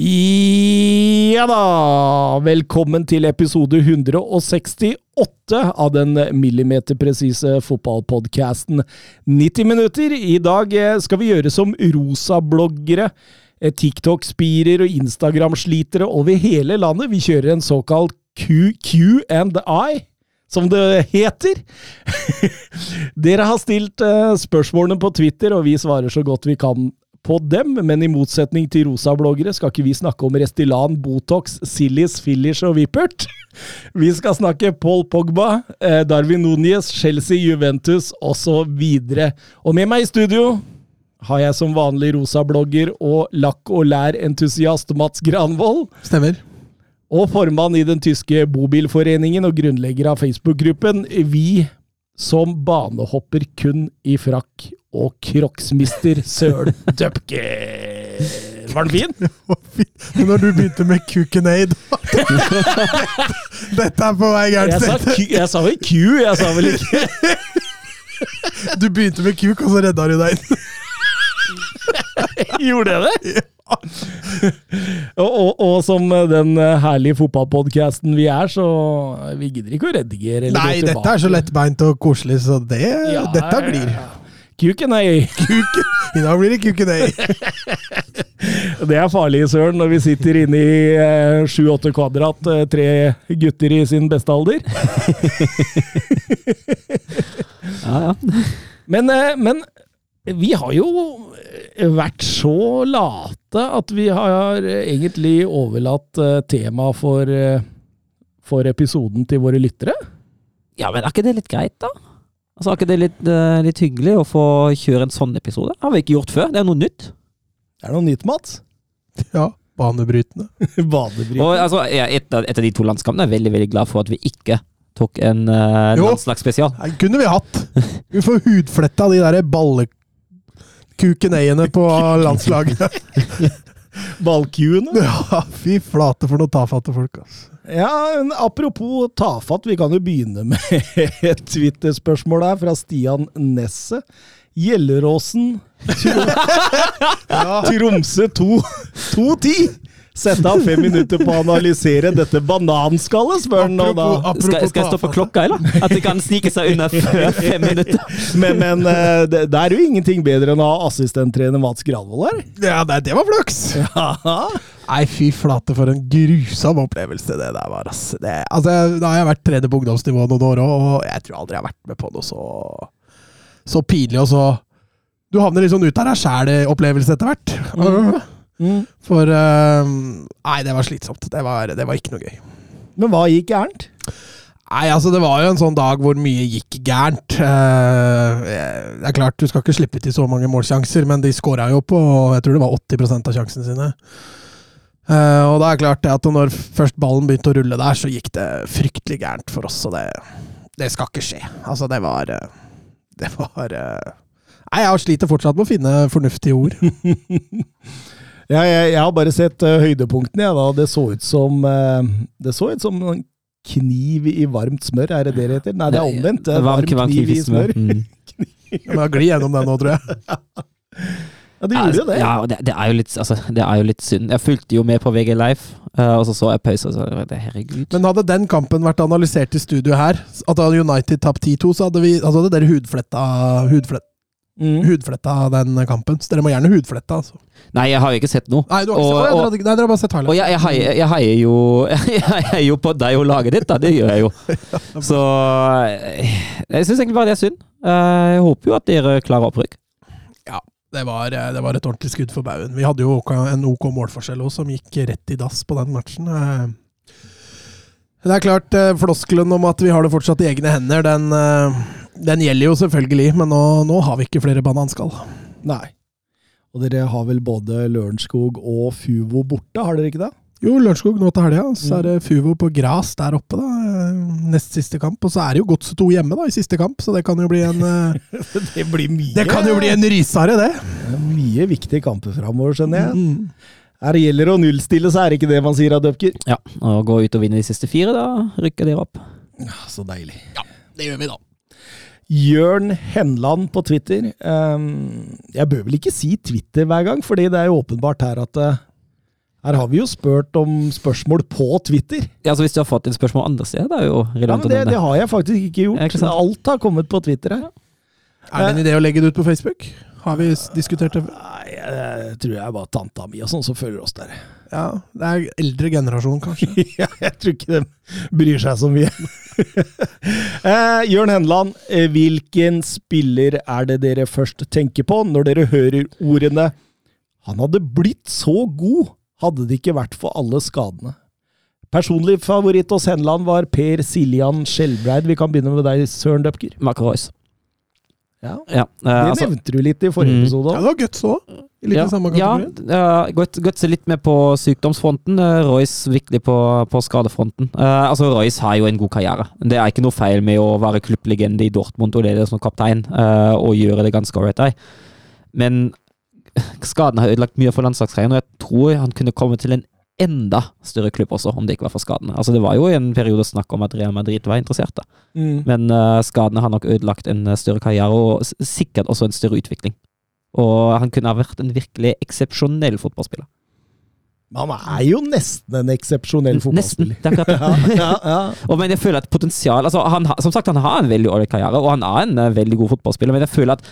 Ja da! Velkommen til episode 168 av den millimeterpresise fotballpodkasten 90 minutter. I dag eh, skal vi gjøre som rosabloggere, eh, TikTok-spirer og Instagram-slitere over hele landet. Vi kjører en såkalt Q&I som det heter. Dere har stilt eh, spørsmålene på Twitter, og vi svarer så godt vi kan på dem, men i motsetning til rosa-bloggere skal ikke vi snakke om Restylan, Botox, Sillis, Fillers og Vippert. Vi skal snakke Paul Pogba, eh, Darwin Núñez, Chelsea, Juventus osv. Og med meg i studio har jeg som vanlig rosa-blogger og lakk- og lær-entusiast Mats Granvold. Stemmer. Og formann i den tyske bobilforeningen og grunnlegger av Facebook-gruppen Vi som banehopper kun i frakk og kroksmister Søren Dupke. Var den fin? Men når du begynte med Kukenaid Dette er på vei gærent sa, sted. Jeg sa vel Q, jeg sa vel ikke Du begynte med kuk, og så redda du deg inn. Gjorde jeg det? Og, og, og som den herlige fotballpodkasten vi er, så vi gidder ikke å redigere. eller Nei, dette er så lettbeint og koselig, så det, Ja, dette glir. Kuken Kuken. I dag blir det Kukenaid. Det er farlig, Søren, når vi sitter inne i sju-åtte kvadrat, eh, tre gutter i sin beste alder. Ja, ja. Men, eh, men vi har jo vært så late at vi har egentlig overlatt eh, temaet for, eh, for episoden til våre lyttere. ja, men er ikke det litt greit, da? Altså, Er ikke det litt, eh, litt hyggelig å få kjøre en sånn episode? Det har vi ikke gjort før. Det er noe nytt. Det Er noe nytt, Mats? Ja, banebrytende. banebrytende. Og altså, etter, Etter de to landskampene er jeg veldig veldig glad for at vi ikke tok en uh, Jo. landslagsspesial. Nei, kunne vi hatt. Vi får hudfletta de der ballekukeneiene på landslaget. Ballkuene? Ja, fy flate for noen tafatte folk, altså. Ja, men apropos tafatt, vi kan jo begynne med et Twitter-spørsmål her fra Stian Nesset. Gjelleråsen Tromsø 2 2-10. Sette av fem minutter på å analysere dette bananskallet, spør han nå da. Skal, skal jeg stoppe tafatt. klokka, eller? At de kan snike seg unna før fem minutter? Men, men eh, det, det er jo ingenting bedre enn å ha assistenttrener Mats Granvold her. Ja, det, det var flaks! Nei, fy flate, for en grusom opplevelse det der var. ass. Det, altså, da har jeg vært trener på ungdomsnivå noen år òg, og jeg tror aldri jeg har vært med på noe så, så pinlig og så Du havner litt sånn ut av deg sjæl-opplevelse etter hvert. Mm. For uh, Nei, det var slitsomt. Det var, det var ikke noe gøy. Men hva gikk gærent? Nei, altså Det var jo en sånn dag hvor mye gikk gærent. Uh, det er klart, Du skal ikke slippe til så mange målsjanser, men de skåra jo på jeg tror det var 80 av sjansene sine. Uh, og da er klart det at når først ballen begynte å rulle der, så gikk det fryktelig gærent for oss. Og det, det skal ikke skje. Altså, det var Det var Nei, jeg sliter fortsatt med å finne fornuftige ord. Ja, jeg, jeg har bare sett uh, høydepunktene, jeg, da. Det så ut som uh, Det så ut som en kniv i varmt smør, er det det det heter? Nei, det er omvendt. Det er Varm varm kniv i smør. Mm. Jeg må gli gjennom det nå, tror jeg. Ja, det gjorde jo det. Ja, det, det, er jo litt, altså, det er jo litt synd. Jeg fulgte jo med på VG Live, eh, og så så jeg pause, og så det, herregud. Men hadde den kampen vært analysert i studio her, at United tapt 10-2, så hadde vi altså hadde dere hudfletta, hudfletta, Mm. hudfletta den kampen. Så dere må gjerne hudflette, altså. Nei, jeg har jo ikke sett noe. Nei, du har ikke Og- sett, og- nei, dere har bare sett Og jeg, jeg, heier, jeg, heier jo, jeg heier jo på deg og laget ditt, da. Det gjør jeg jo. Så eh, jeg syns egentlig bare det er synd. Eh, Jeg håper jo at dere klarer opprykk. Det var, eh, det var et ordentlig skudd for baugen. Vi hadde jo en OK målforskjell òg, som gikk rett i dass på den matchen. Det er klart, eh, floskelen om at vi har det fortsatt i egne hender, den, eh, den gjelder jo selvfølgelig, men nå, nå har vi ikke flere bananskall. Nei. Og dere har vel både Lørenskog og Fuvo borte, har dere ikke det? Jo, Lørenskog nå til helga. Så er det Fuvo på gras der oppe, da. eh, Nest siste kamp. Og så er det jo Godset 2 hjemme da, i siste kamp, så det kan jo bli en Det blir mye Det kan jo bli en rysare, det. Mye viktige kamper framover, skjønner jeg. Mm. Her gjelder det å nullstille, så er det ikke det man sier av Dupker. Ja, og gå ut og vinne de siste fire, da rykker dere opp. Ja, Så deilig. Ja, Det gjør vi, da. Jørn Henland på Twitter. Ehm, jeg bør vel ikke si Twitter hver gang, fordi det er jo åpenbart her at eh, her har vi jo spurt om spørsmål på Twitter. Ja, så Hvis du har fått inn spørsmål andre steder, det er jo Ja, relevant men å det, nevne. det har jeg faktisk ikke gjort. Ikke? Alt har kommet på Twitter her. Er det en idé å legge det ut på Facebook? Har vi diskutert det? Nei, jeg tror jeg var tanta mi og sånn som følger oss der. Ja, det er eldre generasjon, kanskje. ja, jeg tror ikke de bryr seg så mye. eh, Jørn Henland, eh, hvilken spiller er det dere først tenker på når dere hører ordene 'Han hadde blitt så god, hadde det ikke vært for alle skadene'? Personlig favoritt hos Henland var Per Siljan Skjelbreid. Vi kan begynne med deg, Søren Døpker. McRoyce. Royce. Ja, Ja, uh, det altså, nevnte du litt i forrige Mm. episode. Ja, det var Guts òg. Litt ja, i samme ja, uh, Guts, seg litt med på sykdomsfronten. Uh, Royce virkelig på, på skadefronten. Eh, altså Royce har jo en god karriere. Det er ikke noe feil med å være klubblegende i Dortmund og lede som kaptein, eh, og gjøre det ganske ålreit der. Men skaden har ødelagt mye for landslagskarrieren, og jeg tror han kunne komme til en enda større klubb også, om det ikke var for skadene. Altså Det var jo i en periode snakk om at Real Madrid var interessert, da. Mm. men uh, skadene har nok ødelagt en eh, større karriere, og sikkert også en større utvikling. Og han kunne ha vært en virkelig eksepsjonell fotballspiller. Han er jo nesten en eksepsjonell Nesten. fotballspiller. Det er akkurat det. Ja, ja, ja. Og men jeg føler at potensial altså han, Som sagt, han har en veldig ålreit karriere, og han er en eh, veldig god fotballspiller, men jeg føler at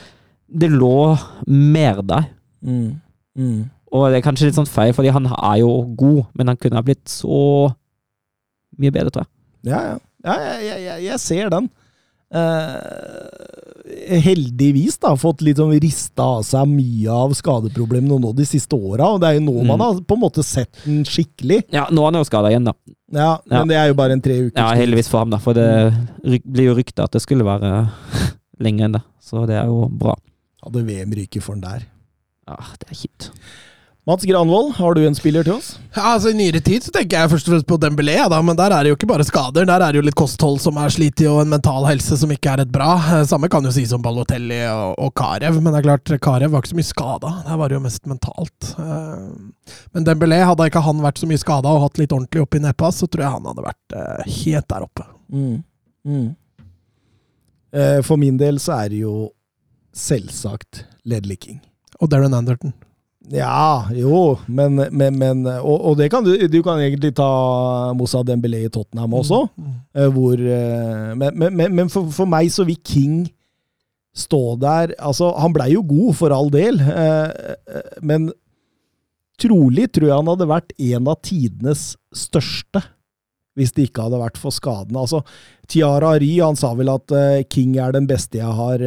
det lå mer der. Mm. Mm. Og det er kanskje litt sånn feil, fordi han er jo god, men han kunne ha blitt så mye bedre, tror jeg. Ja, ja. ja jeg, jeg, jeg, ser den. Eh, heldigvis da, fått litt sånn rista av seg mye av skadeproblemene nå de siste åra. Og det er jo nå man Mm. har på en måte sett den skikkelig. Ja, nå er han jo skada igjen, da. Ja, Ja. Men det er jo bare en tre uker. Ja, heldigvis for ham, da. For det blir jo rykta at det skulle være lenger enn det. Så det er jo bra. Hadde VM ryket for den der. Ja, det er kjipt. Mats Granvold, har du en spiller til oss? Ja, altså I nyere tid så tenker jeg først og fremst på Dembélé, ja, da, men der er det jo ikke bare skader. Der er det jo litt kosthold som er slitt og en mental helse som ikke er et bra. Eh, Samme kan jo sies om Balotelli og, og Karev, men det er klart, Karev var ikke så mye skada. Der var det jo mest mentalt. Eh, Men Dembélé, hadde ikke han vært så mye skada og hatt litt ordentlig oppi i neppa, så tror jeg han hadde vært eh, helt der oppe. Mm. Mm. For min del så er det jo selvsagt Ledley King. Og Darren Anderton. Ja, jo, men, men, men og, og det kan du Du kan egentlig ta Moussa Dembélé i Tottenham også. Mm. eh, Hvor, eh, men men, for, for meg så vil King stå der Altså, han blei jo god, for all del, eh, men trolig tror jeg han hadde vært en av tidenes største. Hvis det ikke hadde vært for skadene. Altså, Tiara Ry han sa vel at King er den beste jeg har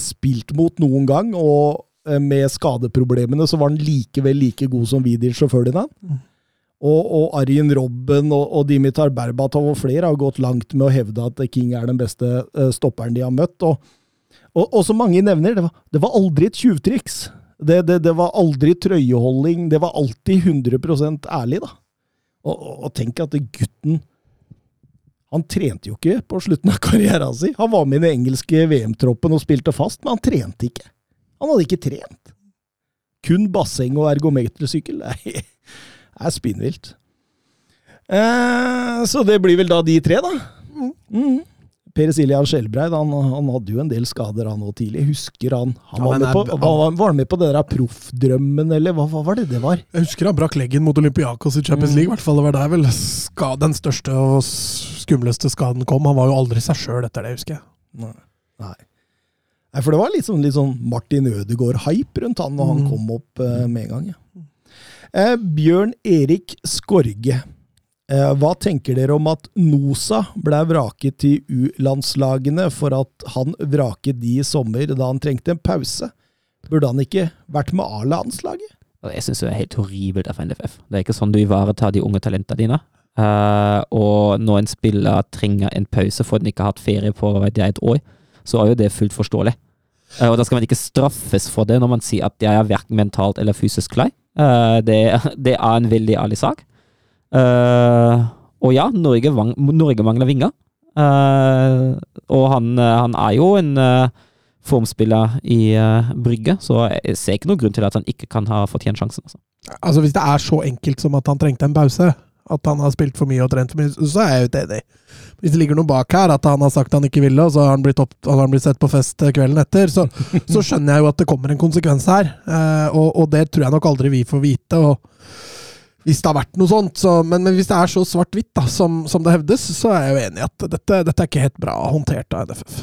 spilt mot noen gang, og med skadeproblemene så var han likevel like god som Vidic og Ferdinand. Og, og Arjen Robben og, og Dimitar Berbatov og flere har gått langt med å hevde at King er den beste eh, stopperen de har møtt. Og, og, og som mange nevner, det var, det var aldri et tjuvtriks. Det, det, det var aldri trøyeholding. Det var alltid 100 ærlig, da. Og tenk at gutten Han trente jo ikke på slutten av karrieren sin. Han var med i den engelske VM-troppen og spilte fast, men han trente ikke. Han hadde ikke trent. Kun basseng og ergometersykkel. Det er spinnvilt. Eh, så det blir vel da de tre, da. Mm. Per Siljan Skjelbreid han, han hadde jo en del skader han òg tidlig. Husker han. Han var, med på, han, var, med på det der proffdrømmen, eller hva, hva var det det var? Jeg husker han brakk leggen mot Olympiakos i Champions Mm. League. i hvert fall. Det var der vel ska, den største og skumleste skaden kom. Han var jo aldri seg sjøl etter det, husker jeg. Nei. Nei. Nei, for det var litt sånn, litt sånn Martin Ødegaard-hype rundt han når han Mm. kom opp eh, med en gang. Ja. Eh, Bjørn Erik Skorge. Eh, hva tenker dere om at Nosa ble vraket til U-landslagene for at han vraket de i sommer da han trengte en pause? Burde han ikke vært med A-landslaget? Jeg syns det er helt horribelt av NFF. Det er ikke sånn du ivaretar de unge talentene dine. Uh, og når en spiller trenger en pause for at den ikke har hatt ferie på vet jeg, et år, så er jo det fullt forståelig. Eh, og da skal man ikke straffes for det når man sier at jeg er verken mentalt eller fysisk klar. Eh, det, det er en veldig ærlig sak. Eh, og ja, Norge, Norge mangler vinger. Og han, han er jo en formspiller i Brygge, så jeg ser ikke noen grunn til at han ikke kan ha fortjent sjansen. Altså. Altså Hvis det er så enkelt som at han trengte en pause, at han har spilt for mye og trent for mye, så er jeg jo ikke enig. Hvis det ligger noe bak her, at han har sagt han ikke ville, og så har han blitt, opp, har han blitt sett på fest kvelden etter, så, så, skjønner jeg jo at det kommer en konsekvens her. Eh, og, og, det tror jeg nok aldri vi får vite. hvis det har vært noe sånt, så, men, men, hvis det er så svart-hvitt som, som, det hevdes, så er jeg jo enig i at dette, dette, er ikke helt bra håndtert av NFF.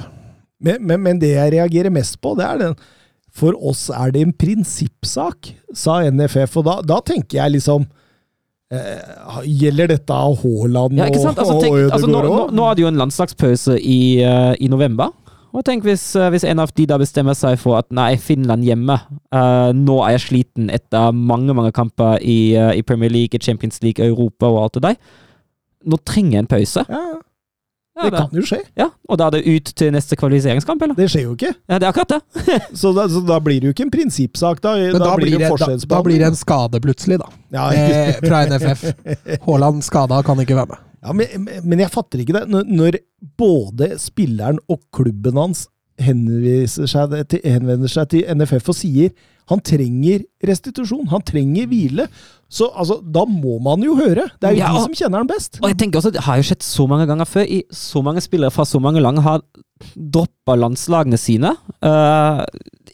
Men, men, men, det jeg reagerer mest på, det er den For oss er det en prinsippsak, sa NFF. Og da, da tenker jeg liksom eh, Gjelder dette Haaland ja, altså, og, altså, nå, nå, nå, er det jo en landslagspause i, uh, i november. Og tenk hvis, uh, hvis, en av de da bestemmer seg for at nei, Finland hjemme. Uh, nå er jeg sliten etter mange mange kamper i, i Premier League, Champions League, Europa og alt det der. Nå trenger jeg en pause. Ja. Ja, det, kan jo skje. Ja, Og da er det ut til neste kvalifiseringskamp, eller? Det skjer jo ikke. Ja, det er akkurat det. så, da, så, da, blir det jo ikke en prinsippsak. Da, Men da, da blir det, da, da, blir det en skade plutselig, da. Ja, eh, fra NFF. Haaland skada, kan ikke være med. Ja, men, men, jeg fatter ikke det. Når, når både spilleren og klubben hans seg til, henvender seg til NFF og sier han trenger restitusjon, han trenger hvile. Så altså, da må man jo høre. Det er jo ja, de som kjenner han best. Og jeg tenker også, Det har jo skjedd så mange ganger før. I så mange spillere fra så mange land har droppa landslagene sine. Uh,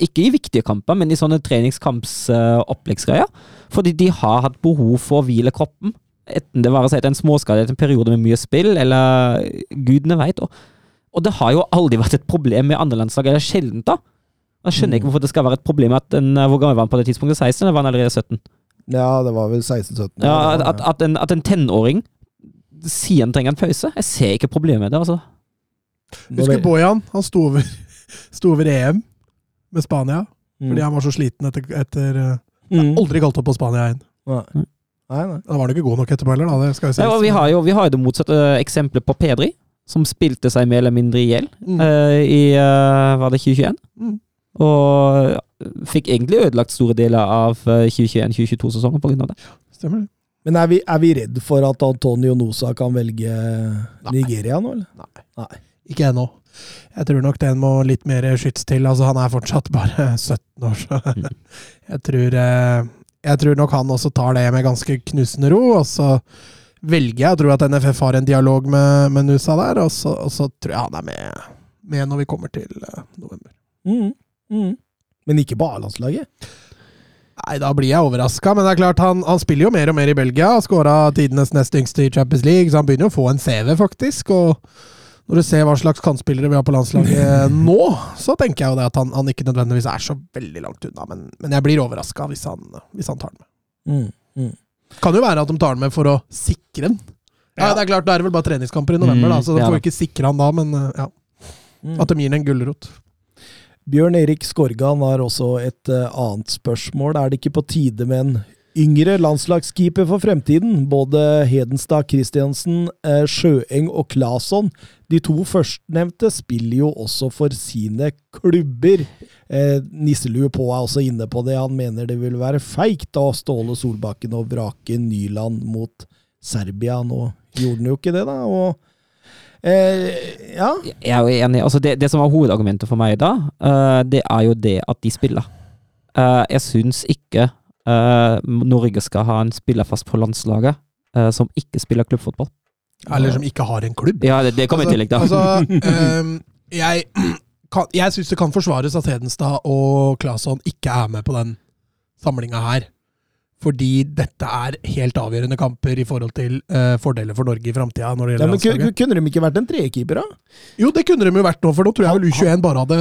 ikke i viktige kamper, men i sånne treningskampsoppleggsgreier. Uh, fordi de har hatt behov for å hvile kroppen. Enten det seg en småskade etter en periode med mye spill, eller gudene veit. Og, det har jo aldri vært et problem med andre landslag, eller sjeldent, da. Jeg skjønner ikke mm. hvorfor det skal være et problem at en, Hvor gammel var han på det tidspunktet? 16, eller var han allerede 17? Ja, det var vel 16-17. Ja, at, at, en, at en tenåring sier han trenger en pause. Jeg ser ikke problemet med det, altså. Husker Bojan? Han sto over, sto over EM med Spania. Mm. Fordi han var så sliten etter, etter eh, mm. Aldri kalt opp på Spania igjen. Nei. Nei, nei. Da var han ikke god nok etterpå heller, da. Det skal vi, ja, vi, har jo, vi har jo det motsatte eksempelet på Pedri, som spilte seg mer eller mindre i hjel mm. uh, i uh, Var det 2021? Mm. Og fikk egentlig ødelagt store deler av 2021-2022-sesongen pga. det. Stemmer det. Men er vi, er vi redd for at Antonio Nosa kan velge Nigeria nå, eller? Nei. Nei. Ikke ennå. Jeg tror nok den må litt mer skyts til. Altså, han er fortsatt bare 17 år, så mm. jeg tror eh, Jeg tror nok han også tar det med ganske knusende ro. Og så velger jeg å tro at NFF har en dialog med, med Nusa der, og så, og så, tror jeg han er med, med når vi kommer til uh, november. Mm. Mm. Men ikke på A-landslaget? Nei, da blir jeg overraska. Men det er klart, han, han, spiller jo mer og mer i Belgia. Skåra tidenes nest yngste i Champions League, så han begynner jo å få en CV, faktisk. Og når du ser hva slags kantspillere vi har på landslaget nå, så tenker jeg jo det at han, han ikke nødvendigvis er så veldig langt unna. Men, men jeg blir overraska hvis, hvis, han tar den med. Mm, mm. Kan jo være at de tar den med for å sikre den. Ja, ja det er klart, Da er det vel bare treningskamper i november, da, så de får jo ikke sikre han da, men ja. Mm. At de gir den en gulrot. Bjørn Erik Skorgan har også et uh, annet spørsmål. Er det ikke på tide med en yngre landslagskeeper for fremtiden? Både Hedenstad Christiansen, uh, Sjøeng og Claesson. De to førstnevnte spiller jo også for sine klubber. Uh, Nisselue på er også inne på det. Han mener det vil være feigt av Ståle Solbakken å vrake Nyland mot Serbia. Nå gjorde han jo ikke det, da. og Eh, ja. Jeg er jo enig. Altså det, det, som var hovedargumentet for meg da, uh, det er jo det at de spiller. Uh, jeg syns ikke Norge skal ha en spiller fast på landslaget som ikke spiller klubbfotball. Eller som ikke har en klubb. Ja, det, det kommer altså, i tillegg, da. Altså, um, jeg kan, jeg syns det kan forsvares at Hedenstad og Claesson ikke er med på den samlinga her. Fordi dette er helt avgjørende kamper i forhold til uh, fordeler for Norge i framtida. Ja, kunne, kunne de ikke vært en trekeeper, da? Jo, det kunne de jo vært nå, for nå tror jeg vel U21 bare hadde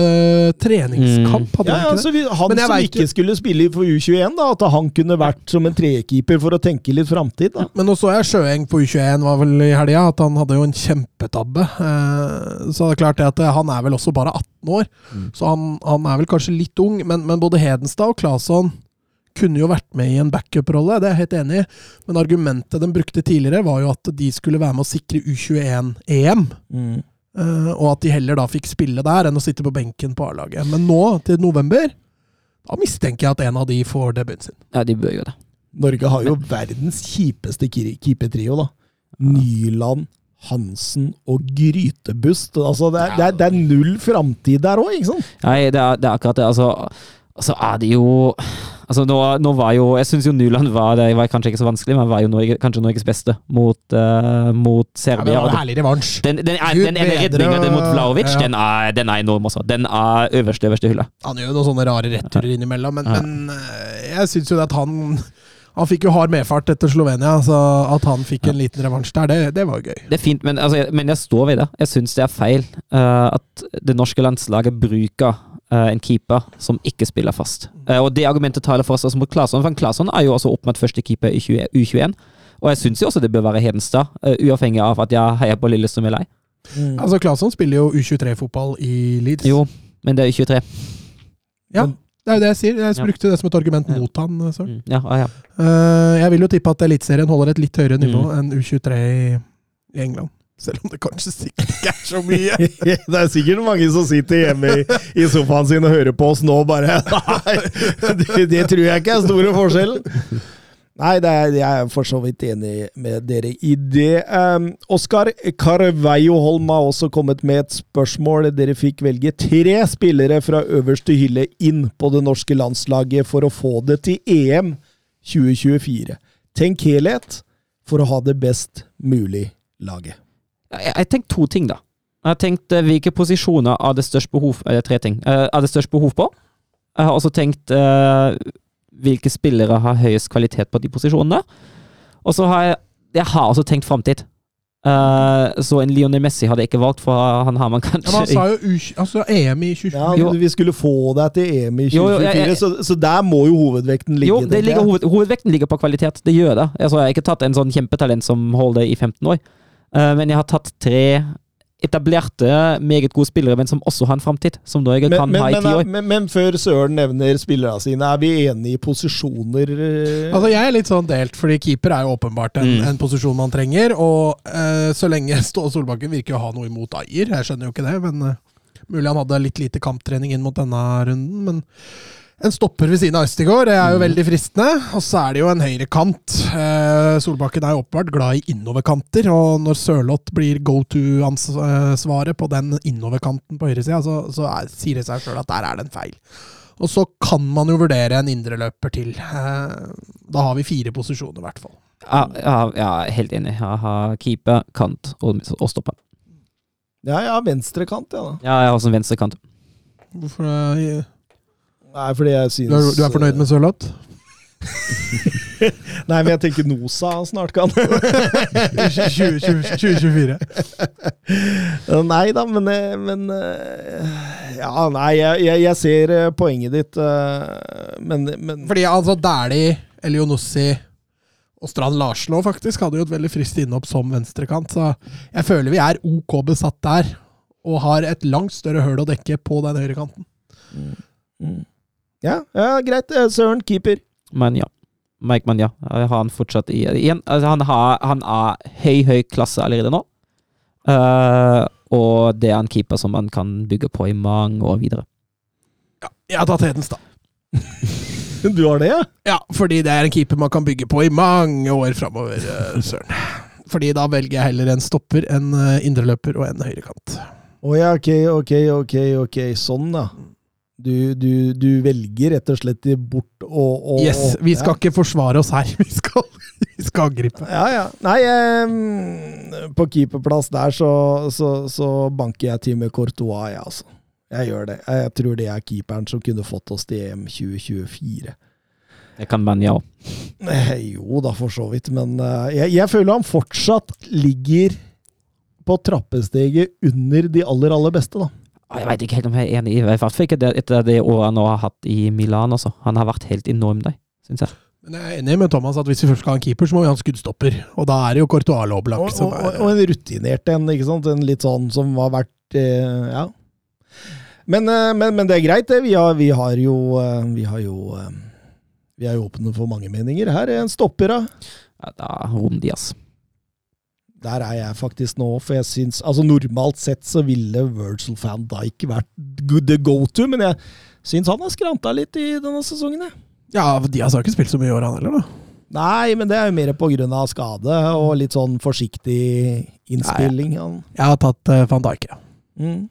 treningskamp. Hadde ja, ja, altså, han som ikke skulle spille for U21, da, at han kunne vært som en trekeeper for å tenke litt framtid. da. Men nå så jeg Sjøeng på U21 var vel i helga, at han hadde jo en kjempetabbe. Uh, så det er klart det at han er vel også bare 18 år, mm. så han, han, er vel kanskje litt ung, men, men både Hedenstad og Claesson kunne jo vært med i en backup-rolle, det er jeg helt enig i. Men argumentet de brukte tidligere, var jo at de skulle være med å sikre U21-EM. Mm. Uh, og at de heller da fikk spille der enn å sitte på benken på A-laget. Men nå, til november, da mistenker jeg at en av de får debuten sin. Ja, de bør jo det. Norge har jo verdens kjipeste keepertrio, da. Nyland, Hansen og Grytebust. Altså, det, er, det, er, det er null framtid der òg, ikke sant? Nei, det er, det er akkurat det. Altså, altså er det jo Altså, nå, nå var jo Jeg syns jo Nuland var det var kanskje ikke så vanskelig, men var jo Norge, kanskje Norges beste mot, uh, mot Ja, men det var en herlig revansj. den, den, er, den ene redninga mot Vlaovic, ja. den, er, den er enorm også. Den er øverste, øverste hylle. Han gjør jo noen sånne rare returer innimellom, men, Ja. men eh, jeg syns jo at han Han fikk jo hard medfart etter Slovenia, så at han fikk en liten revansj der, det, det var gøy. Det er fint, men, altså, men jeg står ved det. Jeg syns det er feil uh, at det norske landslaget bruker en keeper som ikke spiller fast. Eh, og det argumentet taler for oss altså, mot Claesson, for Claesson er jo også oppnådd første keeper i 20, U21. Og jeg syns jo også det bør være Hedenstad, eh, uavhengig av at jeg heier på Lillestrøm eller ei. Altså, Claesson spiller jo U23-fotball i Leeds. Jo, men det er U23. Ja, det er jo det jeg sier. Jeg Ja. brukte det som et argument Ja. mot han. Søren. Mm, ja, ah, ja. Eh, jeg vil jo tippe at Eliteserien holder et litt høyere nivå Mm. enn U23 i, i England. Selv om det kanskje sikkert ikke er så mye. Det er sikkert mange som sitter hjemme i, i sofaen sin og hører på oss nå bare Nei, det, det tror jeg ikke er store forskjellen. Nei, er, jeg er for så vidt enig med dere i det. Um, Oskar Carveio Holm har også kommet med et spørsmål. Dere fikk velge tre spillere fra øverste hylle inn på det norske landslaget for å få det til EM 2024. Tenk helhet for å ha det best mulig laget. Jeg har tenkt to ting, da. Jeg har tenkt eh, hvilke posisjoner har det størst behov Eller tre ting. Eh, er det størst behov på? Jeg har også tenkt uh, hvilke spillere har høyest kvalitet på de posisjonene. Og så har jeg Jeg har også tenkt framtid. Uh, så en Lionel Messi hadde jeg ikke valgt, for han har man Ja, men han sa jo altså EM i 2024. Ja. Vi skulle få deg til EM i Jo, jo, 2024, jeg- jeg- så, så der må jo hovedvekten ligge. Jo, det ligger hoved, hovedvekten ligger på kvalitet. Det gjør det. Altså, jeg har ikke tatt en sånn kjempetalent som holder i 15 år, men jeg har tatt tre etablerte, meget gode spillere, men som også har en framtid, som Norge men, kan men, ha i ti men, år. men, men før Søren nevner spillerne sine, er vi enige i posisjoner? eh? Altså Jeg er litt sånn delt, fordi keeper er jo åpenbart en, Mm. en posisjon man trenger. Og uh, så lenge Ståle Solbakken virker å ha noe imot Ayer, jeg skjønner jo ikke det, men Uh, mulig han hadde litt lite kamptrening inn mot denne runden. Men en stopper ved siden av Østigård det er jo veldig fristende. Og så er det jo en høyrekant. Eh, Solbakken er jo åpenbart glad i innoverkanter, og når Sørloth blir go to-svaret på den innoverkanten på høyresida, så, så er, sier det seg sjøl at der er det en feil. Og så kan man jo vurdere en indreløper til. Eh, Da har vi fire posisjoner, i hvert fall. Ja, ja, ja, jeg helt enig. Jeg har keeper, kant og, og stopper. Ja, ja, venstrekant, ja. da. Ja, jeg har også en venstrekant. Hvorfor eh, Nei, fordi jeg synes du, er, du er fornøyd med Sørloth? Nei, men jeg tenker Nosa snart kan. 2024. nei da, men, eh, men eh, Ja, nei, jeg, jeg, ser eh, poenget ditt, eh, men, men Fordi altså Dæhlie, Elionossi og Strand Larslo faktisk hadde jo et veldig friskt innhopp som venstrekant, så jeg føler vi er ok besatt der. Og har et langt større høl å dekke på den høyrekanten. Mm. Ja, ja, greit. eh, Søren, keeper. Men ja. Mike Manja. Har han fortsatt i igjen. Altså, han, har, han er høy, høy klasse allerede nå. Uh, og det er en keeper som man kan bygge på i mange år videre. Ja, jeg har tatt Hedenstad. Du har det, ja? Ja, fordi det er en keeper man kan bygge på i mange år framover, eh, Søren. Fordi da velger jeg heller en stopper, en eh, indreløper og en høyrekant. Å ja, ok, ok, ok, ok. Sånn, da. Du, du, du velger rett og slett bort og, og Yes, vi skal ja. ikke forsvare oss her. Vi skal, vi skal angripe. Ja, ja. Nei, em, på keeperplass der så, så, så banker jeg til med Courtois, jeg, altså. Jeg gjør det. Jeg tror det er keeperen som kunne fått oss til EM 2024. Det kan man, ja. Eh, Jo da, for så vidt, men eh, jeg, jeg føler han fortsatt ligger på trappesteget under de aller, aller beste, da. Jeg veit ikke helt om jeg er enig i I hvert fall ikke det, etter det året han nå har hatt i Milan. Også. Han har vært helt enorm der, syns jeg. Men jeg er enig med Thomas at hvis vi først skal ha en keeper, så må vi ha en skuddstopper. Og da er det jo Courtois Og, Loblak og, som og, er og en rutinert en, ikke sant? En litt sånn som har vært eh, Ja. Men, eh, men, men det er greit, det. Vi har, vi har jo eh, Vi har jo eh, Vi er jo åpne for mange meninger her. En stopper, da. Ja, da Rom Diaz. Der er jeg faktisk nå, for jeg syns Altså, normalt sett så ville Virgil van Dijk vært good the go to, men jeg syns han har skranta litt i denne sesongen, jeg. Ja, Diaz har ikke spilt så mye i år, han heller, da. Nei, men det er jo mer av skade og litt sånn forsiktig innspilling. Nei, Jeg har tatt uh, van Dijk, ja. Mm.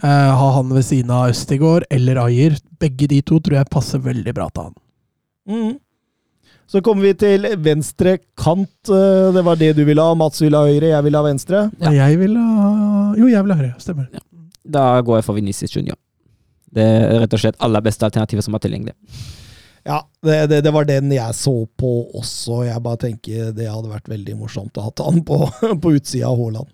Uh, ha han ved siden av Østigård eller Ayer. Begge de to tror jeg passer veldig bra til han. Mm. Så kommer vi til venstre kant. Eh, Det var det du ville ha. Mats ville ha høyre, jeg ville ha venstre. Ja. Jeg vil ha Jo, jeg vil ha høyre. Stemmer. Da går jeg for Vinicius Junior. Det er rett og slett aller beste alternativet som er tilgjengelig. Ja, det, det, det var den jeg så på også. Jeg bare tenker det hadde vært veldig morsomt å ha han på, på utsida av Haaland.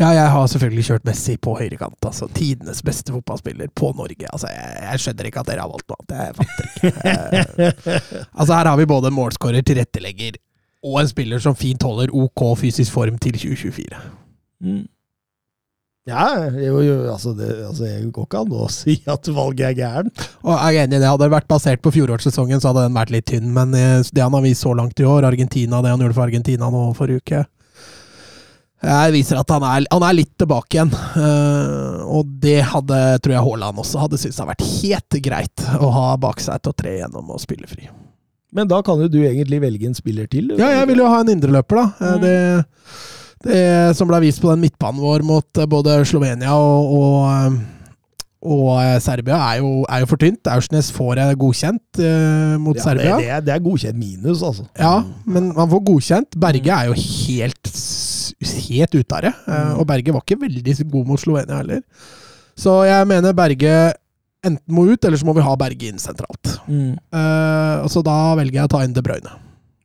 Ja, jeg har selvfølgelig kjørt Messi på høyrekant. Altså, tidenes beste fotballspiller på Norge. Altså, jeg, jeg skjønner ikke at dere har valgt noe annet. Jeg fatter ikke. Eh, altså, her har vi både en målskårer, tilrettelegger og en spiller som fint holder OK fysisk form til 2024. Mm. Ja, jo, jo, altså, det, altså, jeg går ikke an å si at valget er gæren. Og jeg er enig i det. Hadde det vært basert på fjorårssesongen, så hadde den vært litt tynn. Men eh, det han har vist så langt i år, Argentina, det han gjorde for Argentina nå forrige uke jeg viser at han er, han er litt tilbake igjen. Uh, og det hadde, tror jeg Haaland også hadde syntes hadde vært helt greit å ha bak seg til å tre gjennom og spille fri. Men da kan jo du egentlig velge en spiller til. Ja, jeg vil jo ha en indreløper, da. Uh, Mm. det, det som ble vist på den midtbanen vår mot uh, både Slovenia og, og, og Serbia, er jo, er jo for tynt. Aursnes får jeg godkjent uh, mot Ja, Serbia. det, er, det er godkjent minus, altså. Ja, men man får godkjent. Berge er jo helt, helt ute av det. Mm. Og Berge var ikke veldig god mot Slovenia heller. Så jeg mener Berge enten må ut, eller så må vi ha Berge inn sentralt. Mm. Uh, Så da velger jeg å ta inn De Bruyne.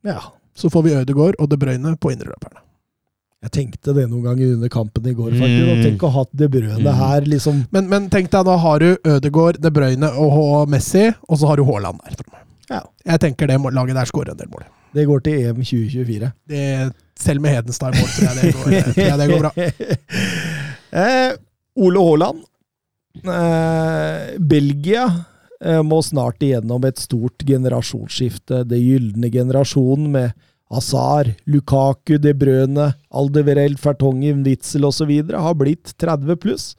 Ja. Så får vi Ødegaard og De Bruyne på indreløperne. Jeg tenkte det noen ganger under kampen i går, faktisk. Mm. Og tenk å ha De Bruyne Mm. her, liksom. Men, men tenk deg, da har du Ødegaard, De Bruyne og Messi, og så har du Haaland der. Ja. Jeg tenker det må- laget der skårer en del mål. Det går til EM 2024. Det, selv med Hedenstad i tror det går, tror jeg det går bra. eh, Ole Haaland. Eh, Belgia eh, må snart igjennom et stort generasjonsskifte. Det gylne generasjonen med Azar, Lukaku, De Brøne, Aldeverel, Fertongen, Witzel osv. har blitt 30 pluss.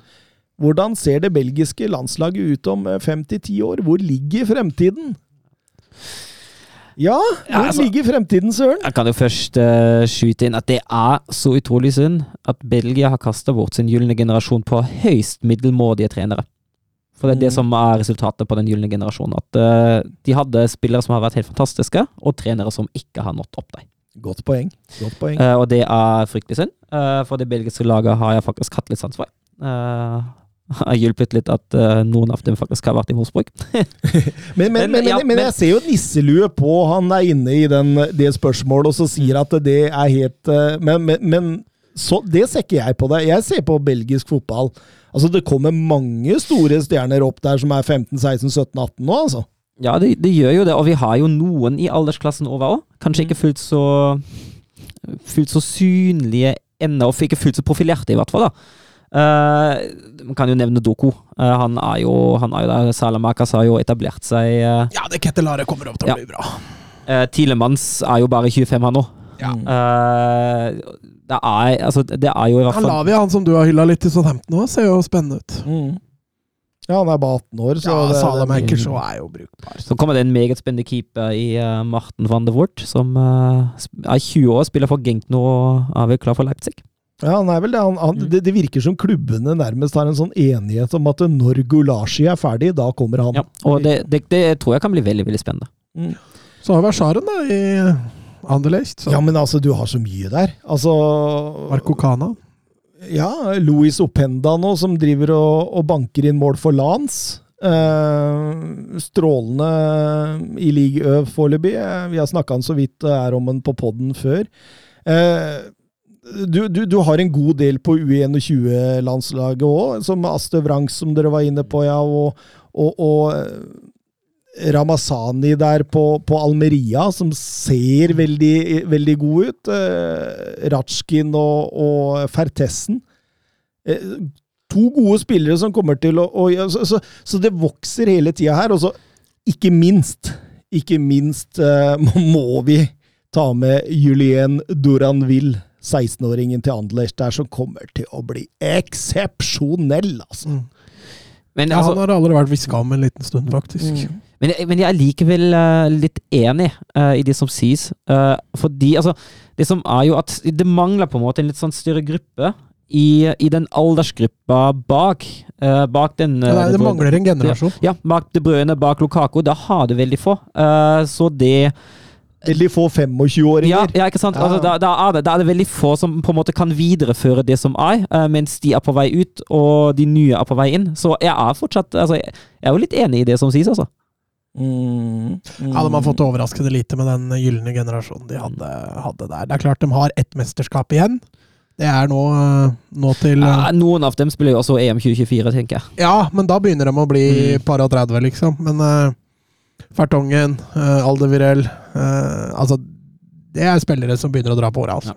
Hvordan ser det belgiske landslaget ut om eh, fem til ti år? Hvor ligger fremtiden? Ja, Ja, hvor altså- ligger fremtiden, Søren? Jeg kan jo først uh, skyte inn at det er så utrolig synd at Belgia har kasta bort sin gylne generasjon på høyst middelmådige trenere. For det er det Mm. som er resultatet på den gylne generasjonen. At uh, de hadde spillere som har vært helt fantastiske, og trenere som ikke har nådd opp dem. Godt poeng. Godt poeng. Uh, og det er fryktelig synd. For det belgiske laget har jeg faktisk hatt litt sans for. Uh, har hjulpet litt at uh, noen av dem faktisk har vært i Wolfsburg. Men, men, Men, men, ja, men, jeg ser jo nisselue på han er inne i den, det spørsmålet, og så sier at det er helt uh, Men, men, men så, det ser ikke jeg på det. Jeg ser på belgisk fotball. Altså, det kommer mange store stjerner opp der som er 15, 16, 17, 18 nå, altså. Ja, det, det gjør jo det, og vi har jo noen i aldersklassen over òg. Kanskje ikke fullt så fullt så synlige ennå, og ikke fullt så profilerte, i hvert fall. da. Eh, man kan jo nevne Doku. Uh, han er jo han er jo der, Salamakas har jo etablert seg. uh, Ja, det Kettelare kommer opp til å Ja. bli bra. uh, Tilemanns er jo bare 25, her nå. Ja. Eh, det er altså, det er jo i hvert Han fall Lavia, han som du har hylla litt i Southampton òg, ser jo spennende ut. Ja, han er bare 18 år, så Ja, det- Salamakers òg er jo brukbar. Så kommer det en meget spennende keeper i uh, Marten van de Wort, som uh, er 20 år, spiller for Genk nå og er vel klar for Leipzig. Ja, han er vel det. Han, han, det. Det virker som klubbene nærmest har en sånn enighet om at når Gulashi er ferdig, da kommer han. Ja, og det, det, det tror jeg kan bli veldig veldig spennende. Så har vi Asharen da, i Anderlecht. Så. Ja, men altså, du har så mye der. Altså Marco Cana. Ja, Louis Openda nå, som driver og, og banker inn mål for Lans. Uh, strålende i league Ø foreløpig. Eh, Vi har snakka så vidt det er om den på poden før. Eh, du, du, du har en god del på U21-landslaget òg, som Astøv Rank, som dere var inne på, ja, og, og, og eh, Ramazani der på, på Almeria, som ser veldig, veldig god ut. Eh, Ratsjkin og, og Fertessen. Eh, to gode spillere som kommer til å, å så, så, så det vokser hele tida her. Og så, ikke minst, ikke minst eh, må vi ta med Julien Duranville, 16-åringen til Anderlecht der som kommer til å bli eksepsjonell, altså. Mm. Men, Ja, altså, han har aldri vært hviska om en liten stund, faktisk. Mm. men, men jeg er likevel uh, litt enig uh, i det som sies. Uh, fordi altså Det som er jo at det mangler på en måte en litt sånn større gruppe i, i den aldersgruppa bak. bak den Ja, nei, det mangler en generasjon. Ja, bak De Brødene, bak Lukako. Da har det veldig få. Eh, så det Veldig få 25-åringer. ja, ja, ikke sant? Ja. Altså, da, da, er det, da er det veldig få som på en måte kan videreføre det som er, eh, mens de er på vei ut, og de nye er på vei inn. Så jeg er fortsatt altså, Jeg er jo litt enig i det som sies, altså. Mm. Mm. Ja, de har fått overraskende lite med den gylne generasjonen de hadde, hadde der. Det er klart de har ett mesterskap igjen. Det er nå, eh, nå til eh, Ja, noen av dem spiller jo også EM 2024, tenker jeg. Ja, men da begynner de å bli Mm. par og 30, liksom. Men uh, Fertongen, uh, Aldevirel uh, Altså, det er spillere som begynner å dra på åra, altså.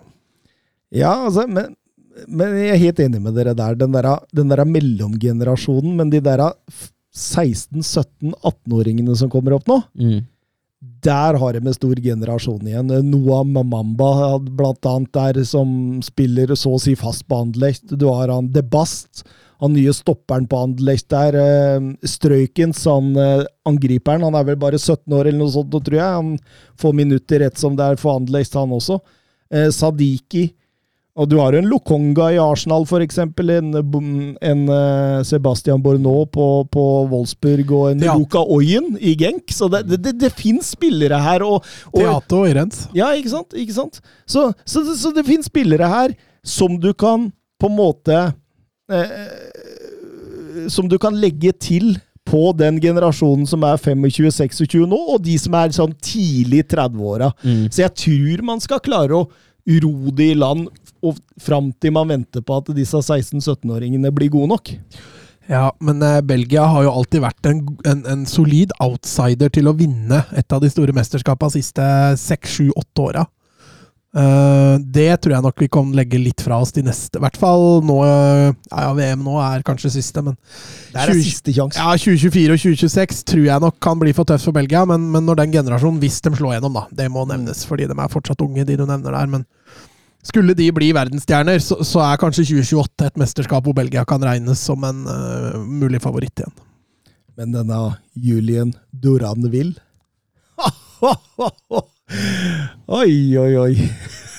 Ja, altså, men, men jeg er helt enig med dere der. Den der, den der mellomgenerasjonen, men de der 16-17-18-åringene som kommer opp nå, Mm. der har de en stor generasjon igjen. Noah Mamamba blant annet der, som spiller så å si fast på Anderlecht. Du har han De Bast, han nye stopperen på Anderlecht der. eh, Strøykens, han eh, angriperen. Han er vel bare 17 år eller noe sånt, tror jeg. Han får minutter rett som det er for Anderlecht, han også. Eh, Sadiki. Og du har en Lokonga i Arsenal, eksempel. En, en Sebastian Borneau på, på Wolfsburg, og en Ja. Luka Oyen i Genk. Så det, det, det, finnes spillere her. Og, og, Teato og Irens. ja, ikke sant? Ikke sant? Så, så, så det finnes spillere her som du kan på en måte Som du kan legge til på den generasjonen som er 25-26 nå, og de som er sånn tidlig i 30-åra. Mm. Så jeg tror man skal klare å ro det i land og fram til man venter på at disse 16-17-åringene blir gode nok. Ja, men eh, Belgia har jo alltid vært en, en, en solid outsider til å vinne et av de store mesterskapene de siste seks, sju, åtte åra. Eh, det tror jeg nok vi kan legge litt fra oss de neste. I hvert fall nå eh, Ja, VM nå er kanskje siste, men Det er 20 siste ja, 2024 og 2026 tror jeg nok kan bli for tøft for Belgia, men, men når den generasjonen, hvis de slår gjennom, da, det må nevnes, fordi de er fortsatt unge, de du nevner der, men skulle de bli verdensstjerner, så, så er kanskje 2028 et mesterskap hvor Belgia kan regnes som en uh, mulig favoritt igjen. Men denne Julien Duranville Oi, oi, oi.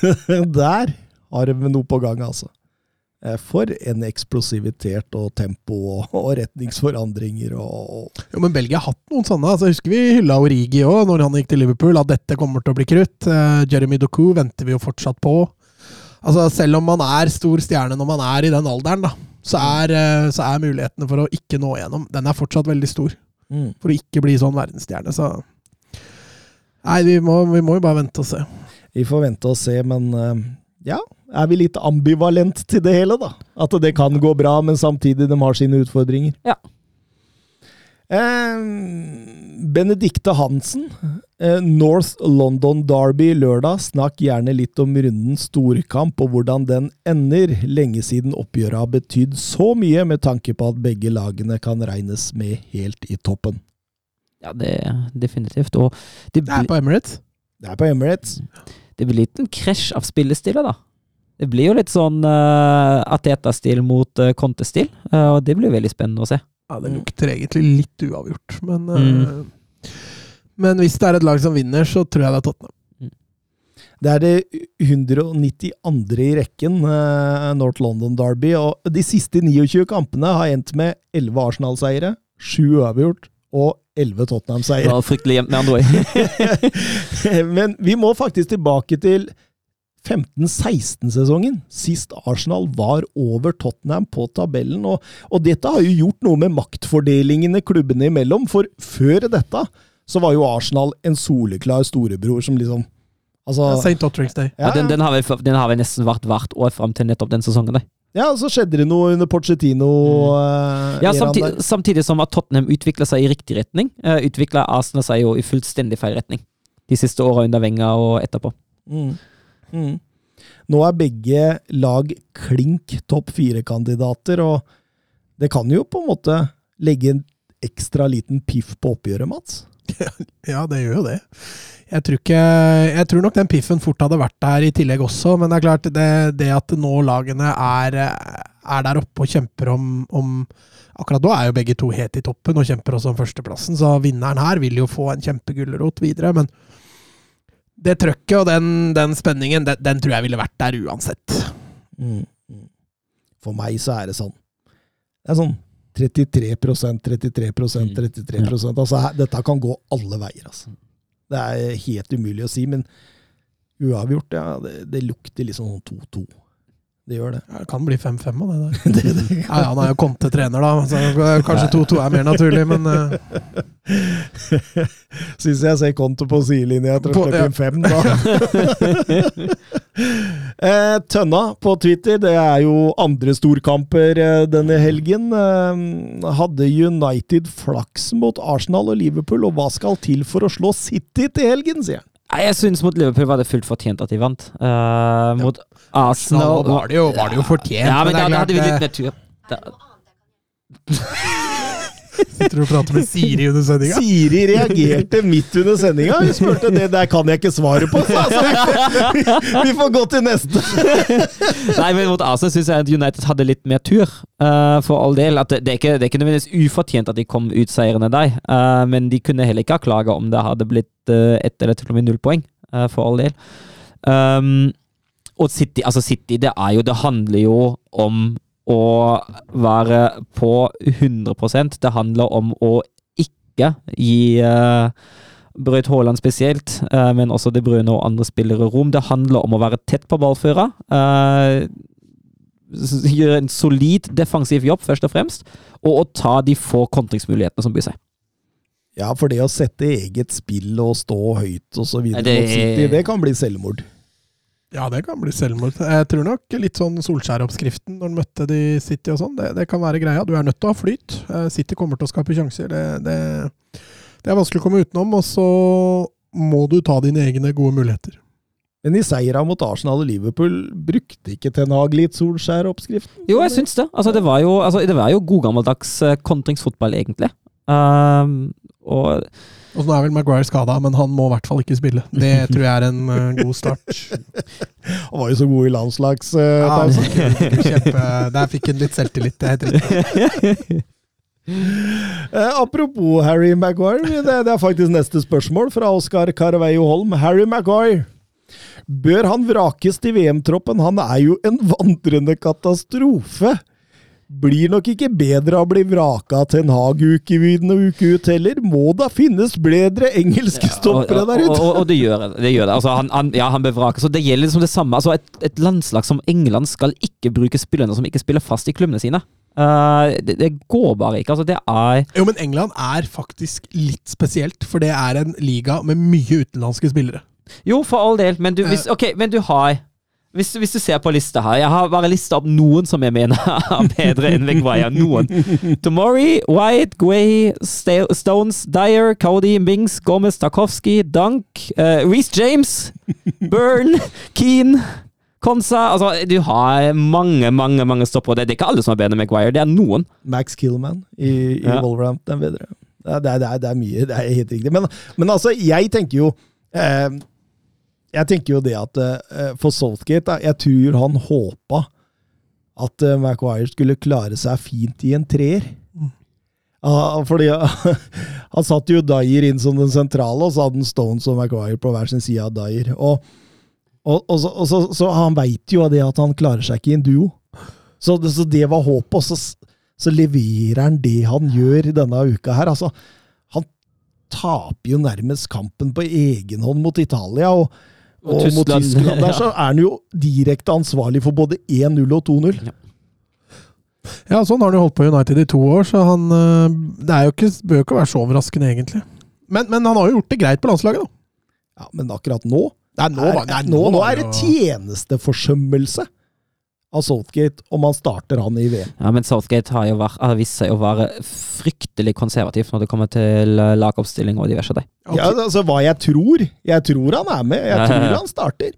Der har vi noe på gang, altså. Eh, For en eksplosivitet og tempo og, retningsforandringer og Jo, men Belgia har hatt noen sånne. altså jeg Husker vi hylla Origi òg, når han gikk til Liverpool, at dette kommer til å bli krutt. Eh, Jeremy Doku venter vi jo fortsatt på. Altså, Selv om man er stor stjerne når man er i den alderen, da, så er, eh, så er mulighetene for å ikke nå gjennom Den er fortsatt veldig stor. mm. For å ikke bli sånn verdensstjerne, så Nei, vi må, vi må jo bare vente og se. Vi får vente og se, men eh, ja. Er vi litt ambivalent til det hele, da? At det kan gå bra, men samtidig de har sine utfordringer. Ja. Eh, Benedikte Hansen. Eh, North London Derby lørdag. Snakk gjerne litt om rundens storkamp og hvordan den ender. Lenge siden oppgjøret har betydd så mye, med tanke på at begge lagene kan regnes med helt i toppen. Ja, det definitivt. Og det, Det er på Emirates. Det er på Emirates. det blir litt en krasj av spillestiler, da. Det blir jo litt sånn uh, Ateta-stil mot uh, Conte-stil, uh, og det blir veldig spennende å se. Ja, det lukter egentlig litt uavgjort, men uh, Mm. Men hvis det er et lag som vinner, så tror jeg det er Tottenham. Det er det 192. i rekken, North London Derby. Og de siste 29 kampene har endt med 11 Arsenal-seiere, 7 uavgjort og 11 Det Tottenham-seiere. var fryktelig jevnt med andre. Men vi må faktisk tilbake til 15-16-sesongen. Sist Arsenal var over Tottenham på tabellen. Og, og dette har jo gjort noe med maktfordelingene klubbene imellom. For før dette så var jo Arsenal en soleklar storebror som liksom Altså, St. Patrick's Day. Ja, den, den, har vel, den har vel nesten vært hvert år fram til nettopp den sesongen. der. Ja, og så skjedde det noe under Pochettino. eh, Ja, samtidig, samtidig som at Tottenham utvikla seg i riktig retning, uh, utvikla Arsenal seg jo i fullstendig feil retning. De siste åra under Wenger og etterpå. Mm. Mm. Nå er begge lag klink topp fire-kandidater, og det kan jo på en måte legge en ekstra liten piff på oppgjøret, Mats. Ja, det gjør jo det. Jeg tror, ikke, jeg tror nok den piffen fort hadde vært der i tillegg også, men det er klart det, det at nå lagene er, er der oppe og kjemper om, om Akkurat nå er jo begge to helt i toppen og kjemper også om førsteplassen, så vinneren her vil jo få en kjempegulrot videre. Men det trøkket og den, den spenningen, den, den, tror jeg ville vært der uansett. Mm. For meg så er det sånn Det er sånn 33% 33% 33% Altså, dette kan gå alle veier, altså. Det er helt umulig å si, men uavgjort, ja, det, det lukter liksom sånn 2-2. Det gjør det. Ja, det kan bli 5-5 av det der. det, det ja, ja, han er jo Conte-trener, da, så kanskje 2-2 er mer naturlig, men uh... Syns jeg ser Conte på sidelinja etter inn fem, da. eh, Tønna på Twitter, det er jo andre storkamper eh, denne helgen. Eh, hadde United flaks mot Arsenal og Liverpool, og hva skal til for å slå City til helgen, sier han. Jeg syns mot Liverpool var det fullt fortjent at de vant. Uh, mot Arsenal var det, jo, var det jo fortjent. Ja, men, men da hadde vi litt mer tur. Sitter du og prater med Siri under sendinga? Siri reagerte midt under sendinga. Hun spurte det der kan jeg ikke svare på, så altså, vi får gå til neste. Nei, men mot Arsenal syns jeg at United hadde litt mer tur, uh, for all del. At det, det, er ikke, det er ikke nødvendigvis ufortjent at de kom ut seirende der, uh, men de kunne heller ikke ha klaga om det hadde blitt uh, ett eller til og med null poeng, for all del. Um, og City, altså City, det er jo Det handler jo om å være på 100% Det handler om å ikke gi uh, Brøyt Haaland spesielt, uh, men også De Bruyne og andre spillere rom. Det handler om å være tett på ballføra. Uh, gjøre en solid defensiv jobb, først og fremst, og å ta de få kontringsmulighetene som byr seg. Ja, for det å sette eget spill og stå høyt og så videre det... mot City, det kan bli selvmord. Ja, det kan bli selvmord. Jeg tror nok litt sånn Solskjær-oppskriften når han møtte de City og sånn, det, det, kan være greia. Du er nødt til å ha flyt. Eh, City kommer til å skape sjanser. Det, det, det er vanskelig å komme utenom, og så må du ta dine egne gode muligheter. Men i seira mot Arsenal og Liverpool, brukte ikke Ten Hag litt Solskjær-oppskriften? Jo, jeg syns det. Altså, det var jo, altså, det var jo god gammeldags eh, kontringsfotball, egentlig. Um, og og nå er vel Maguire skada, men han må i hvert fall ikke spille. Det tror jeg er en uh, god start. han var jo så god i landslagspause. Uh, ja, der fikk han litt selvtillit, det er helt riktig. Eh, apropos Harry Maguire, det, det, er faktisk neste spørsmål fra Oskar Carveio Holm. Harry Maguire, bør han vrakes til VM-troppen? Han er jo en vandrende katastrofe blir nok ikke bedre av å bli vraka til en Hag uke inn og uke ut heller. Må da finnes bedre engelske stoppere der ute! Og, og, og, det gjør det. gjør det. Altså, han, han, ja, han bør Så Det gjelder liksom det samme. Altså, et, et, landslag som England skal ikke bruke spillerne som ikke spiller fast i klubbene sine. Uh, det, det, går bare ikke. Altså, det er Jo, men England er faktisk litt spesielt, for det er en liga med mye utenlandske spillere. Jo, for all del, men du, hvis, okay, men du har hvis, hvis, du ser på lista her Jeg har bare lista opp noen som jeg mener er bedre enn Maguire. Noen. Tomori, White, Guay, Stones, Dyer, Cody, Mings, Gomez, Tarkovsky, Dunk, uh, Reece James, Byrne, Keane Konsa Altså, du har mange, mange mange stoppere. Det er ikke alle som er bedre enn Maguire, det er noen. Max Killman i, i ja. Wolverhampton er bedre. Det er, det, er, det er, mye, det er helt riktig. Men, men altså, jeg tenker jo eh, jeg tenker jo det at uh, for Saltgate Jeg tror han håpa at uh, Maguire skulle klare seg fint i en treer. Mm. Fordi han satt jo Dyer inn som den sentrale, og så hadde han Stones og Maguire på hver sin side av Dyer. Og, og, og, så, og så, så, han veit jo det at han klarer seg ikke i en duo. Så, så det var håpet, og så, så leverer han det han gjør denne uka her. Altså, han taper jo nærmest kampen på egen hånd mot Italia. og og, og mot Tyskland der så er han jo direkte ansvarlig for både 1-0 og 2-0. Ja. ja. sånn har han jo holdt på i United i to år, så han eh, Det er jo ikke, bør jo ikke være så overraskende, egentlig. Men, men, han har jo gjort det greit på landslaget, da. Ja, Men akkurat nå Nei, nå, er, nei, nå, nå, er det tjenesteforsømmelse av Southgate om han starter han i VM. Ja, men Southgate har jo vært, har vist seg å være fryktelig konservativ når det kommer til eh, lagoppstilling og diverse. Det. Ja, altså hva jeg tror. Jeg tror han er med. Jeg tror han starter.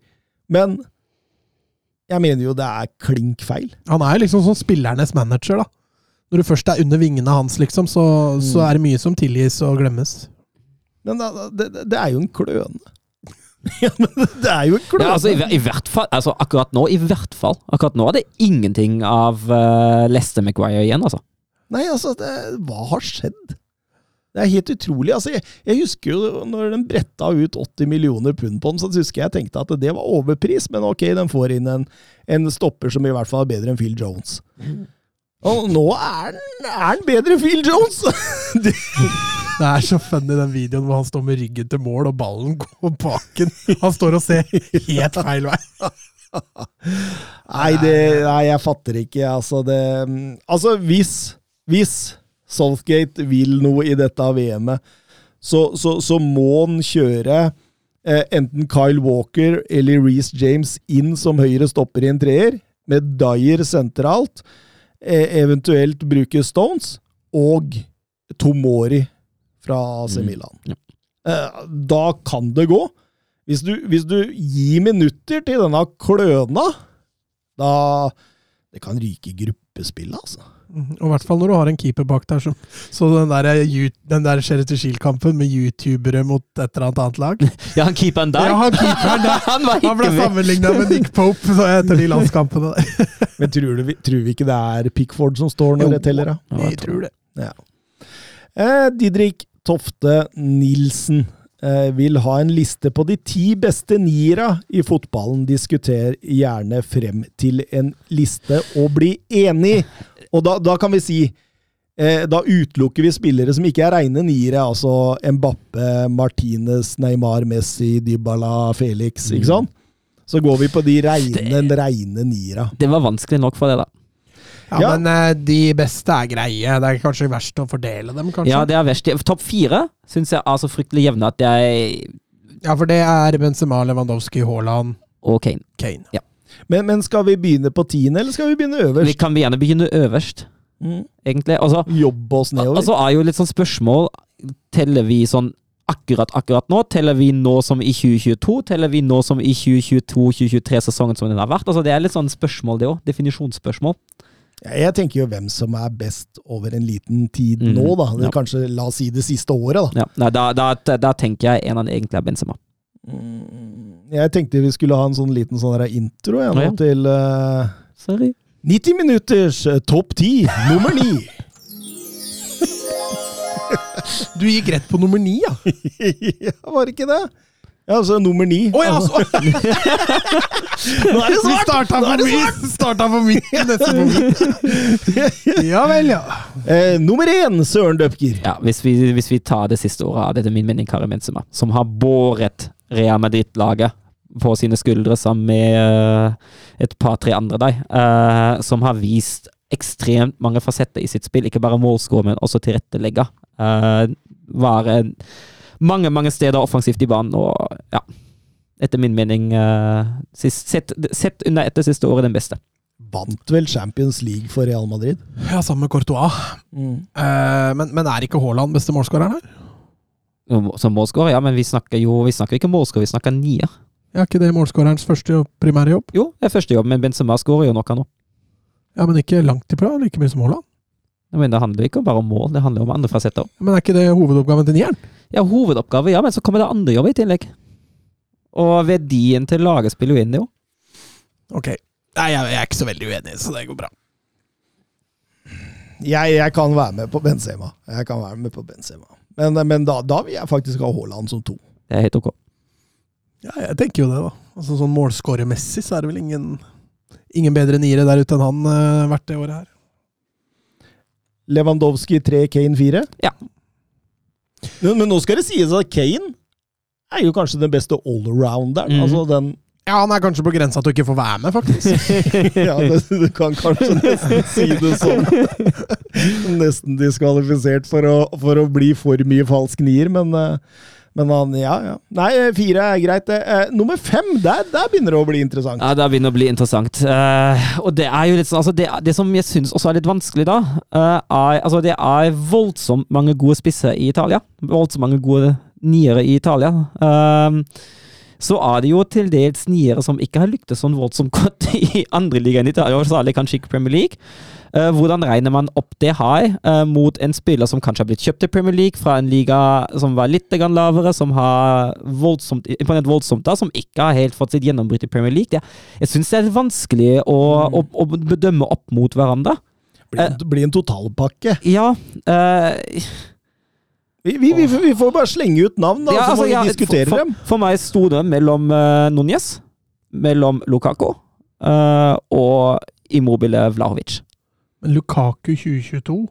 Men jeg mener jo det er klink feil. Han er liksom sånn spillernes manager, da. Når du først er under vingene hans, liksom, så, mm. så er det mye som tilgis og glemmes. Men da- det, det er jo en kløne. ja, men det er jo en kløne. Ja, altså, i, I hvert fall, altså akkurat nå, i hvert fall. Akkurat nå er det ingenting av uh, Lester McGuire igjen, altså. Nei, altså, det, hva har skjedd? Det er helt utrolig. Altså, jeg, jeg husker jo når den bretta ut 80 millioner pund på den, så husker jeg tenkte at det var overpris, men ok, den får inn en, en stopper som i hvert fall er bedre enn Phil Jones. Og nå er den, er den bedre enn Phil Jones! det, er så funny den videoen hvor han står med ryggen til mål, og ballen går bak han. Han står og ser helt feil vei. nei, det, nei, jeg fatter ikke. Altså, det Altså, hvis, hvis Southgate vil noe i dette VM-et, så, så, så må han kjøre eh, enten Kyle Walker eller Reece James inn som høyre stopper i en treer, med Dyer sentralt, eh, eventuelt bruke Stones, og Tomori fra AC Mm, ja. Eh, da kan det gå. Hvis du, hvis du gir minutter til denne kløna, da Det kan ryke i gruppespillet, altså. Og i hvert fall når du har en keeper bak der. Så, så den der, you- den der Charity Shield-kampen med youtubere mot et eller annet annet lag Ja, han keeperen der. Ja, han keeperen der. han var Han ble sammenligna med Nick Pope så etter de landskampene der. Men tror, du, tror vi ikke det er Pickford som står når Jo. det teller, da? Ja, Jeg tror det. Eh, Didrik Tofte Nilsen eh, vil ha en liste på de ti beste niera i fotballen. Diskuter gjerne frem til en liste og bli enig. Og da, da kan vi si eh, Da utelukker vi spillere som ikke er reine niere, altså Mbappe, Martinez, Neymar, Messi, Dybala, Felix, ikke sant? Så går vi på de reine, reine niera. Det var vanskelig nok for det, da. Ja, Ja. Men eh, de beste er greie. Det er kanskje verst å fordele dem, kanskje. Ja, det er verst. Topp fire syns jeg er så fryktelig jevne at jeg Ja, for det er Benzema, Lewandowski, Haaland, Og Kane. Kane. Men, men skal vi begynne på tiende, eller skal vi begynne øverst? Vi kan gjerne begynne øverst, Mm. egentlig. Altså, Jobbe oss nedover? altså er jo litt sånn spørsmål Teller vi sånn akkurat akkurat nå? Teller vi nå som i 2022? Teller vi nå som i 2022-2023-sesongen som den har vært? Altså Det er litt sånn spørsmål, det òg. Definisjonsspørsmål. Jeg tenker jo hvem som er best over en liten tid Mm, nå, da. Det, ja. Kanskje la oss si det siste året, da. Ja, nei, da, da, da tenker jeg en av dem egentlig er Benzema. Mm, Jeg tenkte vi skulle ha en sånn liten sånn intro jeg, nå Ja, til uh, Sorry. 90 minutters eh, topp 10, nummer 9. Du gikk rett på nummer ni, ja! ja, var det ikke det? Ja, altså nummer ni. Å ja! altså. Nå er det vi svart! starta Nå på er min! Starta på min! Neste på min. Ja vel, ja. Eh, nummer én, Søren Døpker. Ja, hvis vi, hvis vi tar det siste året av dette min mening Karim Benzema, som har båret Real Madrid-laget på sine skuldre sammen med eh, et par-tre andre der, eh, som har vist ekstremt mange fasetter i sitt spill. Ikke bare målskårer, men også tilrettelegge. Uh, en mange, mange steder offensivt i banen, og Etter min mening, eh, sist, sett, sett under etter siste året, den beste. Vant vel Champions League for Real Madrid. Ja, Sammen med Courtois. Mm. Eh, men, men er ikke Haaland beste målskåreren her? Som målskårer, ja, men vi snakker jo vi snakker ikke målskårer, vi snakker nier. Er ikke det målskårerens første primære jobb? Jo, det er første jobb, men Benzema skårer jo noe nå. Ja, Men ikke langt ifra like mye som Haaland. Men det handler ikke bare om mål, det handler om andre fasetter. Men er ikke det hovedoppgaven til nieren? Ja, hovedoppgave, ja, men så kommer det andre jobber i tillegg. Og verdien til laget spiller jo inn, jo. Ok. Nei, jeg, jeg er ikke så veldig uenig, så det går bra. Jeg, jeg kan være med på Benzema. Jeg kan være med på Benzema. Men, men da, da vil jeg faktisk ha Haaland som to. Det er helt ok. Ja, jeg tenker jo det, da. Altså Sånn målskårermessig så er det vel ingen, ingen bedre niere der ute enn han uh, vært det året her. Lewandowski 3, Kane 4. Ja. Men, men nå skal det sies at Kane er jo kanskje den beste allrounderen. Mm. Altså den Ja, han er kanskje på grensa til å ikke få være med, faktisk. Ja, det, du kan kanskje nesten si det sånn. Nesten diskvalifisert for å, for å bli for mye falsk nier, men eh, men han, ja, ja. Nei, fire er greit. det. Eh, nummer fem, der, der begynner det å bli interessant. Ja, der begynner det å bli interessant. Eh, og det er jo litt sånn altså det, det som jeg syns også er litt vanskelig, da, eh, er Altså, det er voldsomt mange gode spisser i Italia. Voldsomt mange gode niere i Italia. Eh, så er det jo til dels niere som ikke har lyktes sånn voldsomt godt i andre ligaen i Italia, særlig kanskje ikke Premier League. Eh, hvordan regner man opp det her eh, mot en spiller som kanskje har blitt kjøpt til Premier League fra en liga som var litt lavere, som har voldsomt, imponert voldsomt da, som ikke har helt fått sitt gjennombrudd i Premier League? Det, jeg syns det er vanskelig å, å, å bedømme opp mot hverandre. Blir en, blir en totalpakke. Ja eh, Vi, vi, vi, vi får bare slenge ut navn, da, Ja, så altså, må vi ja, diskutere for, dem. For, for meg sto det mellom uh, Núñez, mellom Lukaku uh, og Immobile Vlahovic. Men Lukaku 2022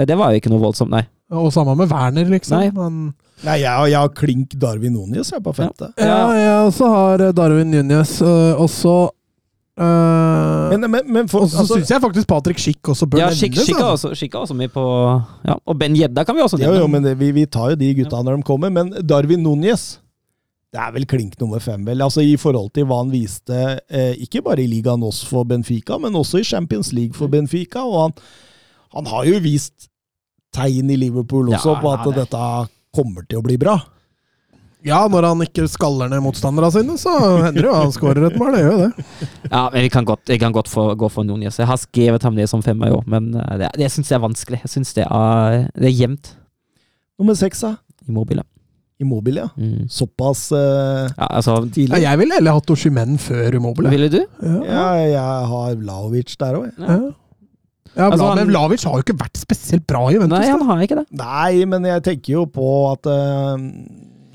Eh, Det var jo ikke noe voldsomt, nei. Og sammen med Werner, liksom. Nei. Men, Nei, jeg, jeg har klink Darwin Núñez på femte. ja, jeg også har eh, Darwin Núñez. Og også øh, Men, men, men for, Og så altså, syns jeg faktisk Patrick Schick også bør Ja, nevnes. Schick Schick er altså. også, Schick er også med på ja, Og Ben Jedda kan vi også jo, nevne. jo, men det, vi, vi tar jo de gutta når de kommer. Men Darwin Núñez det er vel klink nummer fem, vel. Altså I forhold til hva han viste, eh, ikke bare i ligaen NOS for Benfica, men også i Champions League for Benfica. Og han, han har jo vist tegn i Liverpool også Ja, på at er- dette kommer til å bli bra. Ja, når han ikke skaller ned motstanderne sine, så hender det jo han skårer et mål. Det gjør jo det. Ja, men vi kan godt, jeg kan godt få, gå for Núñez. Jeg har skrevet ham ned som femmer i år, men eh, det, det syns jeg er vanskelig. Jeg syns det er, det er jevnt. Nummer seks, da. Immobile. Immobile, ja. Mm. Såpass uh, Ja, altså Ja, tidlig. jeg ville heller hatt Oshimen før Immobile. Ville du? Ja. Ja, jeg har Vlaovic der òg, jeg. Ja. Ja, Altså, han- men Vlavic har jo ikke vært spesielt bra i Juventus. Nei, han har ikke det. Nei, men jeg tenker jo på at eh,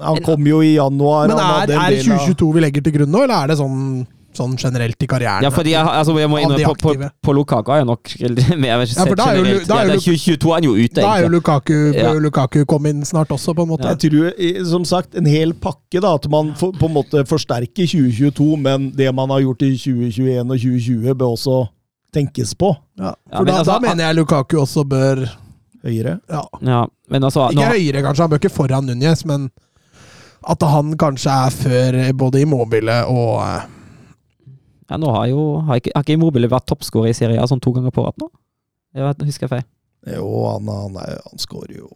Han kom jo i januar. Men er, er det 2022 vi legger til grunn nå, eller er det sånn, sånn generelt i karrieren? Ja, fordi jeg, altså, jeg må Av på, på, på Lukaku er jeg nok mer Ja, for da er jo- da er jo det er 2022 er han jo ute, Da er jo. Lukaku, Ja. Lukaku komme inn snart også, på en måte. Jeg tror, som sagt, en hel pakke. da, At man for, på en måte forsterker 2022, men det man har gjort i 2021 og 2020, bør også tenkes på Ja, Ja, for men da, altså, da mener jeg Lukaku også bør høyere. ja. Ja, men altså Ikke nå, høyere, kanskje. Han bør ikke foran Núñez, men at han kanskje er før både Immobile og eh, ja, nå har jo har ikke, har ikke Immobile vært toppskårer i Serie A sånn to ganger på rad nå? Jeg vet, husker jeg feil. Jo, han, han, er, han skårer jo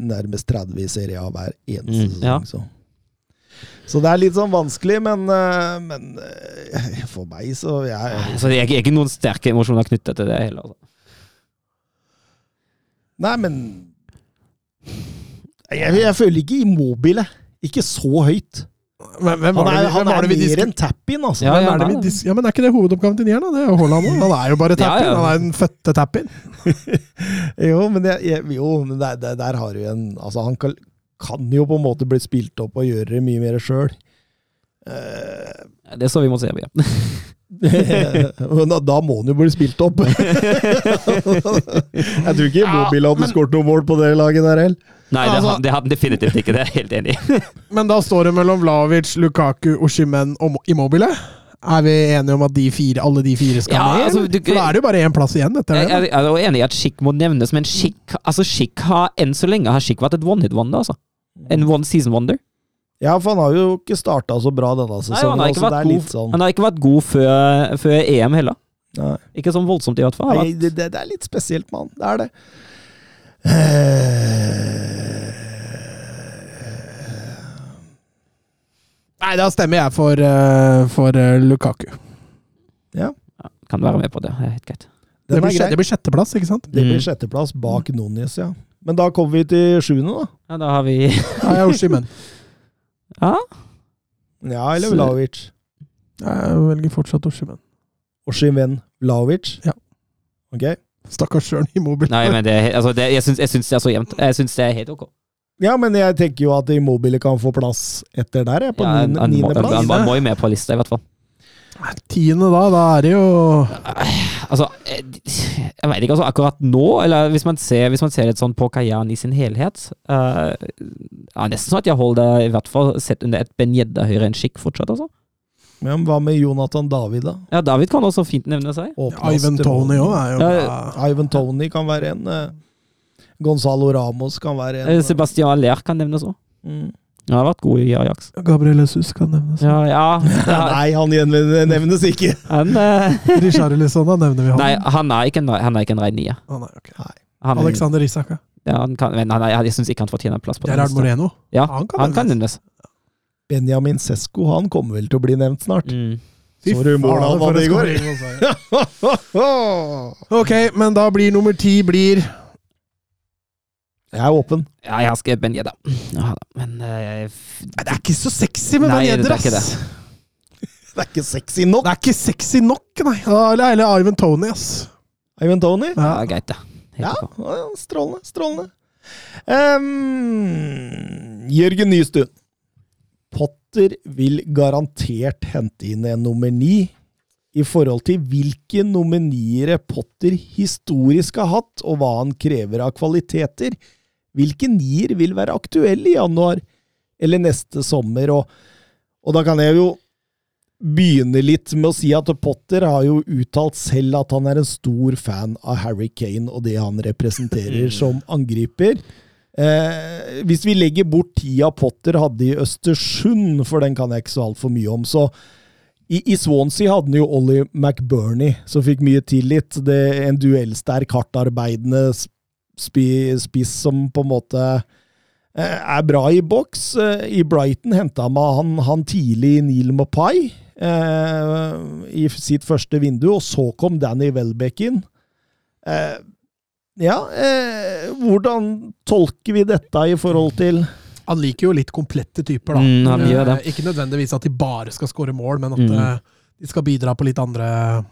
nærmest 30 i Serie A hver eneste Mm, ja. sesong. Så. så det er litt sånn vanskelig, men, eh, men eh, for meg så jeg, Så det er ikke, ikke noen sterke emosjoner knyttet til det heller. Altså. Nei, men jeg, jeg føler ikke Immobile. Ikke så høyt. Hvem, hvem Han er, det, er, han er det mer enn tap-in, altså. Ja, ja, er det er det. ja, men er ikke det hovedoppgaven til Nieren? Det er Haaland òg. Han er jo bare Ja, tap-in. ja. Han er den fødte tap-in. Jo, men, jeg, jeg, jo, men der, der, der har du en Altså, han kan, kan jo på en måte bli spilt opp og gjøre det mye mer sjøl. Det er så vi må se. Men da, da må han jo bli spilt opp. jeg tror ikke Mobil hadde skåret noe mål på det laget der heller. Nei, det, Altså- det han definitivt ikke. Det er jeg helt enig i. Men da står det mellom Vlavic, Lukaku, Oshimen og Immobile. Er vi enige om at de fire, alle de fire skal Ja, med? altså, du- For da er det jo bare én plass igjen etter Jeg, det. jeg, jeg er enig i at Schick må nevnes, men Schick, altså Schick har enn så lenge har Schick vært et one-hit-wonder. altså. En one season wonder. Ja, for han har jo ikke starta så bra denne Nei, han, har er god, sånn han har ikke vært god før, før EM heller. Nei. Ikke sånn voldsomt, i hvert fall. Nei, det, det, det er litt spesielt med han. Det er det. Eh, Nei, da stemmer jeg for, eh, for eh, Lukaku. Ja, Kan være med på det. det er helt greit. Det blir, det blir sjetteplass, ikke sant? Det blir Mm. sjetteplass bak Nunes, ja. Men da kommer vi til sjuende, da. Ja, da har vi er jeg Oshimen. Ja, Ja, eller Vlaovic. Jeg velger fortsatt Oshimen. Oshimen Vlaovic. Ja. Ok. Stakkars i Immobile. Nei, men det, altså, det, jeg syns jeg syns det er så jevnt. Jeg syns det er helt ok. Ja, men jeg tenker jo at Immobile kan få plass etter der, jeg, på Ja, han, niende- han, han, niendeplass. han må jo med på lista, i hvert fall. Tiende da, da er det jo Altså, eh, jeg vet ikke, altså akkurat nå, eller hvis man ser, hvis man ser litt sånn på karrieren i sin helhet uh, ja, Nesten sånn at jeg holder det i hvert fall sett under et Ben Jedda høyere enn skikk fortsatt, altså. Ja, men hva med Jonathan David, da? Ja, David kan også fint nevne seg. Og Ivan Tony òg er jo Ja, bra. Ivan Tony kan være en. Uh, Gonzalo Ramos kan være en. Uh, Sebastian Aller kan nevnes òg. Mm. Han har vært god i Ajax. Gabriel Jesus kan nevnes. Ja, ja. Nei, han nevnes ikke! Han, eh, Richarlison, da nevner vi han. nei, han er ikke en, han er ikke en rein nier. Ah, okay. Han, Alexander Isak, ja. han kan, men han er, jeg syns ikke han fortjener en plass på Gerard. Moreno. Ja, Han kan han kan nevnes. Benjamin Sesko han kommer vel til å bli nevnt snart. Mm. Så du faen, for i går? Ok, men da blir nummer ti blir Jeg er åpen. Ja, jeg har skrevet Ben Gjedda. Ja, men uh, Det er ikke så sexy med Ben Gjedder, det er ass. Det er ikke sexy nok. Det er ikke sexy nok, nei. Ja, Eller, eller Ivan Tony, ass. Ivan Tony? ja, Ja. greit, det. Ja, ja, strålende. Strålende. Um, Jørgen Nystuen. Potter vil garantert hente inn en nummer ni i forhold til hvilke nominiere Potter historisk har hatt, og hva han krever av kvaliteter. Hvilke nier vil være aktuelle i januar eller neste sommer? Og, og da kan jeg jo begynne litt med å si at Potter har jo uttalt selv at han er en stor fan av Harry Kane og det han representerer som angriper. Eh, hvis vi legger bort tida Potter hadde i Østersund, for den kan jeg ikke så altfor mye om, så i, I Swansea hadde han jo Ollie McBurney, som fikk mye tillit. Det er En duellsterk, hardtarbeidende spi, spiss som på en måte eh, er bra i boks. Eh, I Brighton henta han, han tidlig Neil Mopai eh, i sitt første vindu, og så kom Danny Welbeck inn. Eh, ja, eh, hvordan tolker vi dette i forhold til Han liker jo litt komplette typer, da. Mm, han gjør det. Eh, Ikke nødvendigvis at de bare skal skåre mål, men at Mm. eh, de skal bidra på litt andre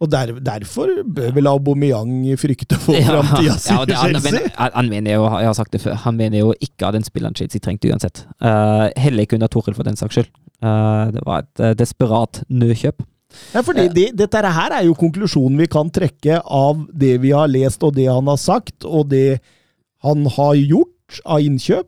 Og der, derfor bør vel Aubameyang frykte for Ja, framtida si ja, det- Chelsea? han, han mener jo, jeg har sagt det før, han mener jo ikke at den spilleren Chelsea trengte uansett. Uh, heller ikke under Torhild for den saks skyld. Uh, det var et uh, desperat nødkjøp. Ja, fordi det, dette her er jo konklusjonen vi kan trekke av det vi har lest, og det han har sagt, og det han har gjort av innkjøp.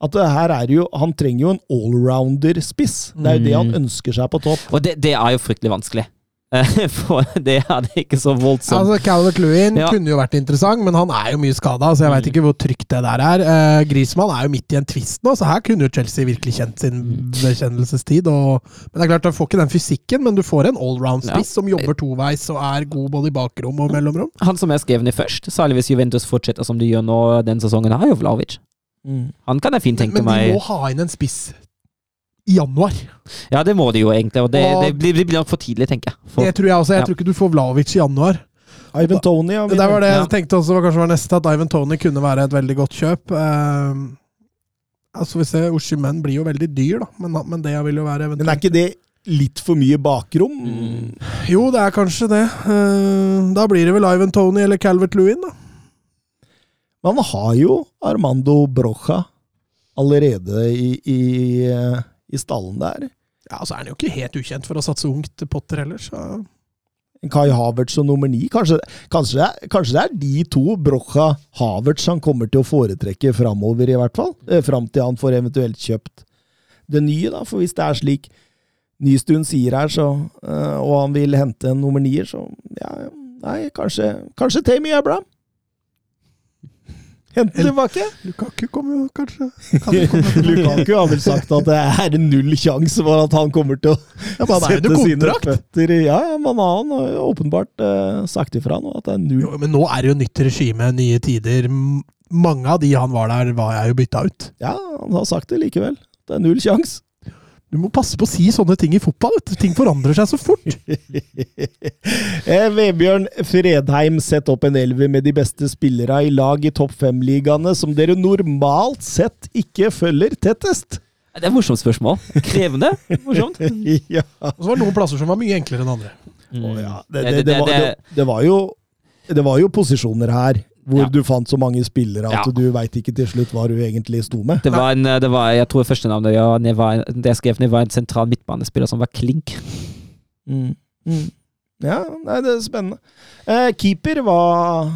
At det her er jo, Han trenger jo en allrounder-spiss. Det er jo det han Mm. ønsker seg på topp. Og det, det er jo fryktelig vanskelig. For det er det ikke så voldsomt. Altså, Calvert Lewin Ja. kunne jo vært interessant, men han er jo mye skada, så jeg veit ikke hvor trygt det der er. Uh, Griezmann er jo midt i en twist nå, så her kunne jo Chelsea virkelig kjent sin bekjennelsestid. Og, men det er klart, Du får ikke den fysikken, men du får en allround-spiss som jobber toveis og er god både i bakrom og mellomrom. Han som jeg skrev ned først, særlig hvis Juventus fortsetter som de gjør nå den sesongen, er jo Vlaovic. Han kan jeg fint tenke meg Men de meg må ha inn en spiss i januar. Ja, det må de jo egentlig, og det, Og- det, blir, blir nok for tidlig, tenker jeg. For, Det tror jeg også. Jeg Ja. tror ikke du får Vlavic i januar. Ivan Tony, ja. Det var det Ja. jeg tenkte også var kanskje var neste, at Ivan Tony kunne være et veldig godt kjøp. Uh, altså vi ser, Oshimen blir jo veldig dyr, da, men, men det vil jo være eventuelt Men er ikke det litt for mye bakrom? Mm. Jo, det er kanskje det. Uh, da blir det vel Ivan Tony eller Calvert Lewin, da. Man har jo Armando Brocha allerede i, i, eh, i stallen der. Ja, så er han jo ikke helt ukjent for å satse ungt Potter heller, så Kai Havertz og nummer ni. Kanskje, kanskje, kanskje det er de to, Brocha Havertz, han kommer til å foretrekke framover, i hvert fall. Eh, Fram til han får eventuelt kjøpt det nye, da. For hvis det er slik Nystuen sier her, så, eh, og han vil hente en nummer nier, så ja, nei, kanskje, kanskje Tammy Abraham. Hente tilbake. Lukaku kommer jo kanskje kan komme. Lukaku har vel sagt at det er null sjanse for at han kommer til å Ja, sette sine føtter i Ja, ja, men han har åpenbart uh, sagt ifra nå at det er null Jo, men nå er det jo nytt regime, nye tider. Mange av de han var der, var jeg jo bytta ut. Ja, han har sagt det likevel. Det er null sjanse. Du må passe på å si sånne ting i fotball. vet du. Ting forandrer seg så fort. eh, Vebjørn Fredheim setter opp en elver med de beste spillere i lag i topp fem-ligaene som dere normalt sett ikke følger tettest. Det er et morsomt spørsmål. Krevende. Morsomt. ja. Og så var det noen plasser som var mye enklere enn andre. Mm. Oh, ja, det, det, det, var, det, det, var jo, det var jo posisjoner her hvor Ja. du fant så mange spillere at Ja. du veit ikke til slutt hva du egentlig sto med. Det var en, det var, jeg tror første navnet ja, det, var, det jeg skrev ned, var en sentral midtbanespiller som var klink. Mm. Mm. Ja, nei, det er spennende. Eh, keeper var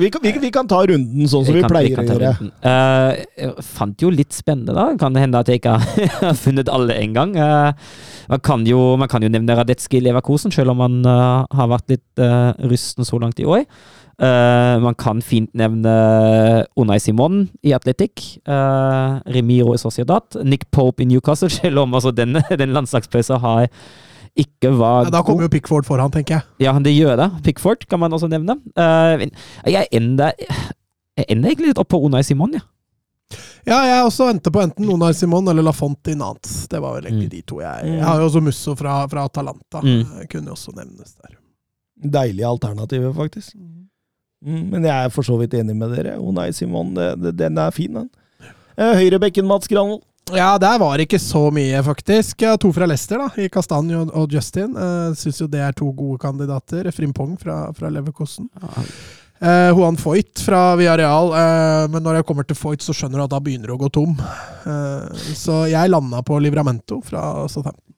vi kan, vi, vi kan ta runden sånn som vi, kan- pleier å gjøre. Eh, jeg fant jo litt spennende, da. Kan det hende at jeg ikke har funnet alle en gang. Eh, man, kan jo, man kan jo nevne Radetzky Leverkosen, selv om han uh, har vært litt uh, rusten så langt i år. Eh, man kan fint nevne Unai Simon i Atletic. Uh, Remiro i Sociedad. Nick Pope i Newcastle, selv om altså, den, den landslagspausen har ikke var Ja, da kommer jo Pickford foran, tenker jeg. ja, det gjør det. Pickford kan man også nevne. Eh, jeg ender jeg ender egentlig litt opp på Unai Simon, ja. Ja, jeg også endte på enten Unai Simon eller Lafonte i Nantes. Det var vel egentlig Mm. de to jeg Jeg har jo også Musso fra, fra Atalanta. Mm. Eh, Kunne også nevnes der. Deilige alternativer, faktisk. Mm, men jeg er for så vidt enig med dere. Unai Simon, det, det, den er fin, den. Eh, Høyrebekken Mats Granvold. Ja, der var det ikke så mye, faktisk. To fra Leicester, da, i Kastanje og, Justin. Uh, Syns jo det er to gode kandidater. Frimpong fra, fra Leverkosten. Eh, Juan Foyt fra Villarreal. eh, men når jeg kommer til Foyt, så skjønner du at da begynner det å gå tom. Eh, så jeg landa på Livramento fra Southampton.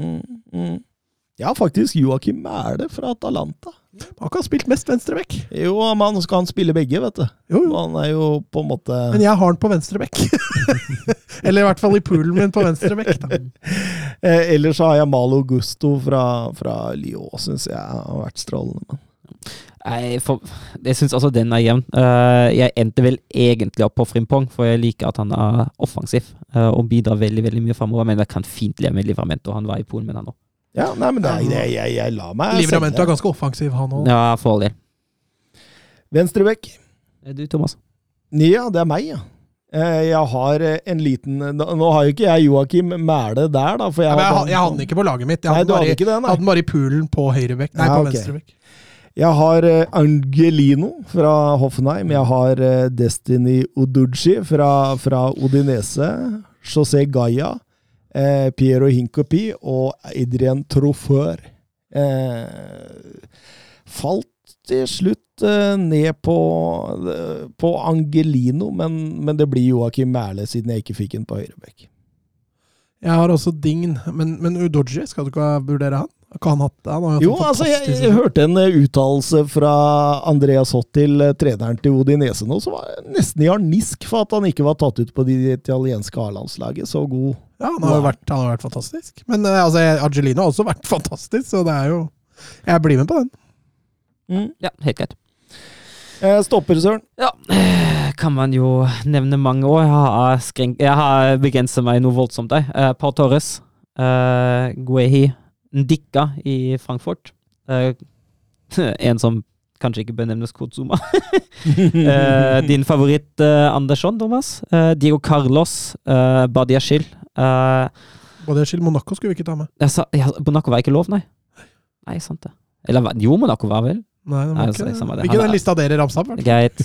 Mm, mm. Ja, faktisk Joakim Mæhle fra Atalanta. Han har ikke spilt mest venstreback. Jo, men skal han spille begge, vet du. Jo, jo. Han er jo på en måte Men jeg har han på venstreback. Eller i hvert fall i poolen min på venstreback. eh, Ellers har jeg Malo Gusto fra, fra Lyon, syns jeg har vært strålende. Jeg, for, jeg syns altså den er jevn. Uh, jeg endte vel egentlig opp på Frimpong, for jeg liker at han er offensiv uh, og bidrar veldig veldig mye framover. Men jeg kan fint leve med Livramento. Han var i Polen med han òg. Ja, nei, men det, jeg, jeg, jeg lar meg Livramento er ganske offensiv, han òg. Ja, for all del. Venstrebekk. Du, Thomas? Ja, det er meg, ja. Eh, Jeg har eh, en liten Nå har jo ikke jeg Joakim Mæle der, da. For jeg, hadde jeg hadde den ikke på laget mitt. Jeg hadde nei, den bare, ikke det, i- nei. hadde den bare i poolen på høyrebekk. Nei, Ja, på okay. venstrebekk. Jeg har eh, Angelino fra Hoffenheim. Jeg har Destiny Oduji fra, fra Odinese. José Gaia. Eh, Piero Hinkopi og Adrian Trofør. Eh, falt til slutt eh, ned på, eh, på Angelino, men, men det blir Joakim Mæhle, siden jeg ikke fikk en på høyrebekk. Jeg har også Dign, men, men Udoji, skal du ikke vurdere han? Ikke han hatt? Han har hatt Jo, en altså, jeg, jeg hørte en eh, uttalelse fra Andreas Hottil, til treneren til Odinese nå, som var nesten i harnisk for at han ikke var tatt ut på det italienske A-landslaget. Så god Ja, han har vært, han har vært fantastisk. Men eh, altså, Argelino har også vært fantastisk, så det er jo Jeg blir med på den. Ja, helt greit. eh, Stopper, Søren. Ja, kan man jo nevne mange år. Jeg har, har begrenset meg noe voldsomt der. Uh, Pau Torres, uh, Guehi, Ndika i Frankfurt. Uh, en som kanskje ikke benevnes nevnes Kotsuma. Eh, din favoritt uh, Andersson, Thomas. Uh, Diego Carlos, uh, Badiashil. Uh, Både Schill Monaco skulle vi ikke ta med. jeg sa, ja, Monaco var ikke lov, nei? Nei, sant det. Eller jo, Monaco var vel? Nei, det var ikke, det. ikke den lista dere ramsa opp. Greit.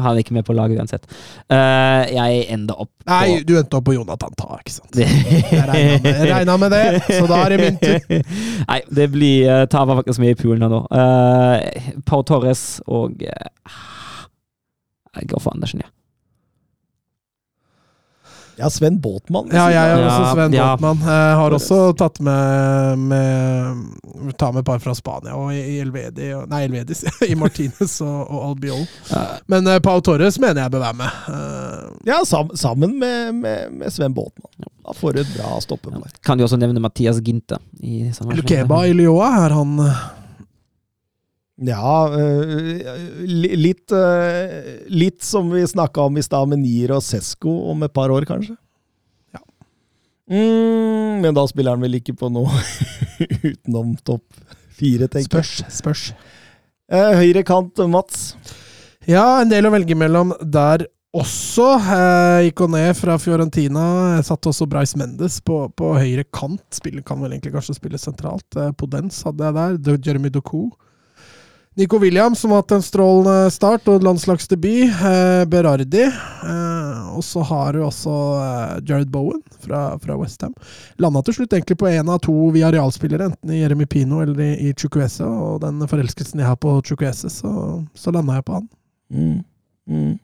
Han er ikke med på laget uansett. Uh, jeg enda opp på Nei, du endte opp på Jonathan Ta, ikke sant? Det- Jeg regna med, med det, så da er det min tur. Nei, det blir uh, Tava faktisk med i poolen her nå. Uh, Pau Torres og uh, Jeg går for Andersen, ja. Ja, Sven Båtmann. Ja, jeg har også Sven ja. Båtmann. Jeg har også tatt med, med Ta med et par fra Spania og i Elvedi Nei, Elvedis. I Martinez og, og Albiol. Men uh, Pau Torres mener jeg bør være med. Eh, Ja, sammen med, med, med Sven Båtmann. Da får du et bra stoppepar. Kan jo også nevne Mathias Ginte. I Lukeba i Lyoa, er han eh, Ja, øh, litt, øh, litt som vi snakka om i stad, med Nier og Sesko om et par år, kanskje. Ja. Mm, men da spiller han vel ikke på noe utenom topp fire, tenker jeg. Spørs. Spørs. Eh, høyre kant, Mats. Ja, en del å velge mellom der også. Eh, Ikoné fra Fiorentina. Jeg satte også Bryce Mendes på, på høyre kant. Spiller, kan vel egentlig kanskje spille sentralt. Eh, Podens hadde jeg der. Jeremy Doku. Nico Williams, som har hatt en strålende start og landslagsdebut. Eh, Berardi. Eh, og så har du også eh, Jared Bowen fra, fra Westham. Landa til slutt egentlig på én av to via realspillere, enten i Jeremy Pino eller i, i Chukwese. Og den forelskelsen jeg har på Chukwese, så, så landa jeg på han. Mm. Mm.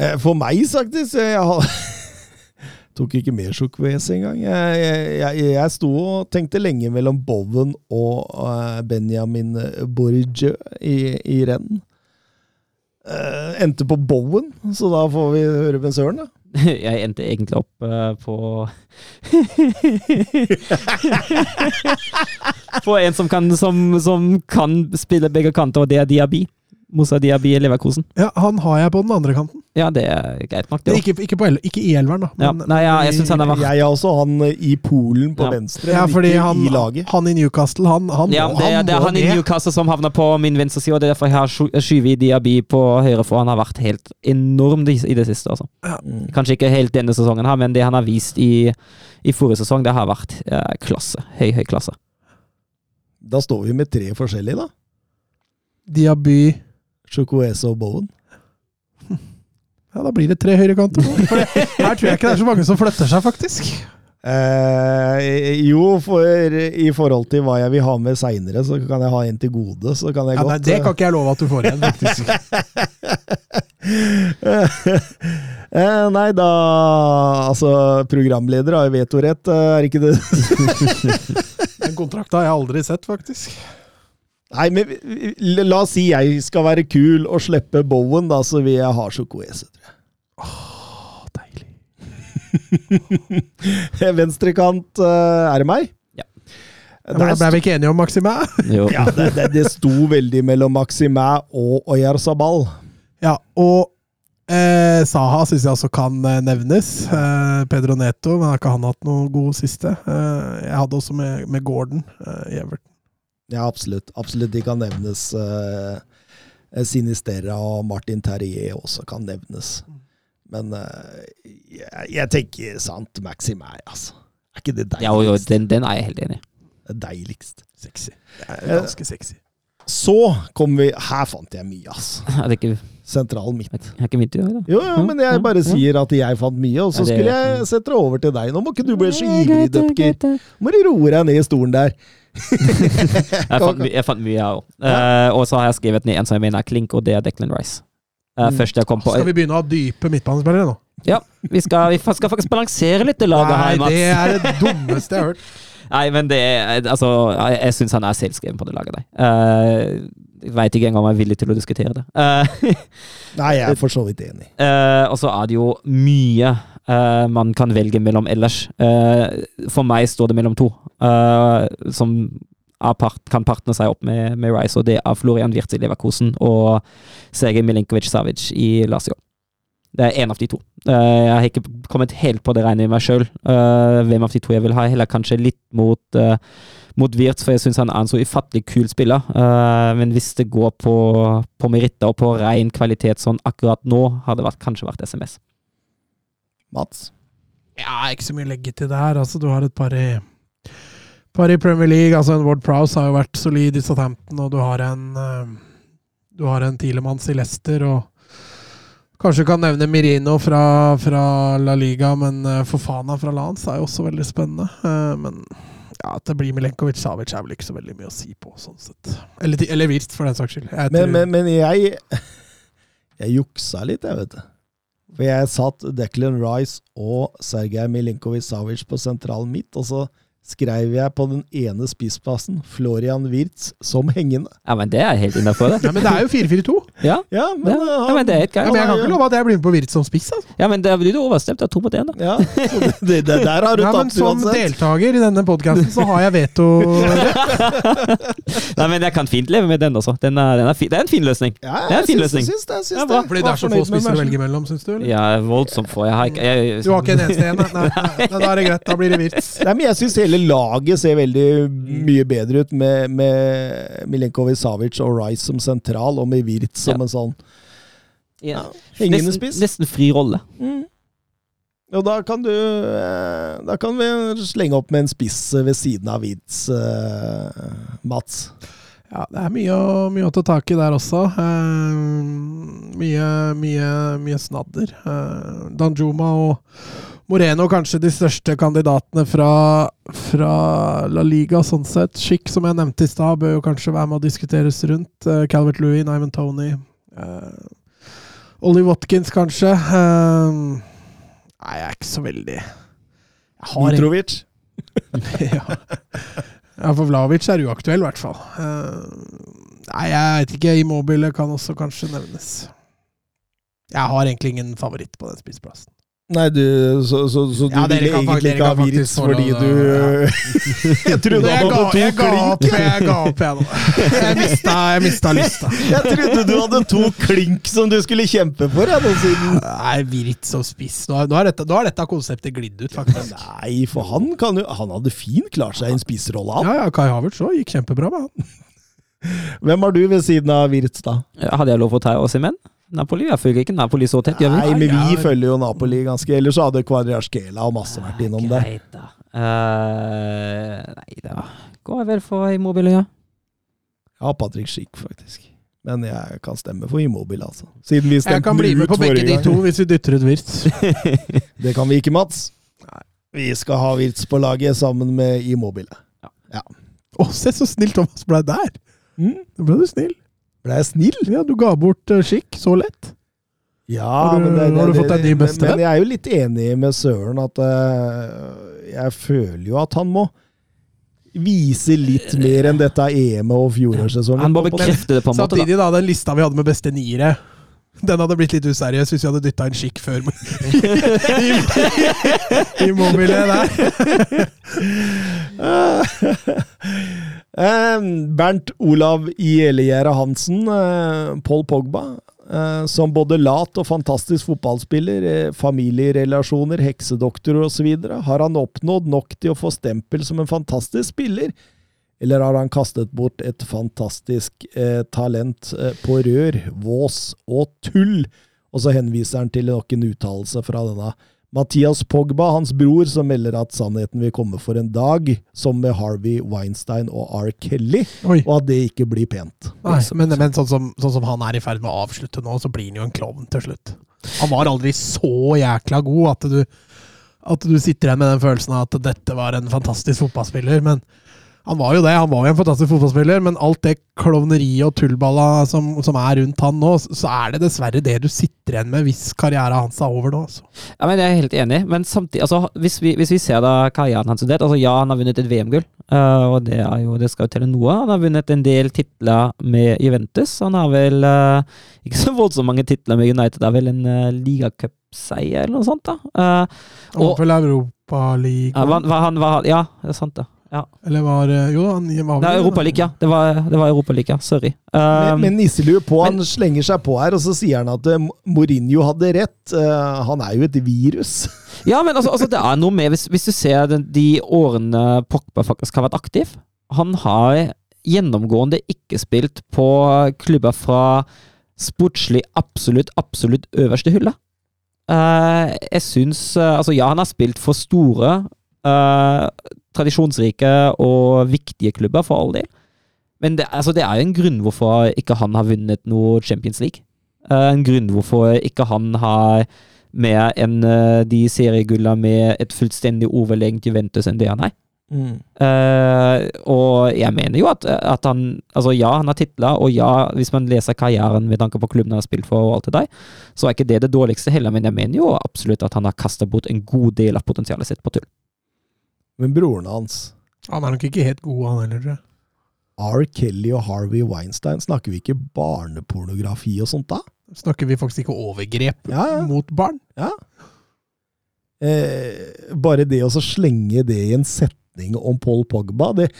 Eh, For meg, faktisk Jeg har tok ikke mer sjokkvese engang. Jeg, jeg, jeg, jeg sto og tenkte lenge mellom Bowen og eh, Benjamin Borge i, i renn. Uh, endte på Bowen, så da får vi høre med Søren, da. Jeg endte egentlig opp uh, på På en som kan, som, som kan spille begge kanter, og det er Diaby. Moussa Diaby i Leverkosen. Ja, han har jeg på den andre kanten. Ja, det er greit nok, det òg. Ikke, ikke, ikke i elveren, da. Ja, nei, ja, jeg synes han er Jeg har også han i Polen på Ja. venstre, Ja, fordi ikke han, i laget. han i Newcastle, han, han, Ja, må, det, er- han det er han i. Newcastle som havner på min venstre side, og det er derfor jeg har sky- skyvet Diaby på høyre, for han har vært helt enorm i i det siste. altså. Mm. Kanskje ikke helt denne sesongen, her, men det han har vist i, i forrige sesong, det har vært eh, klasse. Høy, høy klasse. Da står vi med tre forskjellige, da. Diaby Chukwueze og Bowen. Ja, da blir det tre høyrekanter. For det- Her tror jeg ikke det er så mange som flytter seg, faktisk. Eh, jo, for i forhold til hva jeg vil ha med seinere, så kan jeg ha en til gode. Så kan jeg Ja, nei, det kan ikke jeg love at du får igjen, faktisk. eh, Nei, da Altså, programleder har jo vetorett, eh, er ikke det? Den kontrakta har jeg aldri sett, faktisk. Nei, men la oss si jeg skal være kul og slippe Bowen, da, så vil jeg ha sjokoese, tror jeg. Åh, deilig. Venstrekant, eh, er det meg? Ja. Men da ble vi ikke enige om Maximæ? Ja, det, det, det sto veldig mellom Maximæ og Oyarzabal. Ja, og eh, Saha syns jeg også kan eh, nevnes. Eh, Pedro Neto, men har ikke han hatt noe god siste? Eh, jeg hadde også med, med Gordon eh, i Everton. Ja, absolutt. Absolutt. De kan nevnes. Uh, Sinisterra og Martin Terrier også kan nevnes. Men eh, jeg, jeg tenker sant Maximæ, altså. Er ikke det Ja, jo, den, den er jeg helt enig i. Er deiligst. Sexy. Det er ganske sexy. Så kom vi Her fant jeg mye, altså. Ja, det ikke, Sentral midt. er ikke midt i dag, da? Jo, jo, men jeg bare sier at jeg fant mye, og så skulle jeg sette det over til deg. Nå må ikke du bli så ivrig, Dupker. Må du roe deg ned i stolen der. Jeg fant, my- jeg fant mye, jeg òg. og så har jeg skrevet ned en som jeg mener er klink, og det er Declan Rice. Uh, Mm. Først jeg kom på Skal vi begynne å ha dype midtbanespillere nå? Ja, vi skal, vi skal faktisk balansere litt det laget Nei, her, Mats. det er det dummeste jeg har hørt. Nei, men det er Altså, jeg, jeg syns han er selvskreven på det laget der. Uh, jeg veit ikke engang om jeg er villig til å diskutere det. Uh, Nei, jeg er for så vidt enig. Uh, og så er det jo mye uh, man kan velge mellom ellers. Eh, for meg står det mellom to, eh, som part, kan partne seg opp med, med Rice, og det er Florian Wirtz i Leverkosen og Sergej Milinkovic Savic i Lazio. Det er én av de to. Eh, jeg har ikke kommet helt på det regnet i meg sjøl, hvem av de to jeg vil ha. Heller kanskje litt mot, uh, mot Wirtz, for jeg syns han er en så ufattelig kul spiller. Eh, men hvis det går på, på meritter og på ren kvalitet sånn akkurat nå, har det vært, kanskje vært SMS. Mats? Ja, ikke så mye å legge til der. Altså, du har et par i, par i Premier League. Altså, en Ward Prowse har jo vært solid i Southampton, og du har en eh, Du har en Tilemanns i Leicester, og Kanskje du kan nevne Mirino fra, fra La Liga, men uh, Fofana fra Lans er jo også veldig spennende. Eh, men ja, at det blir Milenkovic Savic er vel ikke så veldig mye å si på, sånn sett. Eller, eller Wirtz, for den saks skyld. Jeg Men, men, men jeg Jeg juksa litt, jeg, vet du. For jeg satt Declan Rice og Sergej Milinkovic Savic på sentralen mitt, og så skrev jeg på den ene spissplassen Florian Wirtz som hengende. Ja, men det er helt innafor, det. ja, men det er jo 4-4-2. Ja, Ja, men, ja. uh, ja, men det er helt Ja, greit. men jeg kan ikke love at jeg blir med på Wirtz som spiss. Altså. Ja, men det blir du overstemt av to mot én, da. Ja, så det, det, det der har du Ja, men som uansett. deltaker i denne podkasten, så har jeg veto. Nei, men jeg kan fint leve med den også. Den er, den er fi, Det er en fin løsning. Ja, Det er en fin jeg syns- syns det, syns bra. det. Fordi det er så få spisser å velge mellom, syns du? Eller? Ja, voldsomt få. Jeg har ikke jeg, Du har ikke en eneste en? Nei, nei, da er det greit. Da blir det Wirtz. Hele laget ser veldig mye bedre ut med, med Milenkovic Savic og Rice som sentral, og med Wirt som Ja. en sånn ja. hengende spiss. nesten fri rolle. Mm. Og da kan du eh, Da kan vi slenge opp med en spiss ved siden av Wirtz, eh, Mats. Ja, det er mye mye å ta tak i der også. Uh, mye, mye, mye snadder. Uh, Danjuma og Moreno kanskje de største kandidatene fra, fra La Liga, sånn sett. Skikk, som jeg nevnte i stad, bør jo kanskje være med å diskuteres rundt. Eh, Calvert Lewin, Ivan Tony. uh, Ollie Watkins, kanskje. Uh, nei, jeg er ikke så veldig Mitrovic. ja. ja, for Vlavic er uaktuell, i hvert fall. Uh, nei, jeg vet ikke. Immobile kan også kanskje nevnes. Jeg har egentlig ingen favoritt på den spissplassen. Nei, du Så, så, så du Ja, ville kan egentlig ikke ha få fordi du ja. Jeg trodde du han hadde to klink. jeg ga opp, jeg nå. Jeg mista, jeg mista lysta. Jeg trodde du hadde to klink som du skulle kjempe for, jeg, siden Nei, virits og spiss. Nå har, nå har, dette, nå har dette konseptet glidd ut, faktisk. Nei, for han kan jo Han hadde fint klart seg i en spissrolle, han. Ja, ja, Kai Havertz òg gikk kjempebra med han. Hvem har du ved siden av Wirtz, da? Hadde jeg lov å ta Osimhen? Napoli? Jeg følger ikke Napoli så tett, gjør vi? Nei, men vi følger jo Napoli ganske Ellers hadde Kvadriaskela og masse vært innom det. Greit, da. Uh, nei, da går jeg vel for Immobile, ja. Ja, Patrick Schick, faktisk. Men jeg kan stemme for Immobile, altså. Siden vi Jeg kan bli med på begge de to hvis vi dytter ut Wirtz. Det kan vi ikke, Mats. Vi skal ha Wirtz på laget sammen med Immobile. Å, se så snill Thomas ble der! Mm. Da ble du snill. Ble jeg snill? Ja, du ga bort uh, skikk så lett. Ja, Har du- har du fått deg ny beste men, jeg er jo litt enig med Søren at uh, jeg føler jo at han må vise litt mer enn dette EM-et og fjorårssesongen. Han må bekrefte det på en måte. Samtidig, da, den lista vi hadde med beste niere den hadde blitt litt useriøs hvis vi hadde dytta en skikk før. I, i mobile der. Eh, Bernt Olav Gjelegjerde Hansen, eh, Paul Pogba. eh, Som både lat og fantastisk fotballspiller, familierelasjoner, heksedoktor osv. Har han oppnådd nok til å få stempel som en fantastisk spiller? Eller har han kastet bort et fantastisk eh, talent eh, på rør, vås og tull? Og så henviser han til nok en uttalelse fra denne Mathias Pogba, hans bror, som melder at sannheten vil komme for en dag, som med Harvey Weinstein og R. Kelly, Oi. og at det ikke blir pent. Nei, men, men sånn, som, sånn som han er i ferd med å avslutte nå, så blir han jo en klovn til slutt. Han var aldri så jækla god at du, at du sitter igjen med den følelsen av at dette var en fantastisk fotballspiller. Men han var jo det. Han var jo en fantastisk fotballspiller, men alt det klovneriet og tullballa som, som er rundt han nå, så er det dessverre det du sitter igjen med hvis karrieren hans er over nå. Altså. Ja, men Jeg er helt enig, men samtidig altså, hvis, vi, hvis vi ser da karrieren hans under altså, Ja, han har vunnet et VM-gull, eh, og det, jo, det skal jo telle noe. Han har vunnet en del titler med Juventus. Han har vel eh, ikke så voldsomt mange titler med United, det er vel en uh, ligacupseier eller noe sånt. da. Uh, og, Og- Europaligaen? ja, ja, det er sant, det. Ja. Eller var eh, Jo, han var Det er Europaliga, ja. Det var, det var Europaliga, sorry. Med, Um, med nisselue på, han men- slenger seg på her, og så sier han at eh, Mourinho hadde rett. Uh, han er jo et virus. Ja, men altså, altså det er noe med Hvis, hvis du ser den, de årene Pogba faktisk har vært aktiv Han har gjennomgående ikke spilt på klubber fra sportslig absolutt, absolutt øverste hylle. Uh, jeg syns uh, Altså, ja, han har spilt for store, eh, tradisjonsrike og viktige klubber, for all del. Men det, altså, det er jo en grunn hvorfor ikke han har vunnet noe Champions League. Uh, en grunn hvorfor ikke han har mer enn uh, de seriegullene med et fullstendig overlegent Juventus enn det han er. Eh, og jeg mener jo at, at han Altså, ja, han har titler, og ja, hvis man leser karrieren med tanke på klubben han har spilt for, og alt det der, så er ikke det det dårligste heller, men jeg mener jo absolutt at han har kasta bort en god del av potensialet sitt på tull. Men broren hans, Han er nok ikke helt god, han heller, tror jeg. R. Kelly og Harvey Weinstein, snakker vi ikke barnepornografi og sånt da? Snakker vi faktisk ikke overgrep Ja, ja. mot barn? Ja. Eh, bare det å slenge det i en setning om Paul Pogba, det,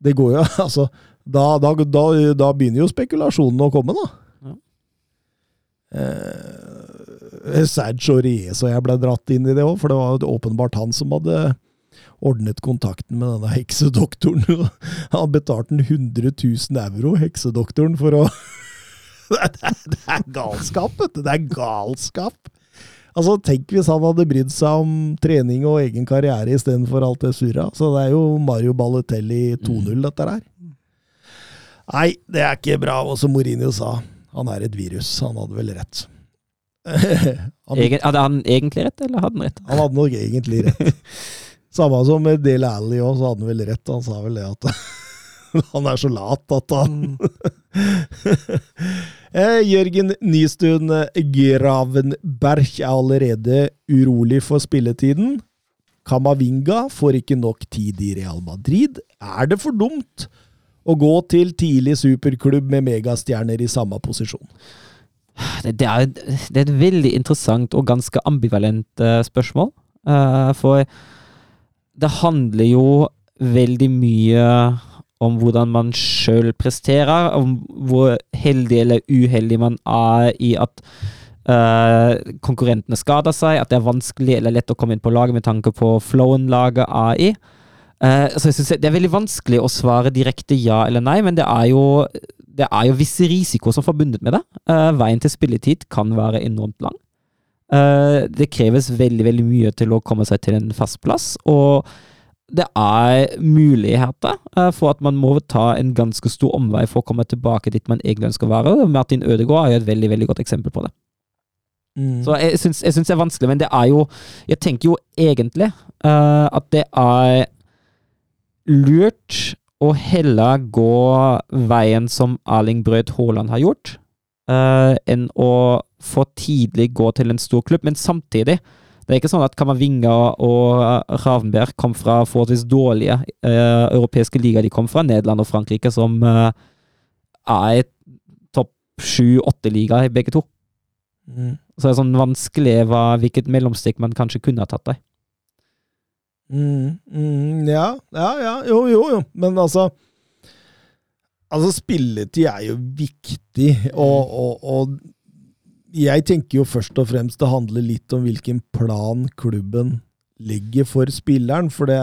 det går jo Altså, da, da, da, da begynner jo spekulasjonene å komme, da. Ja. Eh, Sergio Reyes og jeg ble dratt inn i det òg, for det var åpenbart han som hadde ordnet kontakten med denne heksedoktoren. Han betalte en 100 000 euro, heksedoktoren, for å det, er, det er galskap, vet du. Det er galskap. Altså, Tenk hvis han hadde brydd seg om trening og egen karriere istedenfor alt det surra. Så det er jo Mario Balotelli 2-0, dette her. Nei, det er ikke bra. Og som Mourinho sa, han er et virus. Han hadde vel rett. han, Egen, hadde han egentlig rett, eller hadde han rett? han hadde nok egentlig rett. Samme som med Dele Alli òg, så hadde han vel rett. Han sa vel det at han er så lat at han Eh, Jørgen Nystuen Gravenberg er allerede urolig for spilletiden. Kamavinga får ikke nok tid i Real Madrid. Er det for dumt å gå til tidlig superklubb med megastjerner i samme posisjon? Det, det, er, det er et veldig interessant og ganske ambivalent uh, spørsmål. Uh, for det handler jo veldig mye om hvordan man sjøl presterer, om hvor heldig eller uheldig man er i at Uh, konkurrentene skader seg, at det er vanskelig eller lett å komme inn på laget med tanke på flowen laget er. Eh, så jeg synes Det er veldig vanskelig å svare direkte ja eller nei, men det er jo, det er jo visse risikoer som er forbundet med det. Uh, veien til spilletid kan være enormt lang. Eh, det kreves veldig, veldig mye til å komme seg til en fast plass, og det er muligheter eh, for at man må ta en ganske stor omvei for å komme tilbake dit man egentlig ønsker å være. Martin Ødegaard er jo et veldig veldig godt eksempel på det. Mm. Så jeg syns, det er vanskelig, men det er jo Jeg tenker jo egentlig uh, at det er lurt å heller gå veien som Erling Brød Haaland har gjort, eh, enn å for tidlig gå til en stor klubb. Men samtidig, det er ikke sånn at Kamavinga og eh, Ravenberg kom fra forholdsvis dårlige uh, europeiske ligaer. De kom fra Nederland og Frankrike, som uh, er et topp sju-åtte-liga i begge to. Mm. Så det er sånn vanskelig hva, hvilket mellomstikk man kanskje kunne ha tatt der. Mm, mm, ja, ja, ja. Jo, jo, jo. Men altså Altså, spilletid er jo viktig, og, og, og jeg tenker jo først og fremst det handler litt om hvilken plan klubben legger for spilleren. For det,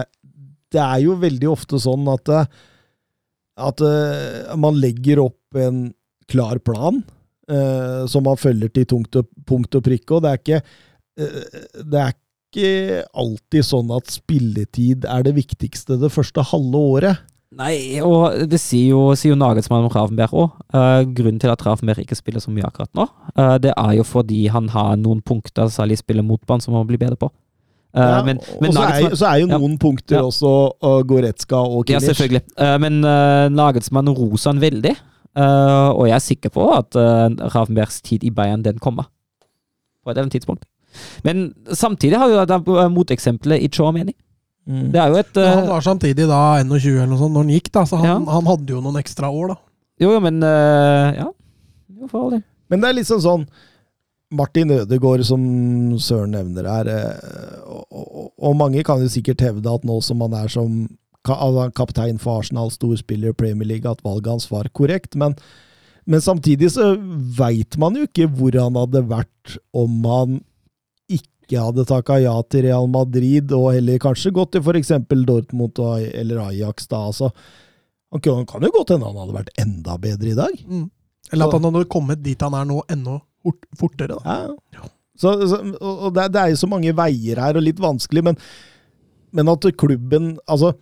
det er jo veldig ofte sånn at, det- at eh, man legger opp en klar plan eh, som man følger til tungt og, punkt og prikke, og det er ikke eh, det er ikke alltid sånn at spilletid er det viktigste det første halve året. Nei, og det sier jo, sier jo Nagelsmann om Ravenberg òg. grunnen til at Ravenberg ikke spiller så mye akkurat nå, uh, det er jo fordi han har noen punkter, særlig spillet mot banen, som han må bli bedre på. Uh, Ja, men, og så, er, så er jo Ja. noen punkter Ja. også uh, Goretzka og Ja, selvfølgelig. Eh, men uh, Nagelsmann roser han veldig, eh, og jeg er sikker på at uh, Ravenbergs tid i Bayern, den kommer. På et eller annet tidspunkt. Men samtidig har da moteksempelet i Chouameni. Mm. Det er jo et han eh, var samtidig da 21 eller noe sånt når han gikk, da, så han, Ja. han hadde jo noen ekstra år, da. Jo, jo, men eh, Ja. Jo, for all del. Men det er liksom sånn Martin Ødegaard, som Søren nevner her, eh, og, og, og mange kan jo sikkert hevde at nå som han er som altså kaptein for Arsenal, storspiller i Premier League, at valget hans var korrekt. Men, men samtidig så veit man jo ikke hvor han hadde vært om han ikke hadde takka ja til Real Madrid, og heller kanskje gått til f.eks. Dortmund eller Ajax. da, altså. Han kan, jo godt hende han hadde vært enda bedre i dag. Mm. Eller at han hadde kommet dit han er nå, enda fort, fortere, da. Ja. Så, så, og det er jo så mange veier her, og litt vanskelig, men, men at klubben Altså,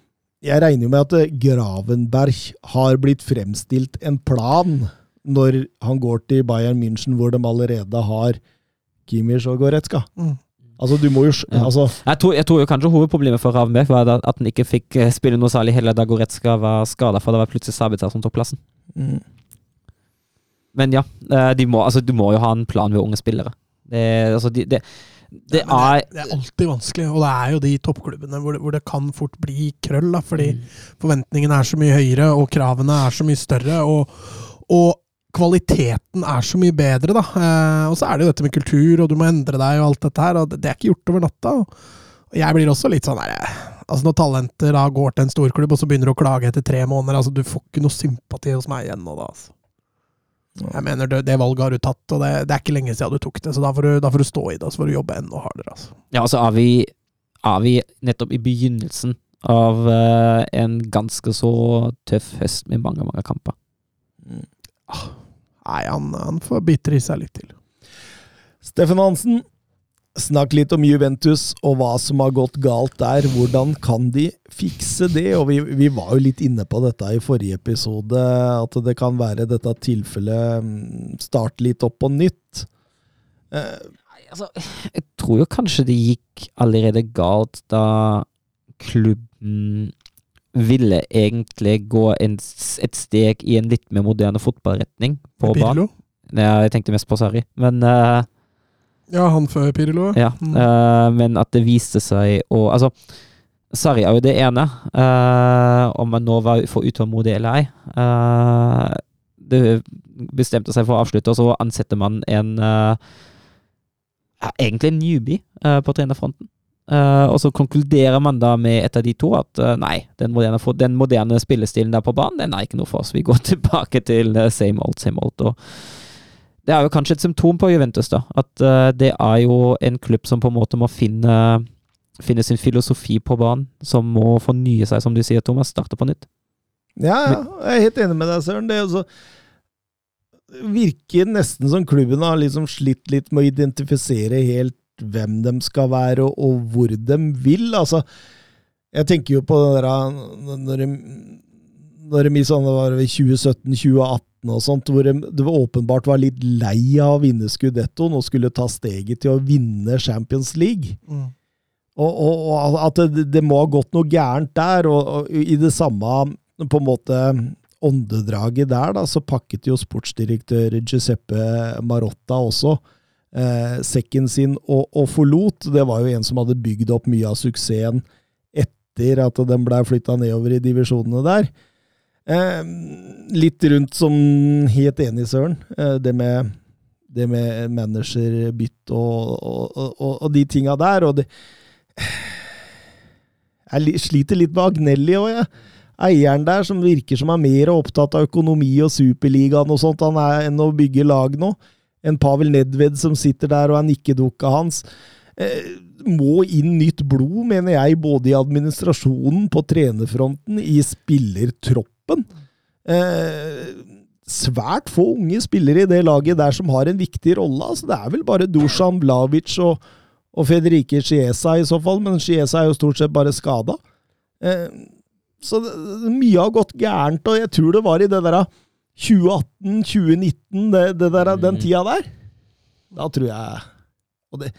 jeg regner jo med at eh, Gravenberg har blitt fremstilt en plan når han går til Bayern München, hvor de allerede har Kimmich og Goretzka. Mm. Altså, du må jo Ja. altså, Jeg tror, jeg tror jo kanskje hovedproblemet for Ravenberg var at han ikke fikk eh, spille noe særlig heller da Goretzka var skada, for det var plutselig Sabita som tok plassen. mm. Men ja, eh, de må, altså, du må jo ha en plan ved unge spillere. Det, altså, de, det, det Ja, er det, det er alltid vanskelig, og det er jo de toppklubbene hvor det, hvor det kan fort bli krøll, da, fordi Mm. forventningene er så mye høyere, og kravene er så mye større, og, og kvaliteten er så mye bedre, da. Eh, og så er det jo dette med kultur, og du må endre deg, og alt dette her, og det, er ikke gjort over natta. Og, jeg blir også litt sånn der eh, Altså Når talenter da går til en storklubb, og så begynner du å klage etter tre måneder, altså du får ikke noe sympati hos meg igjen nå, da. altså. Jeg mener, det, det valget har du tatt, og det, det er ikke lenge siden du tok det, så da får du, da får du stå i det, og så får du jobbe enda hardere. altså. Ja, altså er vi, er vi nettopp i begynnelsen av uh, en ganske så tøff høst med mange, mange kamper. Nei, han, han får bitre i seg litt til. Steffen Hansen, snakk litt om Juventus og hva som har gått galt der. Hvordan kan de fikse det? Og vi, vi var jo litt inne på dette i forrige episode, at det kan være dette tilfellet mm, starte litt opp på nytt. Eh, altså, jeg tror jo kanskje det gikk allerede galt da klubben ville egentlig gå en, et steg i en litt mer moderne fotballretning på banen. Ja, jeg tenkte mest på Sarri, men uh, Ja, han før Pirlo. Ja, Mm. uh, men at det viste seg å Altså, Sarri er jo det ene. Uh, om man nå var for utålmodig eller ei. Det bestemte seg for å avslutte, og så ansetter man en uh, Egentlig en newbie på trenerfronten. Uh, og så konkluderer man da med et av de to at nei, den moderne, den moderne, spillestilen der på banen, den er ikke noe for oss. Vi går tilbake til same old, same old. Og det er jo kanskje et symptom på Juventus, da. At det er jo en klubb som på en måte må finne, finne sin filosofi på banen. Som må fornye seg, som du sier, Thomas. Starte på nytt. Ja, ja, jeg er helt enig med deg, Søren. Det også virker nesten som klubben har liksom slitt litt med å identifisere helt hvem de skal være, og, og hvor de vil. Altså, jeg tenker jo på det der når de, når de i sånn, det var 2017-2018 og sånt, hvor de, det åpenbart var litt lei av å vinne Scudettoen og skulle ta steget til å vinne Champions League. Mm. Og, og, og, at det, det, må ha gått noe gærent der, og, og i det samme på en måte åndedraget der, da, så pakket jo sportsdirektør Giuseppe Marotta også eh, sekken sin og, og, forlot. Det var jo en som hadde bygd opp mye av suksessen etter at den blei flytta nedover i divisjonene der. Eh, litt rundt som helt enig, Søren. Eh, det med det med managerbytt og, og, og, og, de tinga der. Og det Jeg sliter litt med Agnelli òg, jeg eieren der, som virker som er mer opptatt av økonomi og Superligaen og sånt han er enn å bygge lag nå, enn Pavel Nedved som sitter der og er nikkedukka hans. Eh, må inn nytt blod, mener jeg, både i administrasjonen, på trenerfronten, i spillertroppen. Eh, svært få unge spillere i det laget der som har en viktig rolle. Altså, det er vel bare Dusan Blavic og, og Federike Chiesa i så fall, men Chiesa er jo stort sett bare skada. Eh, så det, mye har gått gærent, og jeg tror det var i det der 2018-2019, det, det der, den mm. tida der. Da tror jeg Og det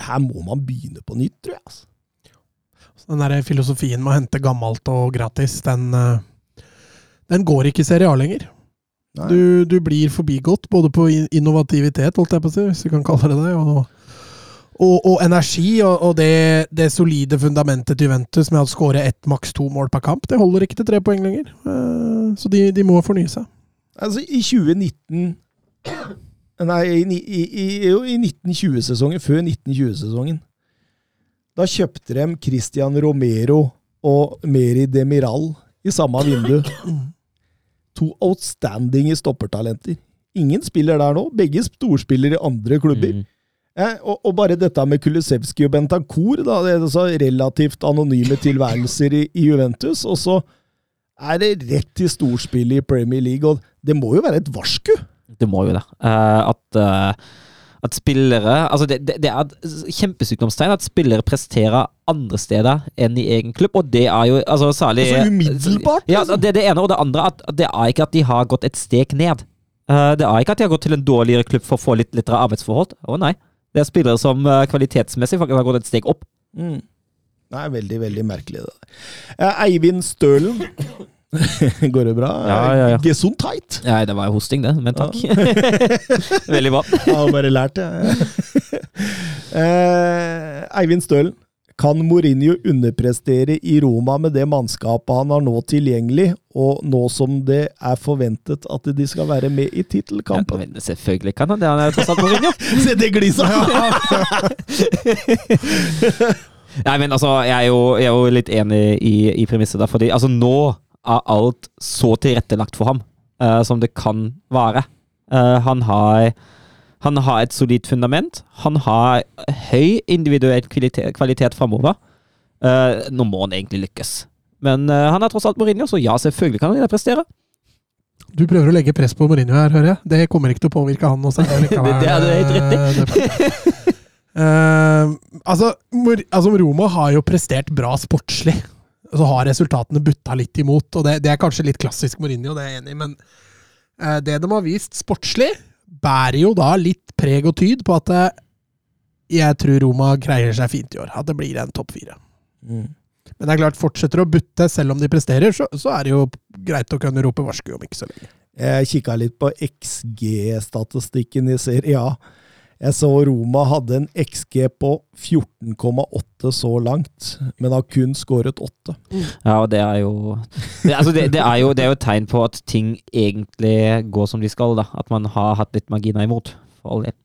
Her må man begynne på nytt, tror jeg. altså. Den der filosofien med å hente gammelt og gratis, den, eh, den går ikke i Serie A lenger. Du, du, blir forbigått både på innovativitet, holdt jeg på å si, hvis vi kan kalle det det, og og, og, energi og, og det, det, solide fundamentet til Juventus med å skåre ett, maks to mål per kamp, det holder ikke til tre poeng lenger. Uh, så de, de, må fornye seg. Altså, i 2019 Nei, i, i, i, i 1920-sesongen, før 1920-sesongen, da kjøpte de Christian Romero og Meri Demiral i samme vindu. To outstanding stoppertalenter. Ingen spiller der nå. Begge storspiller i andre klubber. Mm. Eh, og, og, bare dette med Kulusevski og Bentancour, da, det er så relativt anonyme tilværelser i, i, Juventus, og så er det rett til storspill i Premier League, og det må jo være et varsku? Det må jo det. Uh, at, uh, at, spillere Altså, det, det, det er et kjempesykdomstegn at spillere presterer andre steder enn i egen klubb, og det er jo altså særlig Altså umiddelbart? Ja, liksom. det er det ene, og det andre at det er ikke at de har gått et steg ned. Uh, det er ikke at de har gått til en dårligere klubb for å få litt lettere arbeidsforhold. Å oh, nei. Det er spillere som uh, kvalitetsmessig faktisk har gått et steg opp. Mm. Det er veldig, veldig merkelig, det. Eivind Stølen. Går det bra? Ja, ja, ja. Gesundheit? Ja, det var jo hosting, det, men takk. Ja. veldig bra. Jeg har bare lært det. eh, Eivind Stølen. Kan Mourinho underprestere i Roma med det mannskapet han har nå tilgjengelig, og nå som det er forventet at de skal være med i tittelkampen? Ja, selvfølgelig kan han det, han er jo tross alt Mourinho! Se det glisa! Nei, men altså, jeg er jo, jeg er jo litt enig i, i premisset der, fordi altså nå er alt så tilrettelagt for ham uh, som det kan være. Uh, han har han har et solid fundament. Han har høy individuell kvalitet, kvalitet framover. Uh, nå må han egentlig lykkes. Men uh, han er tross alt Mourinho, så ja, selvfølgelig kan han prestere. Du prøver å legge press på Mourinho her, hører jeg. Det kommer ikke til å påvirke han også. det, det er du helt rett i. uh, altså, altså, Roma har jo prestert bra sportslig. Så har resultatene butta litt imot, og det, det er kanskje litt klassisk Mourinho, det er jeg enig i, men det de har vist sportslig bærer jo da litt preg og tyd på at eh, jeg tror Roma greier seg fint i år. At det blir en topp fire. Mm. Men det er klart, fortsetter å butte selv om de presterer, så, så er det jo greit å kunne rope varsku om ikke så lenge. Jeg kikka litt på XG-statistikken i Serie A. Jeg så Roma hadde en XG på 14,8 så langt, men har kun skåret 8. Ja, og det er jo det, altså det, det, er jo et tegn på at ting egentlig går som de skal. da. At man har hatt litt marginer imot. For all del.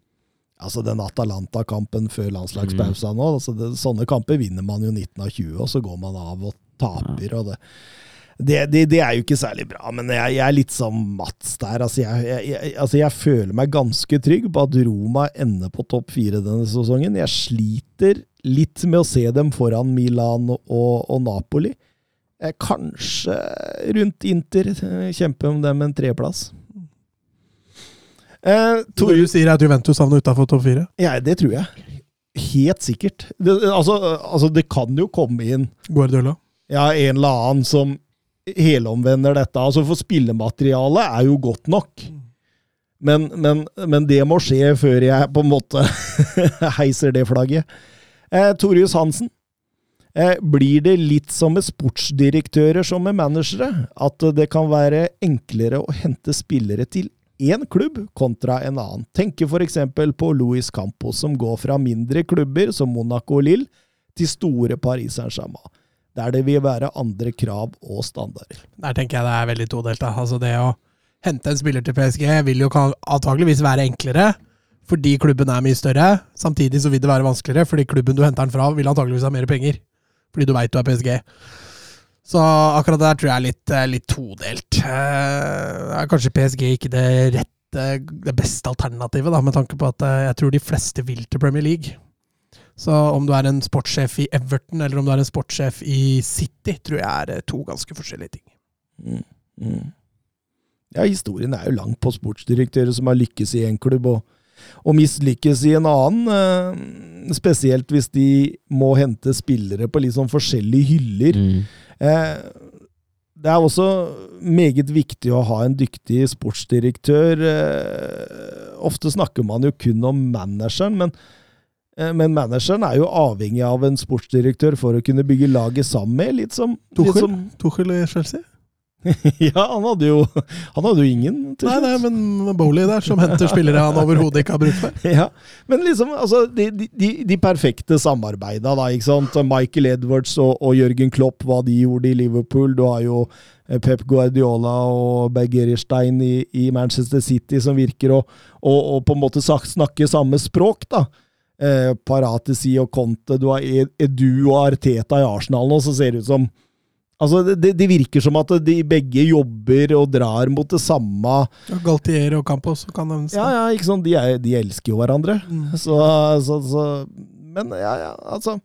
Altså Den Atalanta-kampen før landslagspausa nå, altså det, sånne kamper vinner man jo 19 av 20, og så går man av og taper. og det det, det, det, er jo ikke særlig bra, men jeg, jeg er litt som Mats der. Altså jeg, jeg, altså jeg, føler meg ganske trygg på at Roma ender på topp fire denne sesongen. Jeg sliter litt med å se dem foran Milan og, og Napoli. Eh, kanskje rundt Inter. Kjempe om dem en treplass. Eh, så du sier at Juventus havner utafor topp fire? Ja, det tror jeg. Helt sikkert. Det, altså, altså, det kan jo komme inn Guardiola? Ja, en eller annen som helomvender dette. Altså, for spillematerialet er jo godt nok. Men, men, men, det må skje før jeg på en måte heiser det flagget. Eh, Torius Hansen. Eh, blir det litt som med sportsdirektører som med managere? At det kan være enklere å hente spillere til én klubb kontra en annen. Tenker f.eks. på Louis Campos, som går fra mindre klubber som Monaco og Lille til store Paris Saint-Germain der det vil være andre krav og standarder. Der tenker jeg det er veldig todelt. Altså det å hente en spiller til PSG vil jo antageligvis være enklere, fordi klubben er mye større. Samtidig så vil det være vanskeligere, fordi klubben du henter den fra, vil antageligvis ha mer penger. Fordi du veit du er PSG. Så akkurat det der tror jeg er litt, eh, litt todelt. Eh, er kanskje PSG ikke det rette, det beste alternativet, da, med tanke på at eh, jeg tror de fleste vil til Premier League. Så om du er en sportssjef i Everton eller om du er en sportssjef i City, tror jeg er eh, to ganske forskjellige ting. Mm, mm. Ja, historien er jo lang på sportsdirektører som har lykkes i en klubb og, og mislykkes i en annen. Eh, spesielt hvis de må hente spillere på litt sånn forskjellige hyller. Mm. Eh, det er også meget viktig å ha en dyktig sportsdirektør. Eh, ofte snakker man jo kun om manageren, men Eh, men manageren er jo avhengig av en sportsdirektør for å kunne bygge laget sammen med. Litt som Tuchel, som, Tuchel i Chelsea? ja, han hadde, jo, han hadde jo ingen. Nei, nei, men Bowley der, som henter spillere han overhodet ikke har bruk for. ja, Men liksom, altså, de, de, de perfekte samarbeida, da. ikke sant? Michael Edwards og, og, Jørgen Klopp, hva de gjorde i Liverpool. Du har jo eh, Pep Guardiola og Bergerstein i, i Manchester City som virker å på en måte snakke samme språk, da eh, Paratesi og Conte, du har Edu og Arteta i Arsenal nå, så ser det ut som Altså, det, det, virker som at de begge jobber og drar mot det samme. Ja, Galtier og Campos kan nevnes. Ja, ja, ikke sant. De, er, de elsker jo hverandre. Mm. Så, så, så, Men ja, ja, altså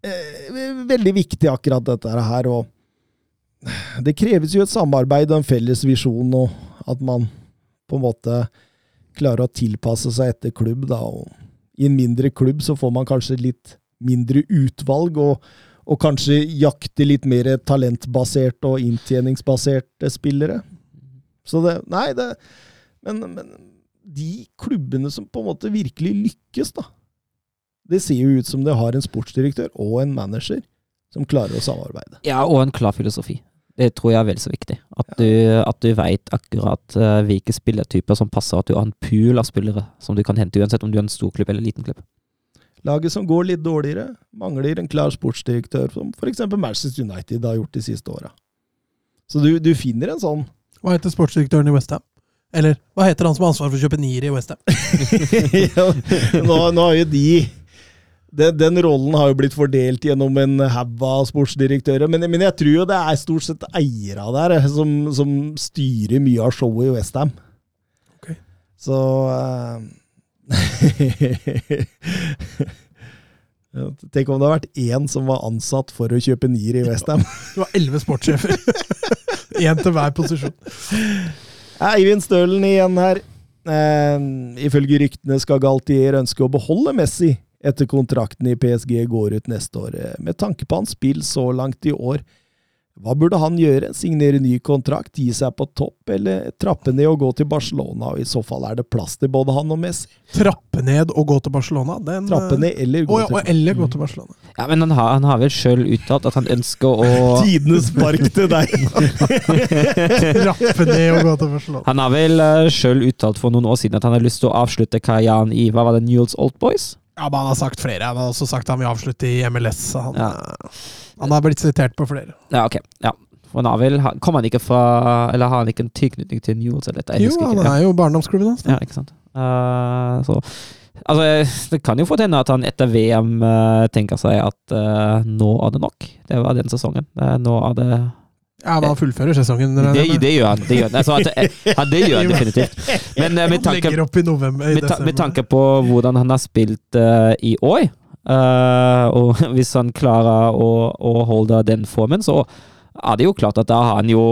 eh, Veldig viktig akkurat dette her. Og det kreves jo et samarbeid og en felles visjon, og at man på en måte klare å tilpasse seg etter klubb. Da. Og I en mindre klubb så får man kanskje litt mindre utvalg, og, og kanskje jakte litt mer talentbaserte og inntjeningsbaserte spillere. Så det Nei, det men, men, de klubbene som på en måte virkelig lykkes, da Det ser jo ut som det har en sportsdirektør og en manager som klarer å samarbeide. Ja, og en klar filosofi. Det tror jeg er vel så viktig. At du, at du veit akkurat uh, hvilke spillertyper som passer. At du har en pool av spillere som du kan hente, uansett om du er en stor klubb eller en liten klubb. Laget som går litt dårligere, mangler en klar sportsdirektør, som f.eks. Manchester United har gjort de siste åra. Så du, du, finner en sånn Hva heter sportsdirektøren i Westham? Eller hva heter han som har ansvar for å kjøpe nier i Westham? ja, nå, nå har jo de den, den, rollen har jo blitt fordelt gjennom en haug av sportsdirektører, men, men, jeg tror jo det er stort sett eiere der eh, som, som styrer mye av showet i Westham. Okay. Så uh, Tenk om det har vært én som var ansatt for å kjøpe nier i Westham. Det var elleve sportssjefer. Én til hver posisjon. Eivind Stølen igjen her. Uh, ifølge ryktene skal Galtier ønske å beholde Messi etter kontrakten i PSG går ut neste år. Eh, med tanke på hans spill så langt i år, Hva burde han gjøre? Signere ny kontrakt, gi seg på topp, eller trappe ned og gå til Barcelona? Og I så fall er det plass til både han og Messi. Trappe ned og gå til Barcelona? Den, Trappe ned eller gå Å ja, til og eller gå til Barcelona. Ja, men han har, han har vel sjøl uttalt at han ønsker å Tidenes spark til deg! Trappe ned og gå til Barcelona. Han har vel uh, sjøl uttalt for noen år siden at han har lyst til å avslutte karrieren i hva var det, Newells Old Boys? Ja, men Han har sagt flere. Han har også sagt han vil avslutte i MLS. Han, Ja. eh, han har blitt sitert på flere. Ja, ok. Ja. For han har han- ikke fra Eller har han ikke en tilknytning til Newells? Eller dette? Jo, han er jo barndomsklubben hans. Ja, ikke sant. Uh, så Altså, det kan jo fort hende at han etter VM uh, tenker seg at uh, nå er det nok. Det var den sesongen. Eh, nå er det Ja, men han fullfører sesongen. Det, det, det gjør han. Det gjør han. Altså, at, ja, det gjør han definitivt. Men eh, med Han tanke, med, ta, med tanke på hvordan han har spilt uh, i år, uh, og hvis han klarer å, å holde den formen, så er det jo klart at da har han jo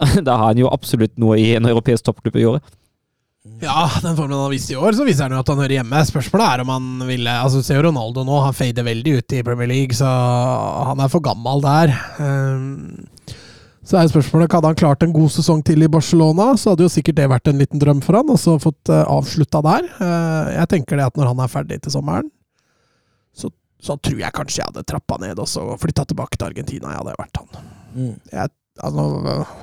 da har han jo absolutt noe i en europeisk toppklubb å gjøre. Ja, den formen han har vist i år, så viser han jo at han hører hjemme. Spørsmålet er om han ville Altså, Du ser jo Ronaldo nå, han fader veldig ut i Premier League, så han er for gammel der. Ehm, så er spørsmålet Hadde han klart en god sesong til i Barcelona, så hadde jo sikkert det vært en liten drøm for han, og så fått uh, avslutta der. Eh, jeg tenker det at når han er ferdig til sommeren, så, så tror jeg kanskje jeg hadde trappa ned og så flytta tilbake til Argentina. Jeg hadde vært han. Mm. Jeg, altså,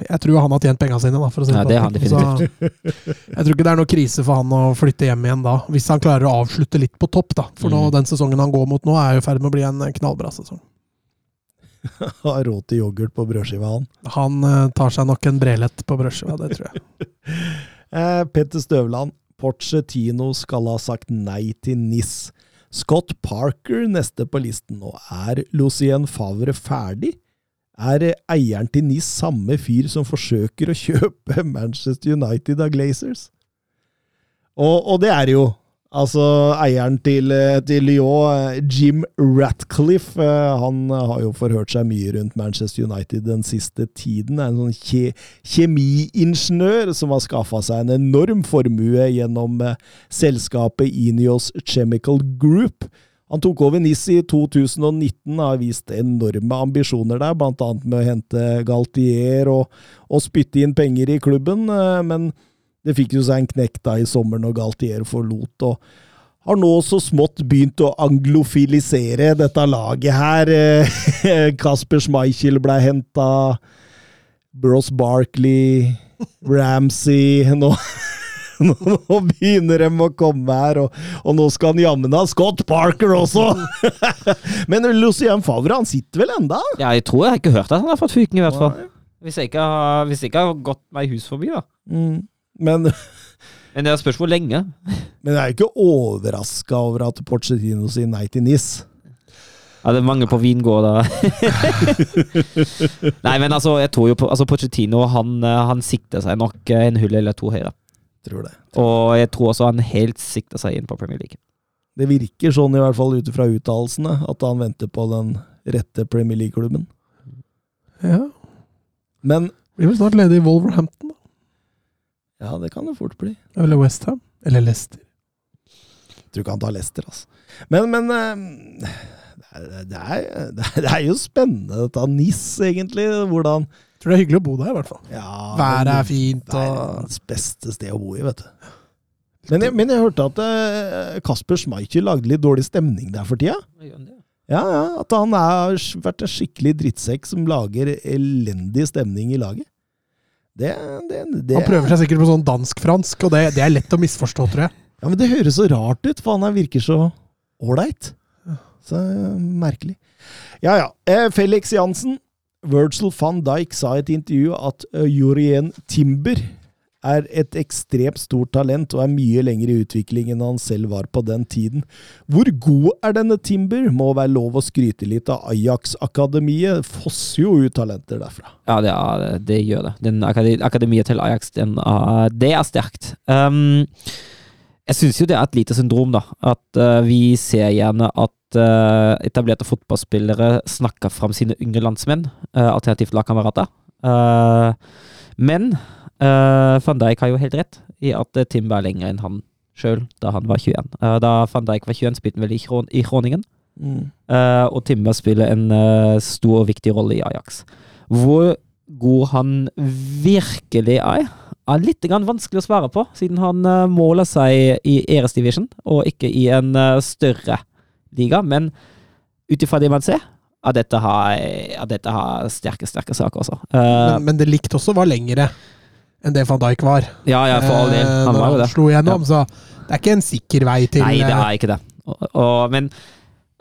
jeg tror han har tjent penga sine, da, for å si Ja, det han sånn. Så jeg tror ikke det er noe krise for han å flytte hjem igjen da, hvis han klarer å avslutte litt på topp. da. For nå, Mm. den sesongen han går mot nå, er jo i ferd med å bli en knallbra sesong. Har råd til yoghurt på brødskiva, han. Han eh, tar seg nok en brelett på brødskiva, det tror jeg. Eh, Petter Støvland. Porcetino skal ha sagt nei til NIS. Scott Parker neste på listen nå. Er Lucien Favre ferdig? Er eieren til NIS samme fyr som forsøker å kjøpe Manchester United av Glazers? Og, og det er det jo. Altså, eieren til, eh, til Lyon, eh, Jim Ratcliffe, eh, han har jo forhørt seg mye rundt Manchester United den siste tiden. Er en sånn kje, kjemiingeniør som har skaffa seg en enorm formue gjennom selskapet Inios Chemical Group. Han tok over NIS i 2019 og har vist enorme ambisjoner der, bl.a. med å hente Galtier og, og spytte inn penger i klubben, men det fikk jo seg en knekk da i sommer når Galtier forlot, og har nå så smått begynt å anglofilisere dette laget her. Eh, Kasper Schmeichel ble henta, Bros Barkley, Ramsey nå, nå, nå begynner de å komme her, og, og nå skal han jammen ha Scott Parker også! Men Lucien Favre, han sitter vel enda? Ja, jeg tror jeg har ikke hørt at han har fått fyken, i hvert fall. Hvis jeg ikke har, hvis jeg ikke har gått meg hus forbi, da. Mm. Men, Men det er spørs hvor lenge. men jeg er jo ikke overraska over at Porcetino sier nei til NIS. Ja, det er mange på vingårder. Nei, men altså, jeg tror jo på altså Pochettino han, eh, han sikter seg nok eh, en hull eller to høyre. Tror det. Og jeg tror også han helt sikter seg inn på Premier League. Det virker sånn, i hvert fall ut fra uttalelsene, at han venter på den rette Premier League-klubben. Ja. Men Blir vel snart ledig i Wolverhampton, da. Ja, det kan det fort bli. Eller Westham. Eller Leicester. Jeg tror ikke han tar Leicester, altså. Men, men eh, det, er, det, er, det er jo spennende, dette NIS, egentlig. Hvordan tror det er hyggelig å bo der, i hvert fall. ja, Været er fint, og Verdens beste sted å bo i, vet du. Men jeg, men jeg hørte at eh, Kasper Schmeichel lagde litt dårlig stemning der for tida. Ja, ja, At han har vært en skikkelig drittsekk som lager elendig stemning i laget. Det, det, det Han prøver seg sikkert på sånn dansk-fransk, og det, det er lett å misforstå, tror jeg. Ja, men det høres så rart ut, for han virker så ålreit. Så eh, merkelig. Ja, ja. Eh, Felix Jansen. Virgil van Dijk sa i et intervju at uh, Jurien Timber er et ekstremt stort talent og er mye lenger i utvikling enn han selv var på den tiden. Hvor god er denne Timber? Må være lov å skryte litt av Ajax-akademiet. Fosser jo ut talenter derfra. Ja, det, er, det gjør det. Den akademiet til Ajax, den er, det er sterkt. Um, jeg syns jo det er et lite syndrom, da. At uh, vi ser gjerne at uh, etablerte fotballspillere snakker fram sine yngre landsmenn, uh, alternativt lagkamerater. Uh, men uh, van Dijk har jo helt rett i at uh, Timber er lenger enn han sjøl da han var 21. Uh, da van Dijk var 21, spilte han vel i, Kroningen, i Groningen. Uh, og Timber spiller en uh, stor og viktig rolle i Ajax. Hvor god han virkelig er, er litt vanskelig å svare på, siden han uh, måler seg i Eres Division og ikke i en eh, større liga. Men ut ifra det man ser, er dette har, er dette har sterke, sterke saker også. Uh, Men, men det likt også var lengre enn det van Dijk var. ja, ja, for all del. Eh, Han når var jo det. slo igjennom, så det er ikke en sikker vei til Nei, det eh, er ikke det. Og, og, men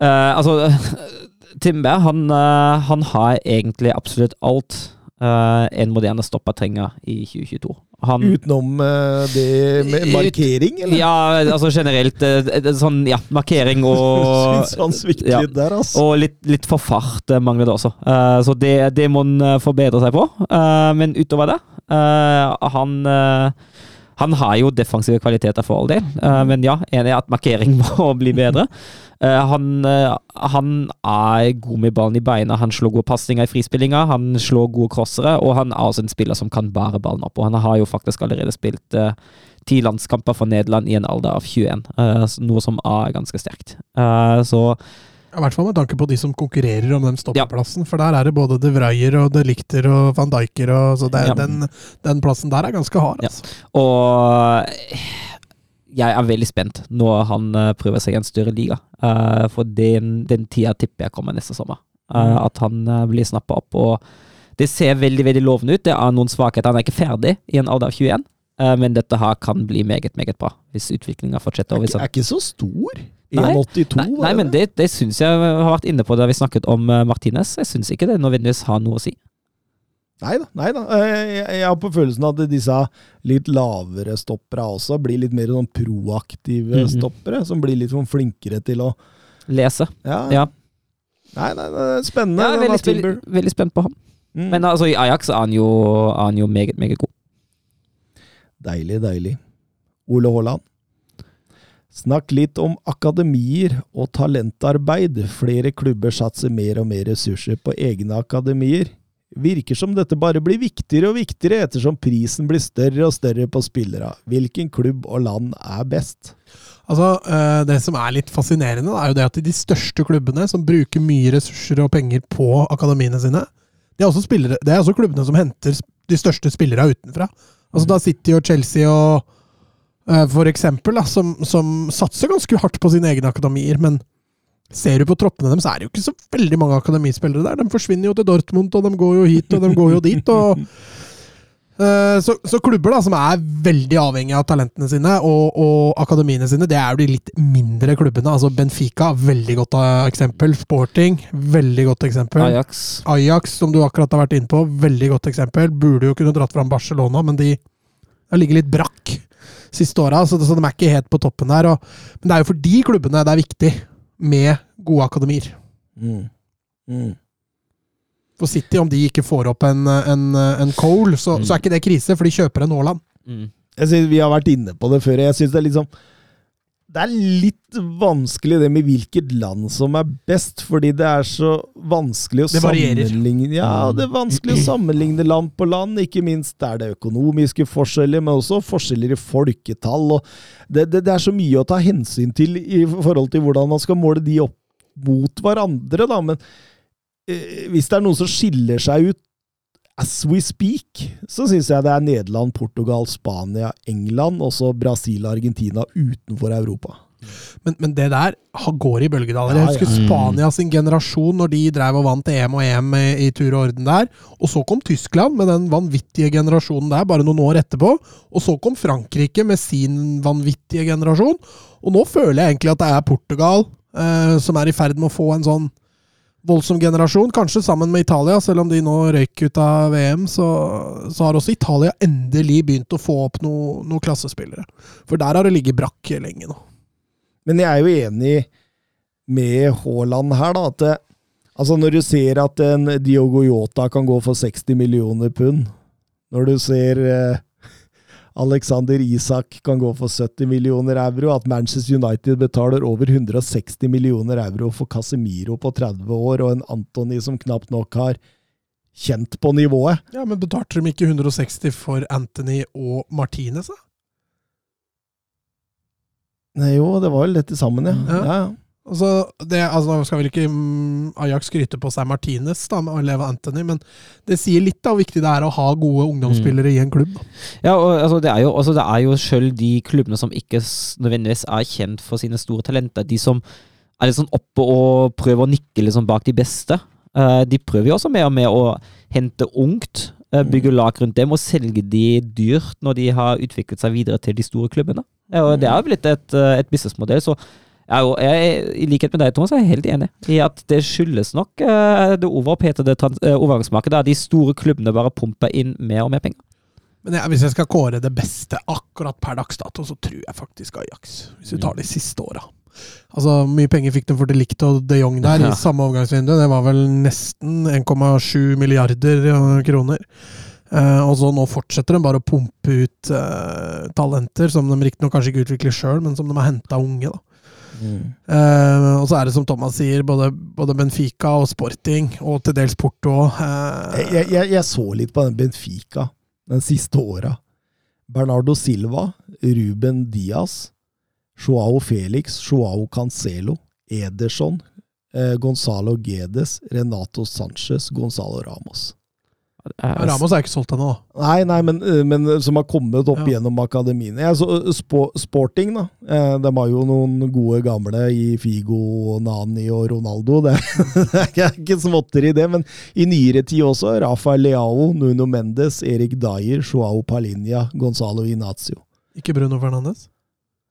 uh, altså Timber, han, eh, han har egentlig absolutt alt eh, en moderne stoppa trenger i 2022. Han, Utenom eh, det med markering, eller? ja, altså generelt eh, sånn, ja, markering og Syns han svikter ja. der, altså. Og litt, litt for fart mangler det også. Så det, det må han forbedre seg på. Men utover det Han han har jo defensive kvaliteter for all del, eh, men ja, enig i at markering må bli bedre. Eh, han, eh, han er god med ballen i beina, han slår gode pasninger i frispillinga, han slår gode crossere, og han er også en spiller som kan bære ballen opp. Og han har jo faktisk allerede spilt ti landskamper for Nederland i en alder av 21, eh, noe som er ganske sterkt. Så I hvert fall med tanke på de som konkurrerer om den stoppeplassen. For der er det både De Vryer og De Lichter og van Dijker. Og, så det, Ja. den, den plassen der er ganske hard. Ja. Altså. Og jeg er veldig spent når han eh, prøver seg i en større liga. Eh, for den, den tida tipper jeg kommer neste sommer. Eh, at han blir snappa opp. Og det ser veldig veldig lovende ut. Det er noen svakheter. Han er ikke ferdig i en alder av 21. eh, men dette her kan bli meget, meget bra, hvis utviklinga fortsetter. Er er ikke så stor. Nei. 1,82. Nei, nei, men det, det syns jeg har vært inne på da vi snakket om eh, Martinez. Jeg syns ikke det nødvendigvis har noe å si. Nei da. Nei da. Eh, Jeg, har på følelsen at disse litt lavere stoppere også blir litt mer sånn proaktive Mhm. stoppere. Som blir litt sånn flinkere til å Lese. Ja. Ja. Nei, nei, er spennende. Er veldig, veldig, veldig spent på ham. Mm. Men altså, i Ajax er han jo, er han jo meget, meget god. Deilig, deilig. Ole Haaland. Snakk litt om akademier og talentarbeid. Flere klubber satser mer og mer ressurser på egne akademier. Virker som dette bare blir viktigere og viktigere ettersom prisen blir større og større på spillere. Hvilken klubb og land er best? Altså, eh, Det som er litt fascinerende, er jo det at de største klubbene som bruker mye ressurser og penger på akademiene sine, det er også, spillere, det er også klubbene som henter de største spillerne utenfra. Altså Da City og Chelsea og for eksempel, da, som, som satser ganske hardt på sine egne akademier, men ser du på troppene dem, så er det jo ikke så veldig mange akademispillere der. De forsvinner jo til Dortmund, og de går jo hit, og de går jo dit. og Eh, Så, så klubber da, som er veldig avhengige av talentene sine og, og akademiene sine, det er jo de litt mindre klubbene. altså Benfica, veldig godt eh, eksempel. Sporting, veldig godt eksempel. Ajax. Ajax, som du akkurat har vært inne på, veldig godt eksempel. Burde jo kunne dratt fram Barcelona, men de har ligget litt brakk siste åra, så, så de er ikke helt på toppen der. Og, men det er jo for de klubbene det er viktig med gode akademier. Mm. Mm. For City, om de ikke får opp en, en, en Cole, så, så er ikke det krise, for de kjøper en Haaland. Mm. Jeg synes Vi har vært inne på det før. Jeg synes Det er litt sånn Det er litt vanskelig det med hvilket land som er best, fordi det er så vanskelig å sammenligne Ja, det er vanskelig å sammenligne land på land. Ikke minst er det økonomiske forskjeller, men også forskjeller i folketall. og det, det, det er så mye å ta hensyn til i forhold til hvordan man skal måle de opp mot hverandre, da. Men eh, hvis det er noen som skiller seg ut as we speak, så syns jeg det er Nederland, Portugal, Spania, England, og så Brasil og Argentina utenfor Europa. Men, men det der går i bølgedaler. Ja, Jeg husker ja. Spania sin generasjon, når de drev og vant EM og EM i, i tur og orden der. Og så kom Tyskland med den vanvittige generasjonen der, bare noen år etterpå. Og så kom Frankrike med sin vanvittige generasjon. Og nå føler jeg egentlig at det er Portugal eh, som er i ferd med å få en sånn voldsom generasjon, kanskje sammen med Italia. Selv om de nå røyk ut av VM, så, så har også Italia endelig begynt å få opp noen noe klassespillere. For der har det ligget brakk lenge nå. Men jeg er jo enig med Haaland her, da. At det, altså når du ser at en Diogo Yota kan gå for 60 millioner pund, når du ser eh, Alexander Isak kan gå for 70 millioner euro, at Manchester United betaler over 160 millioner euro for Casemiro på 30 år, og en Antony som knapt nok har kjent på nivået. Ja, men betalte de ikke 160 for Anthony og Martinez, da? Nei, jo, det var vel dette sammen, ja. Ja. ja. Altså, det, altså, skal vel ikke mm, Ajax skryte på seg Martinez da, med Leva Anthony, men det sier litt da hvor viktig det er å ha gode ungdomsspillere i en klubb. Ja, og altså, det er jo, altså, det er jo selv de klubbene som ikke nødvendigvis er kjent for sine store talenter, de som er litt sånn oppe og prøver å nikke liksom bak de beste, Uh, de prøver jo også mer og mer å hente ungt, uh, bygge lag rundt dem og selge de dyrt når de har utviklet seg videre til de store klubbene. Ja, og det er jo blitt et, eh, et businessmodell, så jeg, jeg, I likhet med deg, Thomas, er jeg helt enig i at det skyldes nok uh, det overopphetede eh, overgangsmarkedet, der de store klubbene bare pumper inn mer og mer penger. Men jeg, hvis jeg skal kåre det beste akkurat per dags dato, så tror jeg faktisk Ajax. Hvis du tar de siste åra. Altså, mye penger fikk de for De Ligt og de Jong der Ja. i samme overgangsvindu. Det var vel nesten 1,7 milliarder eh, kroner. Uh, og så nå fortsetter de bare å pumpe ut uh, talenter som de riktignok kanskje ikke utvikler sjøl, men som de har henta unge. da. Eh, og så er det som Thomas sier, både, både Benfica og Sporting, og til dels Porto. eh, Jeg, jeg, jeg, jeg så litt på den Benfica den siste åra. Bernardo Silva, Ruben Diaz, Joao Felix, Joao Cancelo, Ederson, eh, Gonzalo Gedes, Renato Sanchez, Gonzalo Ramos. Eh, Ramos er ikke solgt ennå, da. Nei, nei, men, eh, men som har kommet opp Ja. gjennom akademiene. Ja, så, eh, spo, sporting, da. Eh, de har jo noen gode gamle i Figo, Nani og Ronaldo. Det, det er ikke småtteri, det. Men i nyere tid også. Rafael Leao, Nuno Mendes, Erik Dyer, Joao Palinha, Gonzalo Inacio. Ikke Bruno Fernandes.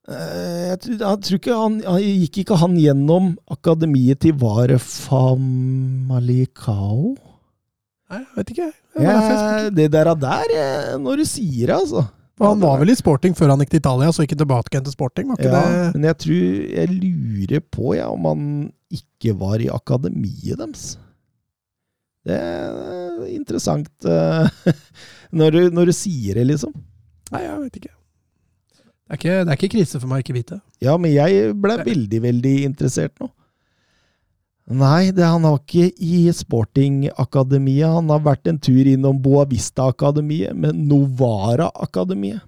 Eh, jeg, tror, jeg tror ikke han, Gikk ikke han gjennom akademiet til Var Famalicao? Nei, jeg vet ikke. Det. Ja, det der, der eh, Når du sier det, altså. Han var vel i sporting før han gikk til Italia, så ikke tilbake igjen til sporting. Var ikke Ja, det? men jeg tror Jeg lurer på ja, om han ikke var i akademiet deres. Det er interessant eh, når, du, når du sier det, liksom. Nei, jeg vet ikke. Det er ikke, det er ikke krise for meg å ikke vite. Ja, men jeg ble veldig, veldig interessert nå. Nei, det, han har ikke i Sporting-akademiet. Han har vært en tur innom Boavista-akademiet, men Novara-akademiet.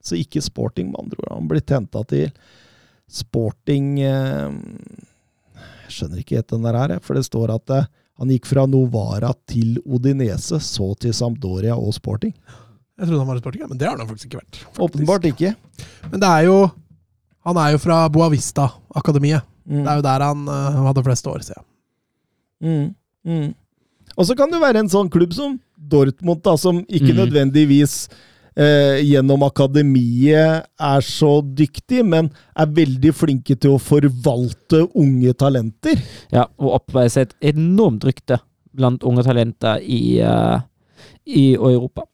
Så ikke Sporting, med andre ord. Han blir tenta til Sporting eh, Jeg skjønner ikke helt den der her, for det står at eh, han gikk fra Novara til Odinese, så til Sampdoria og Sporting. Jeg trodde han var i sporting, men det har han faktisk ikke vært. faktisk. Åpenbart ikke. Men det er jo Han er jo fra Boavista-akademiet. Mm. Det er jo der han uh, hadde flest år, siden. jeg. Mm, mm. Og så kan det være en sånn klubb som Dortmund, da, som ikke Mm. nødvendigvis eh, gjennom akademiet er så dyktig, men er veldig flinke til å forvalte unge talenter. Ja, og oppveise seg et enormt rykte blant unge talenter i, uh, i Europa.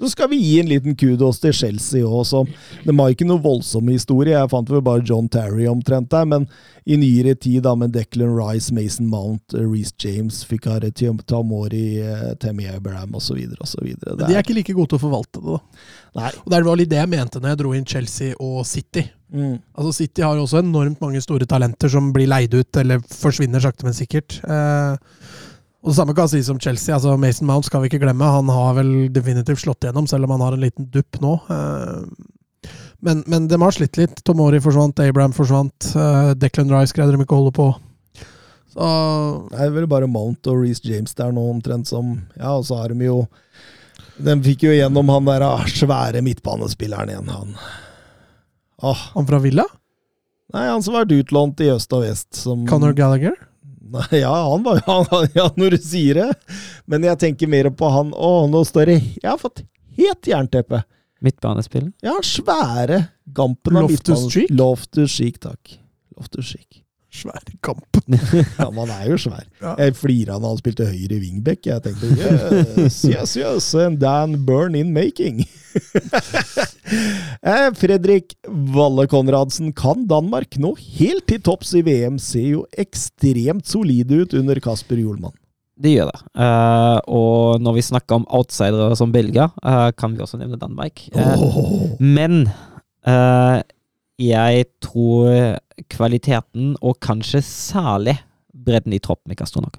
Så skal vi gi en liten kudos til Chelsea òg, som De har ikke noe voldsom historie. Jeg fant vel bare John Terry omtrent der, men i nyere tid, da med Declan Rice, Mason Mount, eh, Reece James, Fikare Tamori, Temi Tammy Abraham osv. osv. De er ikke like gode til å forvalte det, da. Nei. Og det var litt det jeg mente når jeg dro inn Chelsea og City. Mm. Altså City har jo også enormt mange store talenter som blir leid ut, eller forsvinner sakte, men sikkert. Eh, og Det samme kan sies om Chelsea. altså Mason Mount skal vi ikke glemme. Han har vel definitivt slått igjennom, selv om han har en liten dupp nå. Eh, men, men de har slitt litt. Tomori forsvant, Abraham forsvant. eh, Declan Rice greide de ikke å holde på. Så Det er vel bare Mount og Reece James der nå, omtrent som Ja, og så har de jo De fikk jo gjennom han der ah, svære midtbanespilleren igjen, han. Åh, han fra Villa? nei, han som har vært utlånt i øst og vest, som Conor Gallagher? Ja, han var jo han, Ja, når du sier det. Men jeg tenker mer på han Å, nå står det Jeg har fått helt jernteppe. Midtbanespiller. Ja, svære gampen av Loftus midtbanen- Cheek? Loftus Cheek, takk. Loftus Cheek. Svær i kampen. Ja, men han er jo svær. Ja. Jeg flira da han spilte høyre wingback. Jeg tenkte yes, yes, yes, and Dan Burn in making. Eh, Fredrik Valle Konradsen, kan Danmark nå helt til topps i VM? Ser jo ekstremt solide ut under Kasper Hjulmann. Det gjør det. Uh, og når vi snakker om outsidere som Belgia, uh, kan vi også nevne Danmark. Uh, oh. Men eh, jeg tror kvaliteten, og kanskje særlig bredden i troppen, ikke er stor nok.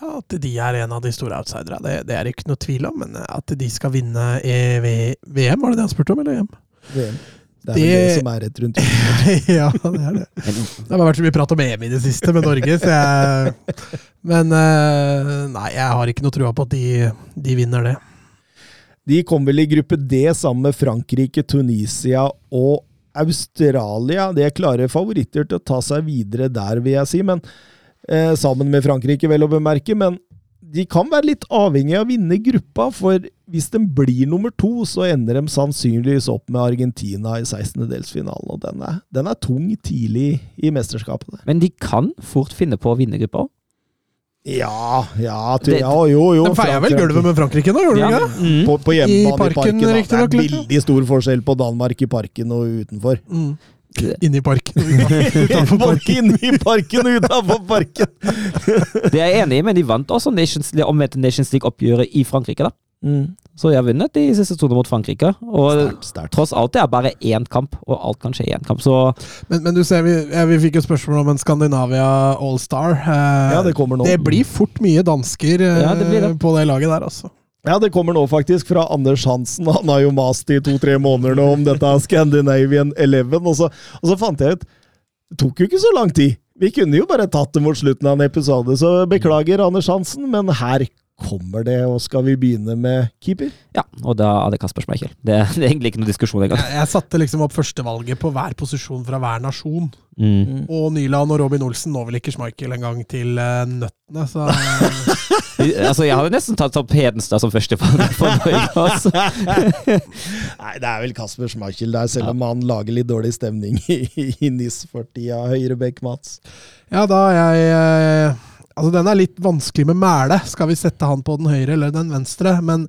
Ja, At de er en av de store outsiderne, det, det er ikke noe tvil om. Men at de skal vinne EV VM, var det det han spurte om? eller EM? VM. Det er vel Det- det som er rett rundt. ja, det er det. Det har vært så mye prat om EM i det siste med Norge, så jeg Men eh, nei, jeg har ikke noe trua på at de, de vinner det. De kom vel i gruppe D sammen med Frankrike, Tunisia og Australia. De er klare favoritter til å ta seg videre der, vil jeg si. Men eh, Sammen med Frankrike, vel å bemerke. Men de kan være litt avhengig av å vinne gruppa, for hvis de blir nummer to, så ender de sannsynligvis opp med Argentina i 16-delsfinalen. Og den er, den er tung tidlig i mesterskapet. Men de kan fort finne på å vinne gruppa òg. Ja, ja, tu, ja jo, jo. De feier vel gulvet med Frankrike nå, gjorde de ikke det? Mm. På, på hjemmebane I i parken, parken. da. det er veldig stor forskjell på Danmark i parken og utenfor. Mm. Inni parken. Utenfor parken. inne i parken og utenfor parken! Det er jeg enig i, men de vant også Nations, omvendte Nations League-oppgjøret i Frankrike. da. Mm. Så de har vunnet de siste to mot Frankrike. Og start, start. tross alt, det er bare én kamp, og alt kan skje i én kamp. Så Men, men du ser, vi, ja, vi fikk jo spørsmål om en Skandinavia Allstar. Eh, Ja, det kommer nå. Det blir fort mye dansker eh, Ja, det blir det. på det laget der, altså. Ja, det kommer nå faktisk fra Anders Hansen. Han har jo mast i to-tre måneder nå om dette Scandinavian Eleven, og så, og så fant jeg ut Det tok jo ikke så lang tid. Vi kunne jo bare tatt det mot slutten av en episode, så beklager, Anders Hansen, men her kommer det, og skal vi begynne med keeper? ja, og da er det Kasper Schmeichel. Det, det er egentlig ikke noe diskusjon engang. Jeg, jeg satte liksom opp førstevalget på hver posisjon fra hver nasjon. Mm. Og Nyland og Robin Olsen når vel ikke Schmeichel engang til uh, nøttene, så Altså, jeg har jo nesten tatt opp Hedenstad som førstevalg for, for Norge. Altså. Nei, det er vel Kasper Schmeichel der, selv om han lager litt dårlig stemning i, i NIS for tida. Høyrebekk, Mats. Ja, da er jeg eh, Altså, den er litt vanskelig med mæle. Skal vi sette han på den høyre eller den venstre? Men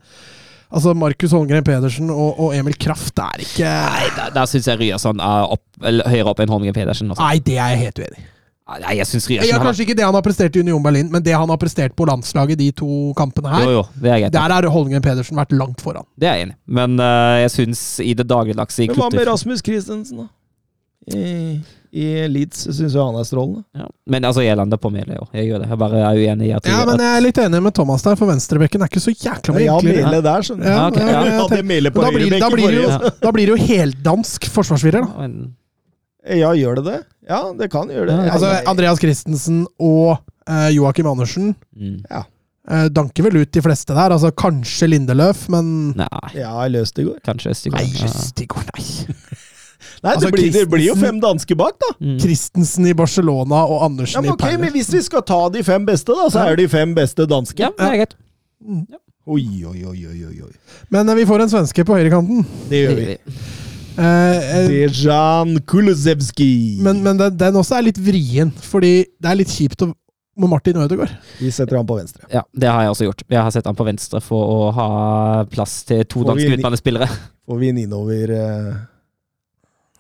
altså, Markus Holmgren Pedersen og, og Emil Kraft er ikke Nei, der, der syns jeg Ryerson er opp, eller, høyere opp enn Holmgren Pedersen. Også. Nei, det er jeg helt uenig i. Nei, jeg synes Ryerson... Ryerson er kanskje ikke det han har prestert i Union Berlin, men det han har prestert på landslaget de to kampene her, Jo, jo, det er der har Holmgren Pedersen vært langt foran. Det er jeg enig. Men uh, jeg syns i det dagligdagse hva med Rasmus Christensen, da? I, i Leeds syns jo han er strålende. ja. Men altså, jeg lander på Mele, jo. Jeg gjør det. Jeg bare er uenig i at Ja, men jeg er litt enig med Thomas der, for venstrebekken er ikke så jækla mye Ja, enklere. Mele der, skjønner. Ja, ja, ja. da blir, da, blir det jo, forrige. da blir det jo heldansk forsvarsfirer, da. Ja, gjør det det? Ja, det kan gjøre det. Altså, Andreas Christensen og uh, Joakim Andersen mm. eh, danker vel ut de fleste der. Altså Kanskje Lindeløf, men Nei, Ja, jeg løste i går. kanskje Østigård. Nei, Ja. Østigård, nei. Nei, Altså, det, blir, det blir jo fem danske bak, da. Mm. Christensen i Barcelona og Ja, Andersen okay, i ok, men Hvis vi skal ta de fem beste, da, så er de fem beste danske. Ja, det er greit. Oi, oi, oi, oi, oi, oi. Men eh, vi får en svenske på høyrekanten. Det gjør vi. Uh, eh, Dejan Kulusevski. men men den, den også er litt vrien, fordi det er litt kjipt å med Martin Ødegaard. Vi setter han på venstre. Ja, det har jeg også gjort. Jeg har sett han på venstre for å ha plass til to danske midtbanespillere. Får vi en innover eh,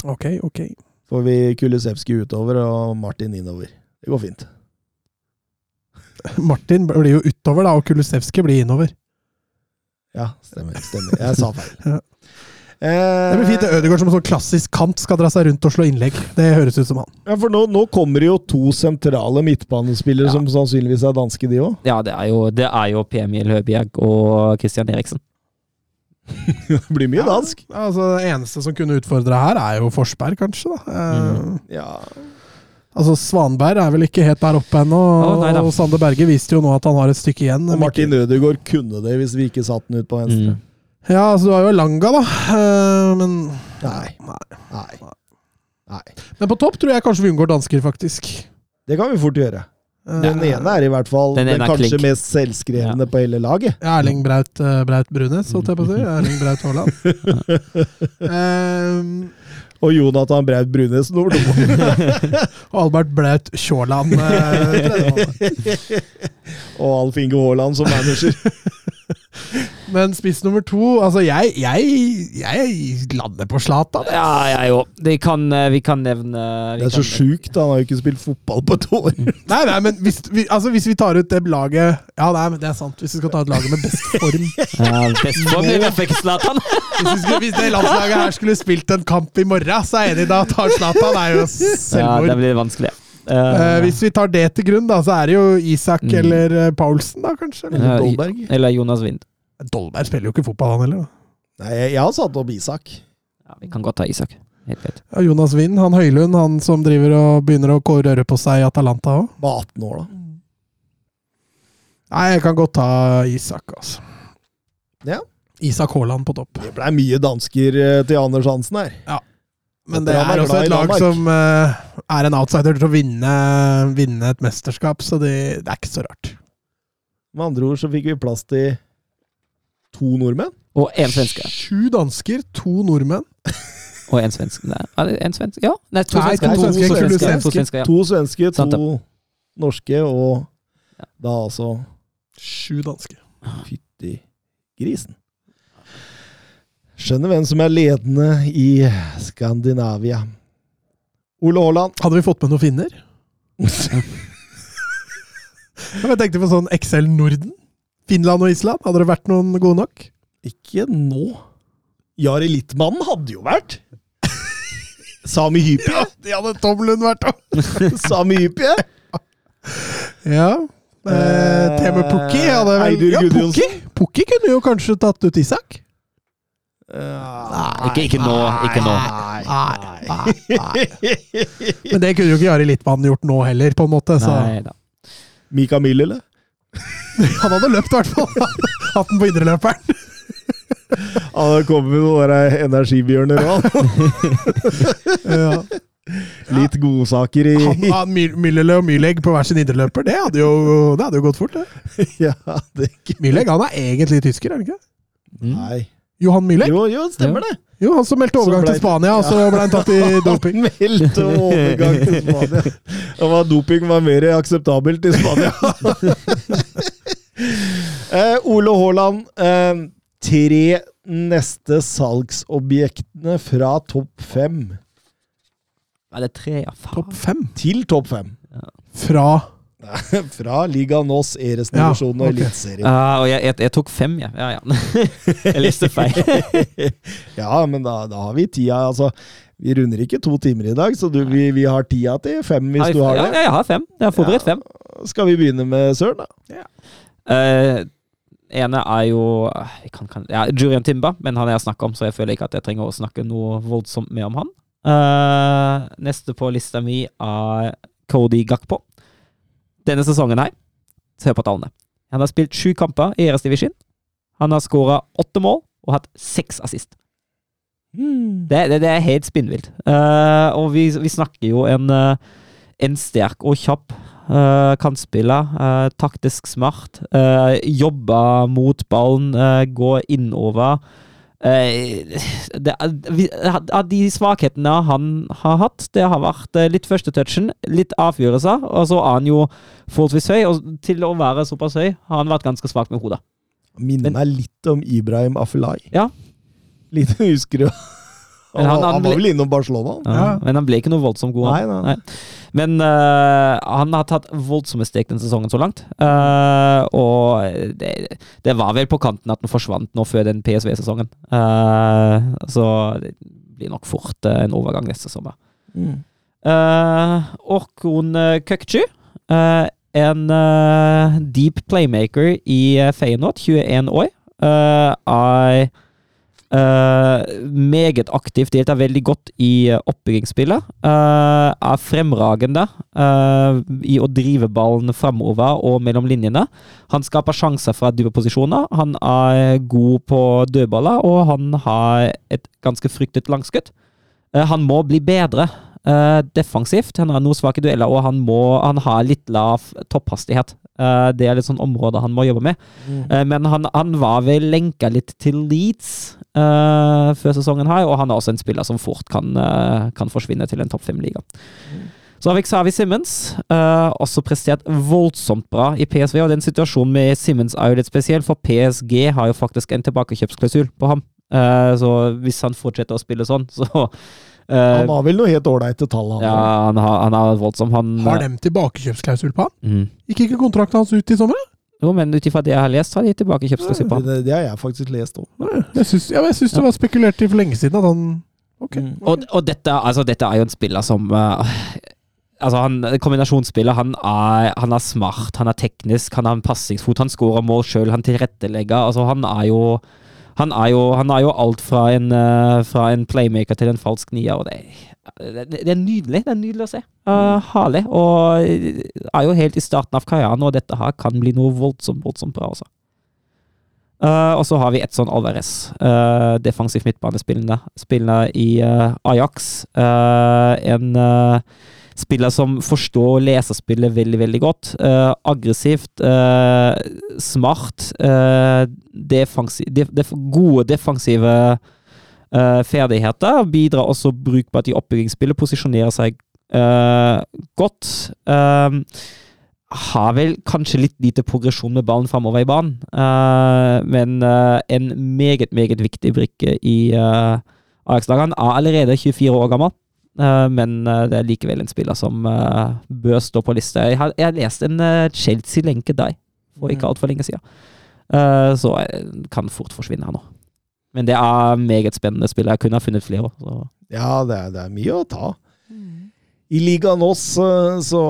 Ok, ok. Får vi Kulisevski utover og Martin innover. Det går fint. Martin blir jo utover, da, og Kulisevski blir innover. Ja, stemmer. stemmer. Jeg sa feil. Ja. Eh, Det blir fint. Ødegaard som en sånn klassisk kant skal dra seg rundt og slå innlegg. Det høres ut som han. Ja, for nå, nå kommer det jo to sentrale midtbanespillere Ja. som sannsynligvis er danske, de òg. Ja, det er jo, det er jo P. Emil Høbjerg og Christian Eriksen. det blir mye dansk. Ja, altså, det eneste som kunne utfordre her, er jo Forsberg, kanskje. da. Eh, Ja. Altså, Svanberg er vel ikke helt der oppe ennå. Nei og Sander Berge viste jo nå at han har et stykke igjen. Og Martin Ødegaard kunne det hvis vi ikke satte den ut på venstre. Mm. Ja, altså, du har jo Langa, da. Eh, men Nei. Nei. Nei. Nei. Men på topp tror jeg kanskje vi unngår dansker, faktisk. Det kan vi fort gjøre. Eh, Den ene er i hvert fall Den den, er kanskje klink. mest selvskrevne på hele laget. Erling Braut, uh, Braut Brunes, holdt jeg på å si. Erling Braut Haaland. um, Og Jonathan Braut Brunes nummer to. og Albert Braut Kjåland. Uh, og Alf Inge Haaland som manager. Men spiss nummer to Altså, jeg, jeg, jeg lander på Zlatan. Ja, jeg òg. Vi kan, eh, vi kan nevne vi Det er så sjukt, han har jo ikke spilt fotball på et år. Nei, nei, men hvis vi, altså, hvis vi tar ut det laget Ja, nei, men det er sant. Hvis vi skal ta ut laget med best form Ja, best form i hvert fall ikke Zlatan. Hvis, vi skulle, hvis det landslaget her skulle spilt en kamp i morgen, så er jeg enig, da tar Zlatan. Det er jo selvmord. Ja, det blir vanskelig. Eh, hvis vi tar det til grunn, da, så er det jo Isak Mm. eller eh, Paulsen, da, kanskje. Eller? Ja, Dolberg. Eller Jonas Wind. Dolberg spiller jo ikke fotball, han heller. da. Nei, jeg, har satt opp Isak. Ja, vi kan godt ta Isak. helt greit. Ja, Jonas Wind, han Høylund, han som driver og begynner å røre på seg i Atalanta òg. Var 18 år, da. Nei, jeg kan godt ta Isak, altså. Ja. Isak Haaland på topp. Det blei mye dansker til Anders Hansen her. Men det er også et lag som uh, er en outsider til å vinne, vinne et mesterskap, så det, det er ikke så rart. Med andre ord så fikk vi plass til to nordmenn. Og én svenske. Sju dansker, to nordmenn. Og en svenske. Nei, en svenske? Ja, nei, to Nei, svensker. to svensker, To svenske, to svenske, ja. To svenske, to norske og da altså Sju danske. Fytti grisen. Skjønner hvem som er ledende i Skandinavia. Ole Haaland. Hadde vi fått med noen finner? Jeg tenkte på sånn XL Norden. Finland og Island. Hadde det vært noen gode nok? Ikke nå. Jari Littmannen hadde jo vært. Sami Hypie. Ja, de hadde Tom Lund vært òg! Sami Hypie. Ja. Eh, Teme Pukki hadde vel Eidur ja, Pukki. Pukki kunne jo kanskje tatt ut Isak. Ikke- ikke nå, ikke nå. Nei, nei. Men det kunne jo ikke Jari Littmann gjort nå heller, på en måte. Så Nei da. Mika Mill, eller? han hadde løpt, i hvert fall. Hatt den på indreløperen. Han hadde kommet med noen der energibjørner òg. Ja. Litt godsaker i Han, han, My- og Myleg på hver sin indreløper, det hadde jo, det hadde jo gått fort. det. Ja, det Myleg han er egentlig tysker, er han ikke? Mm. Nei. Johan Myleg? Jo, jo, stemmer det. Jo, han som meldte overgang ble- til Spania, og så ble han tatt i doping. Han meldte overgang til Spania. Og var Doping var mer akseptabelt i Spania. eh, Ole Haaland. Eh, tre neste salgsobjektene fra topp fem Er det tre, ja? Faen. Topp fem? til topp fem. Fra Fra Liga Nås, Eresdivisjonen ja, okay. og. Eliteserien. Uh, og jeg, jeg, jeg tok fem, ja. ja, ja. jeg leste feil. ja, men da, da har vi tida. Altså, vi runder ikke to timer i dag, så du, vi, vi har tida til fem hvis du har ja, det. ja, jeg har fem. Jeg har forberedt fem. Skal vi begynne med Søren, da? Eh, ene er jo eh, jeg kan, kan, ja, Jurian Timba, men han har jeg snakka om, så jeg føler ikke at jeg trenger å snakke noe voldsomt mer om han. Uh, neste på lista mi er Cody Gakpo. Denne sesongen her, se på tallene. Han har spilt sju kamper i Eres Division. Han har skåra åtte mål og hatt seks assist. Det, det, det er helt spinnvilt. Uh, og vi, vi snakker jo en, eh, en sterk og kjapp uh, kantspiller. taktisk smart. Uh, jobber mot ballen, uh, går innover. Eh, det, er- av de svakhetene han har hatt, det har vært litt litt førstetouchen, litt avgjørelser, og så er han jo forholdsvis høy. Og til å være såpass høy har han vært ganske svak med hodet. Minner meg litt om Ibrahim Afelai. Ja. Litt husker du? Men Han, han- han, var vel innom Barcelona? Ja. Men han ble ikke noe voldsomt god. Nei, nei. nei. Men uh, han har tatt voldsomme steg den sesongen så langt. Uh, og det, det var vel på kanten at han forsvant nå før den PSV-sesongen. Uh, så det blir nok fort eh, en overgang neste sommer. Mm. Uh, uh, Køkçü. eh, en eh, deep playmaker i uh, Feyenoord, 21 år. Uh, er eh, meget aktivt, deltar veldig godt i uh, oppbyggingsspillet. Uh, er fremragende uh, i å drive ballen fremover og mellom linjene. Han skaper sjanser fra dype posisjoner. Han er god på dødballer, og han har et ganske fryktet langskudd. Eh, han må bli bedre eh, defensivt. Han har noe svake dueller, og han, må, han har litt lav topphastighet. Eh, det er litt sånn område han må jobbe med. Mm. Uh, men han, han var vel lenka litt til Leeds uh, før sesongen her, og han er også en spiller som fort kan, kan forsvinne til en topp fem-liga. Så har vi Xavi Simmons, også prestert voldsomt bra i PSV. og den situasjonen med Simmons er jo litt spesiell, for PSG har jo faktisk en tilbakekjøpsklausul på ham. Så hvis han fortsetter å spille sånn, så Han har vel noe helt ålreite tall, han. Ja, han har, han er voldsom. Han, Har de tilbakekjøpsklausul på han? Mm. Gikk ikke kontrakten hans ut i sommer? Jo, men ut ifra det jeg har lest, har de tilbakekjøpsklausul på han. det, det har jeg faktisk lest òg. Jeg syns, ja, det var spekulert i for lenge siden at han Ok. Mm. Og, og dette, altså, dette er jo en spiller som uh, Altså, han kombinasjonsspiller. Han er, han er smart, han er teknisk, han har en passingsfot, han scorer mål sjøl, han tilrettelegger. Altså, han er jo Han er jo, han er jo alt fra en, eh, fra en playmaker til en falsk nier, og det, det, det er nydelig. Det er nydelig å se. Uh, herlig. Og er jo helt i starten av karrieren, og dette her kan bli noe voldsomt, voldsomt bra også. Uh, og så har vi Edson Alvarez, uh, defensiv midtbanespillende. spillende i uh, Ajax. en spiller som forstår leserspillet veldig, veldig godt. aggressivt, smart. Defensiv, def, def, gode defensive ferdigheter. Bidrar også brukbart i oppbyggingsspillet. Posisjonerer seg godt. Uh, har vel kanskje litt lite progresjon med ballen framover i banen, uh, men uh, en meget, meget viktig brikke i uh, Ajax-laget. Han er allerede 24 år gammel, men det er likevel en spiller som bør stå på lista. Jeg har, jeg leste lest en Chelsea-lenke deg for ikke mm. altfor lenge siden, så jeg kan fort forsvinne her nå. Men det er meget spennende spill. Jeg kunne ha funnet flere. Så. Ja, det er, det er mye å ta. Mm. I ligaen oss så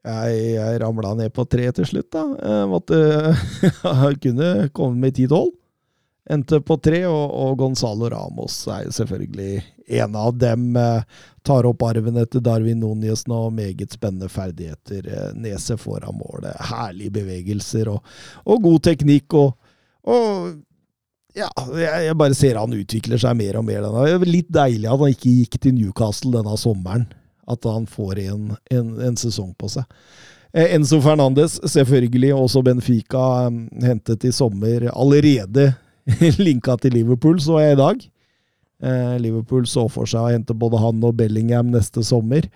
jeg, jeg ramla ned på tre til slutt, da. Jeg måtte jeg kunne komme med ti-tolv. Endte på tre, og, og, Gonzalo Ramos er jo selvfølgelig en av dem. Eh, tar opp arven etter Darwin Núñez nå. Meget spennende ferdigheter. Eh, nese foran målet. Herlige bevegelser og, og god teknikk. Og, og ja, jeg, bare ser han utvikler seg mer og mer. Er litt deilig at han ikke gikk til Newcastle denne sommeren at han får en, en, en sesong på seg. Eh, Enzo Fernandes, selvfølgelig, også Benfica hentet i sommer. Allerede linka til Liverpool, så jeg i dag. Eh, Liverpool så for seg å hente både han og Bellingham neste sommer.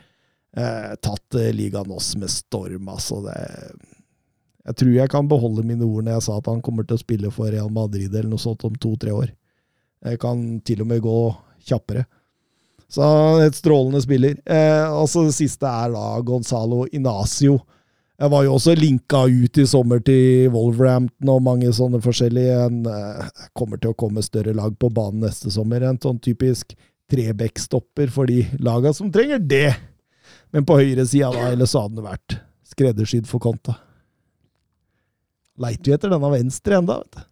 Eh, tatt eh, ligaen oss med storm, altså. Det, jeg tror jeg kan beholde mine ord når jeg sa at han kommer til å spille for Real Madrid eller noe sånt om to-tre år. Jeg kan til og med gå kjappere. Så et strålende spiller. Eh, og så det siste er da Gonzalo Inacio. Jeg var jo også linka ut i sommer til Wolverhampton og mange sånne forskjellige. En eh, kommer til å komme større lag på banen neste sommer. En sånn typisk trebekkstopper for de laga som trenger det. Men på høyresida, da, eller så hadde det vært skreddersydd for Konta. Leiter vi etter denne venstre enda, vet du.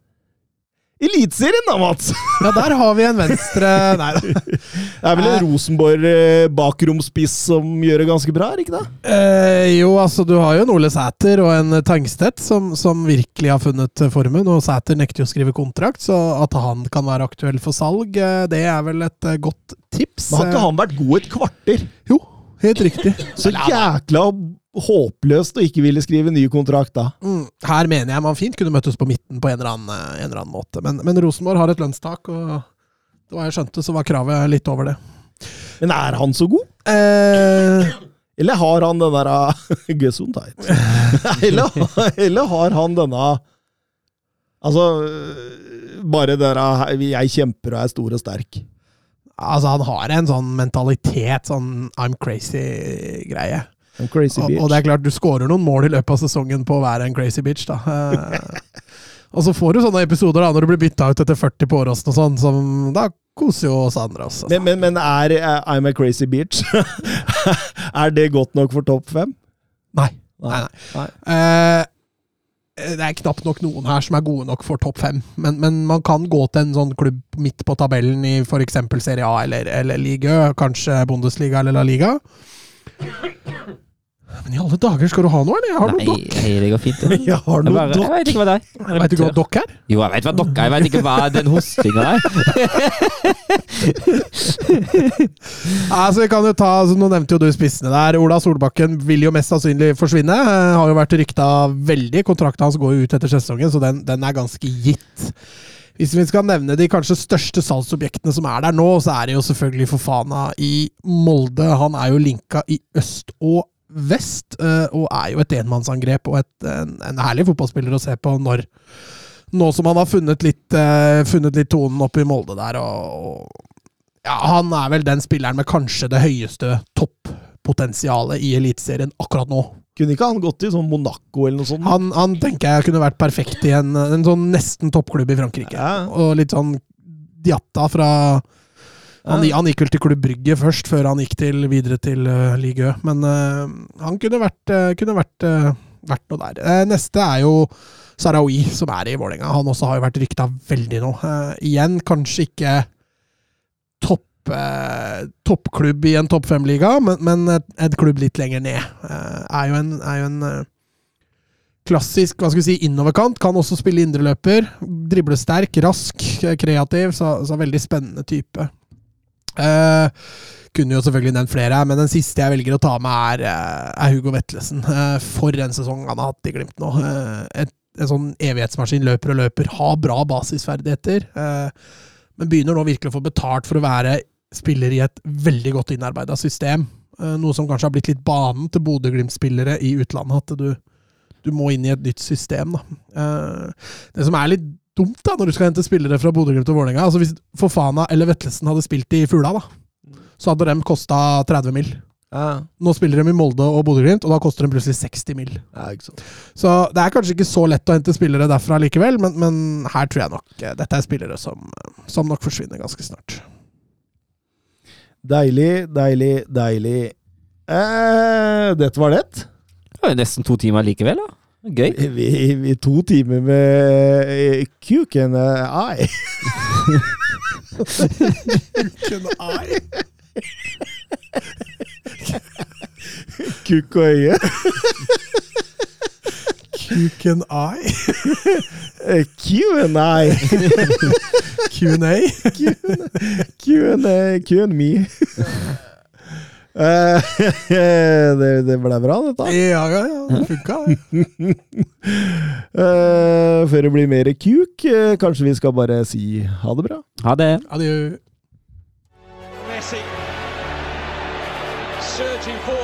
Eliteserien, da, Mats! Ja, der har vi en venstre Nei da. Det er vel en Rosenborg eh, som gjør det ganske bra, er ikke det? Eh, jo, altså du har jo en Ole Sæter og en Tangstedt som, som, virkelig har funnet formen. Og Sæter nekter jo å skrive kontrakt, så at han kan være aktuell for salg, eh, det er vel et eh, godt tips. Men har ikke han vært god et kvarter? Jo, helt riktig. Så jækla håpløst å ikke ville skrive ny kontrakt da. Mm, her mener jeg man fint kunne møttes på midten på en eller annen, en eller annen måte. Men, men, Rosenborg har et lønnstak, og det var jeg skjønte, så var kravet litt over det. Men er han så god? Eh, eller har han den derre Gesundheit? eller, eller har han denne Altså, bare det der 'jeg kjemper og er stor og sterk'. Altså, han har en sånn mentalitet, sånn I'm crazy-greie. En crazy bitch. Og, og, det er klart, du skårer noen mål i løpet av sesongen på å være en crazy bitch, da. Eh, og så får du sånne episoder da, når du blir bytta ut etter 40 på Åråsen og sånn, som da koser jo oss andre også. Men, men, men er, er I'm a crazy bitch Er det godt nok for topp fem? Nei. Nei, nei. nei. Uh, det er knapt nok noen her som er gode nok for topp fem. Men, men, man kan gå til en sånn klubb midt på tabellen i f.eks. Serie A eller, eller Liga, kanskje Bundesliga eller La Liga. Men i alle dager, skal du ha noe, eller? Jeg har Nei, noe dokk. Hei, det går fint. Ja. Jeg har noe dokk. Jeg vet ikke hva det er. Vet du hva dokk er? Jo, jeg vet hva dokk er. Jeg vet ikke hva den hostinga er. altså, vi kan jo ta, altså, Nå nevnte jo du spissene der. Ola Solbakken vil jo mest sannsynlig forsvinne. Uh, har jo vært rykta veldig. Kontrakten hans går jo ut etter sesongen, så den, den er ganske gitt. Hvis vi skal nevne de kanskje største salgsobjektene som er der nå, så er det jo selvfølgelig Fofana i Molde. Han er jo linka i øst og vest, eh, og er jo et enmannsangrep og et, en, en, herlig fotballspiller å se på når nå som han har funnet litt, uh, funnet litt tonen oppe i Molde der. Og, og, ja, han er vel den spilleren med kanskje det høyeste toppotensialet i Eliteserien akkurat nå. Kunne ikke han gått i sånn Monaco eller noe sånt? Han, han tenker jeg kunne vært perfekt i en, en sånn nesten toppklubb i Frankrike. Ja. Og litt sånn Diatta fra han, han, gikk vel til Klubb Brygge først, før han gikk til, videre til uh, Ligue Men uh, han kunne vært, uh, kunne vært, vært noe der. neste er jo Sarawi, som er i Vålerenga. Han også har jo vært rykta veldig nå. Eh, igjen, kanskje ikke topp, eh, toppklubb i en topp fem-liga, men, men et, et klubb litt lenger ned. Eh, er jo en, er jo en eh, klassisk hva skal vi si, innoverkant. Kan også spille indreløper. Driblesterk, rask, eh, kreativ. Så, så veldig spennende type. Eh, kunne jo selvfølgelig nevnt flere, men den siste jeg velger å ta med, er, eh, er Hugo Vetlesen. Eh, For en sesong han har hatt i Glimt nå. Eh, Et, en sånn evighetsmaskin løper og løper, har bra basisferdigheter. eh, Men begynner nå virkelig å få betalt for å være spiller i et veldig godt innarbeida system. Eh, Noe som kanskje har blitt litt banen til Bodø-Glimt-spillere i utlandet. At du, du må inn i et nytt system. Da. Eh, Det som er litt dumt da, når du skal hente spillere fra Bodø-Glimt og Vålerenga altså Hvis Fofana eller Vetlesen hadde spilt i Fula, da, så hadde de kosta 30 mill. Ja, Nå spiller de i Molde og Bodø-Glimt, og da koster de plutselig 60 mill. ja. Så det er kanskje ikke så lett å hente spillere derfra likevel, men, men her tror jeg nok eh, dette er spillere som, som nok forsvinner ganske snart. Deilig, deilig, deilig. Eh, dette var lett. Det var jo nesten to timer likevel, da. Gøy. Vi, vi to timer med eh, kuken and eye. Kuk og øye. Eye. Eh, Q&A. Q&A. Q&Me. Eh, det, det ble bra, dette. Ja, ja, ja. Det funka. det. Eh, før det blir mer kuk, eh, kanskje vi skal bare si ha det bra? Ha det. Adjø. Messi. Surging forward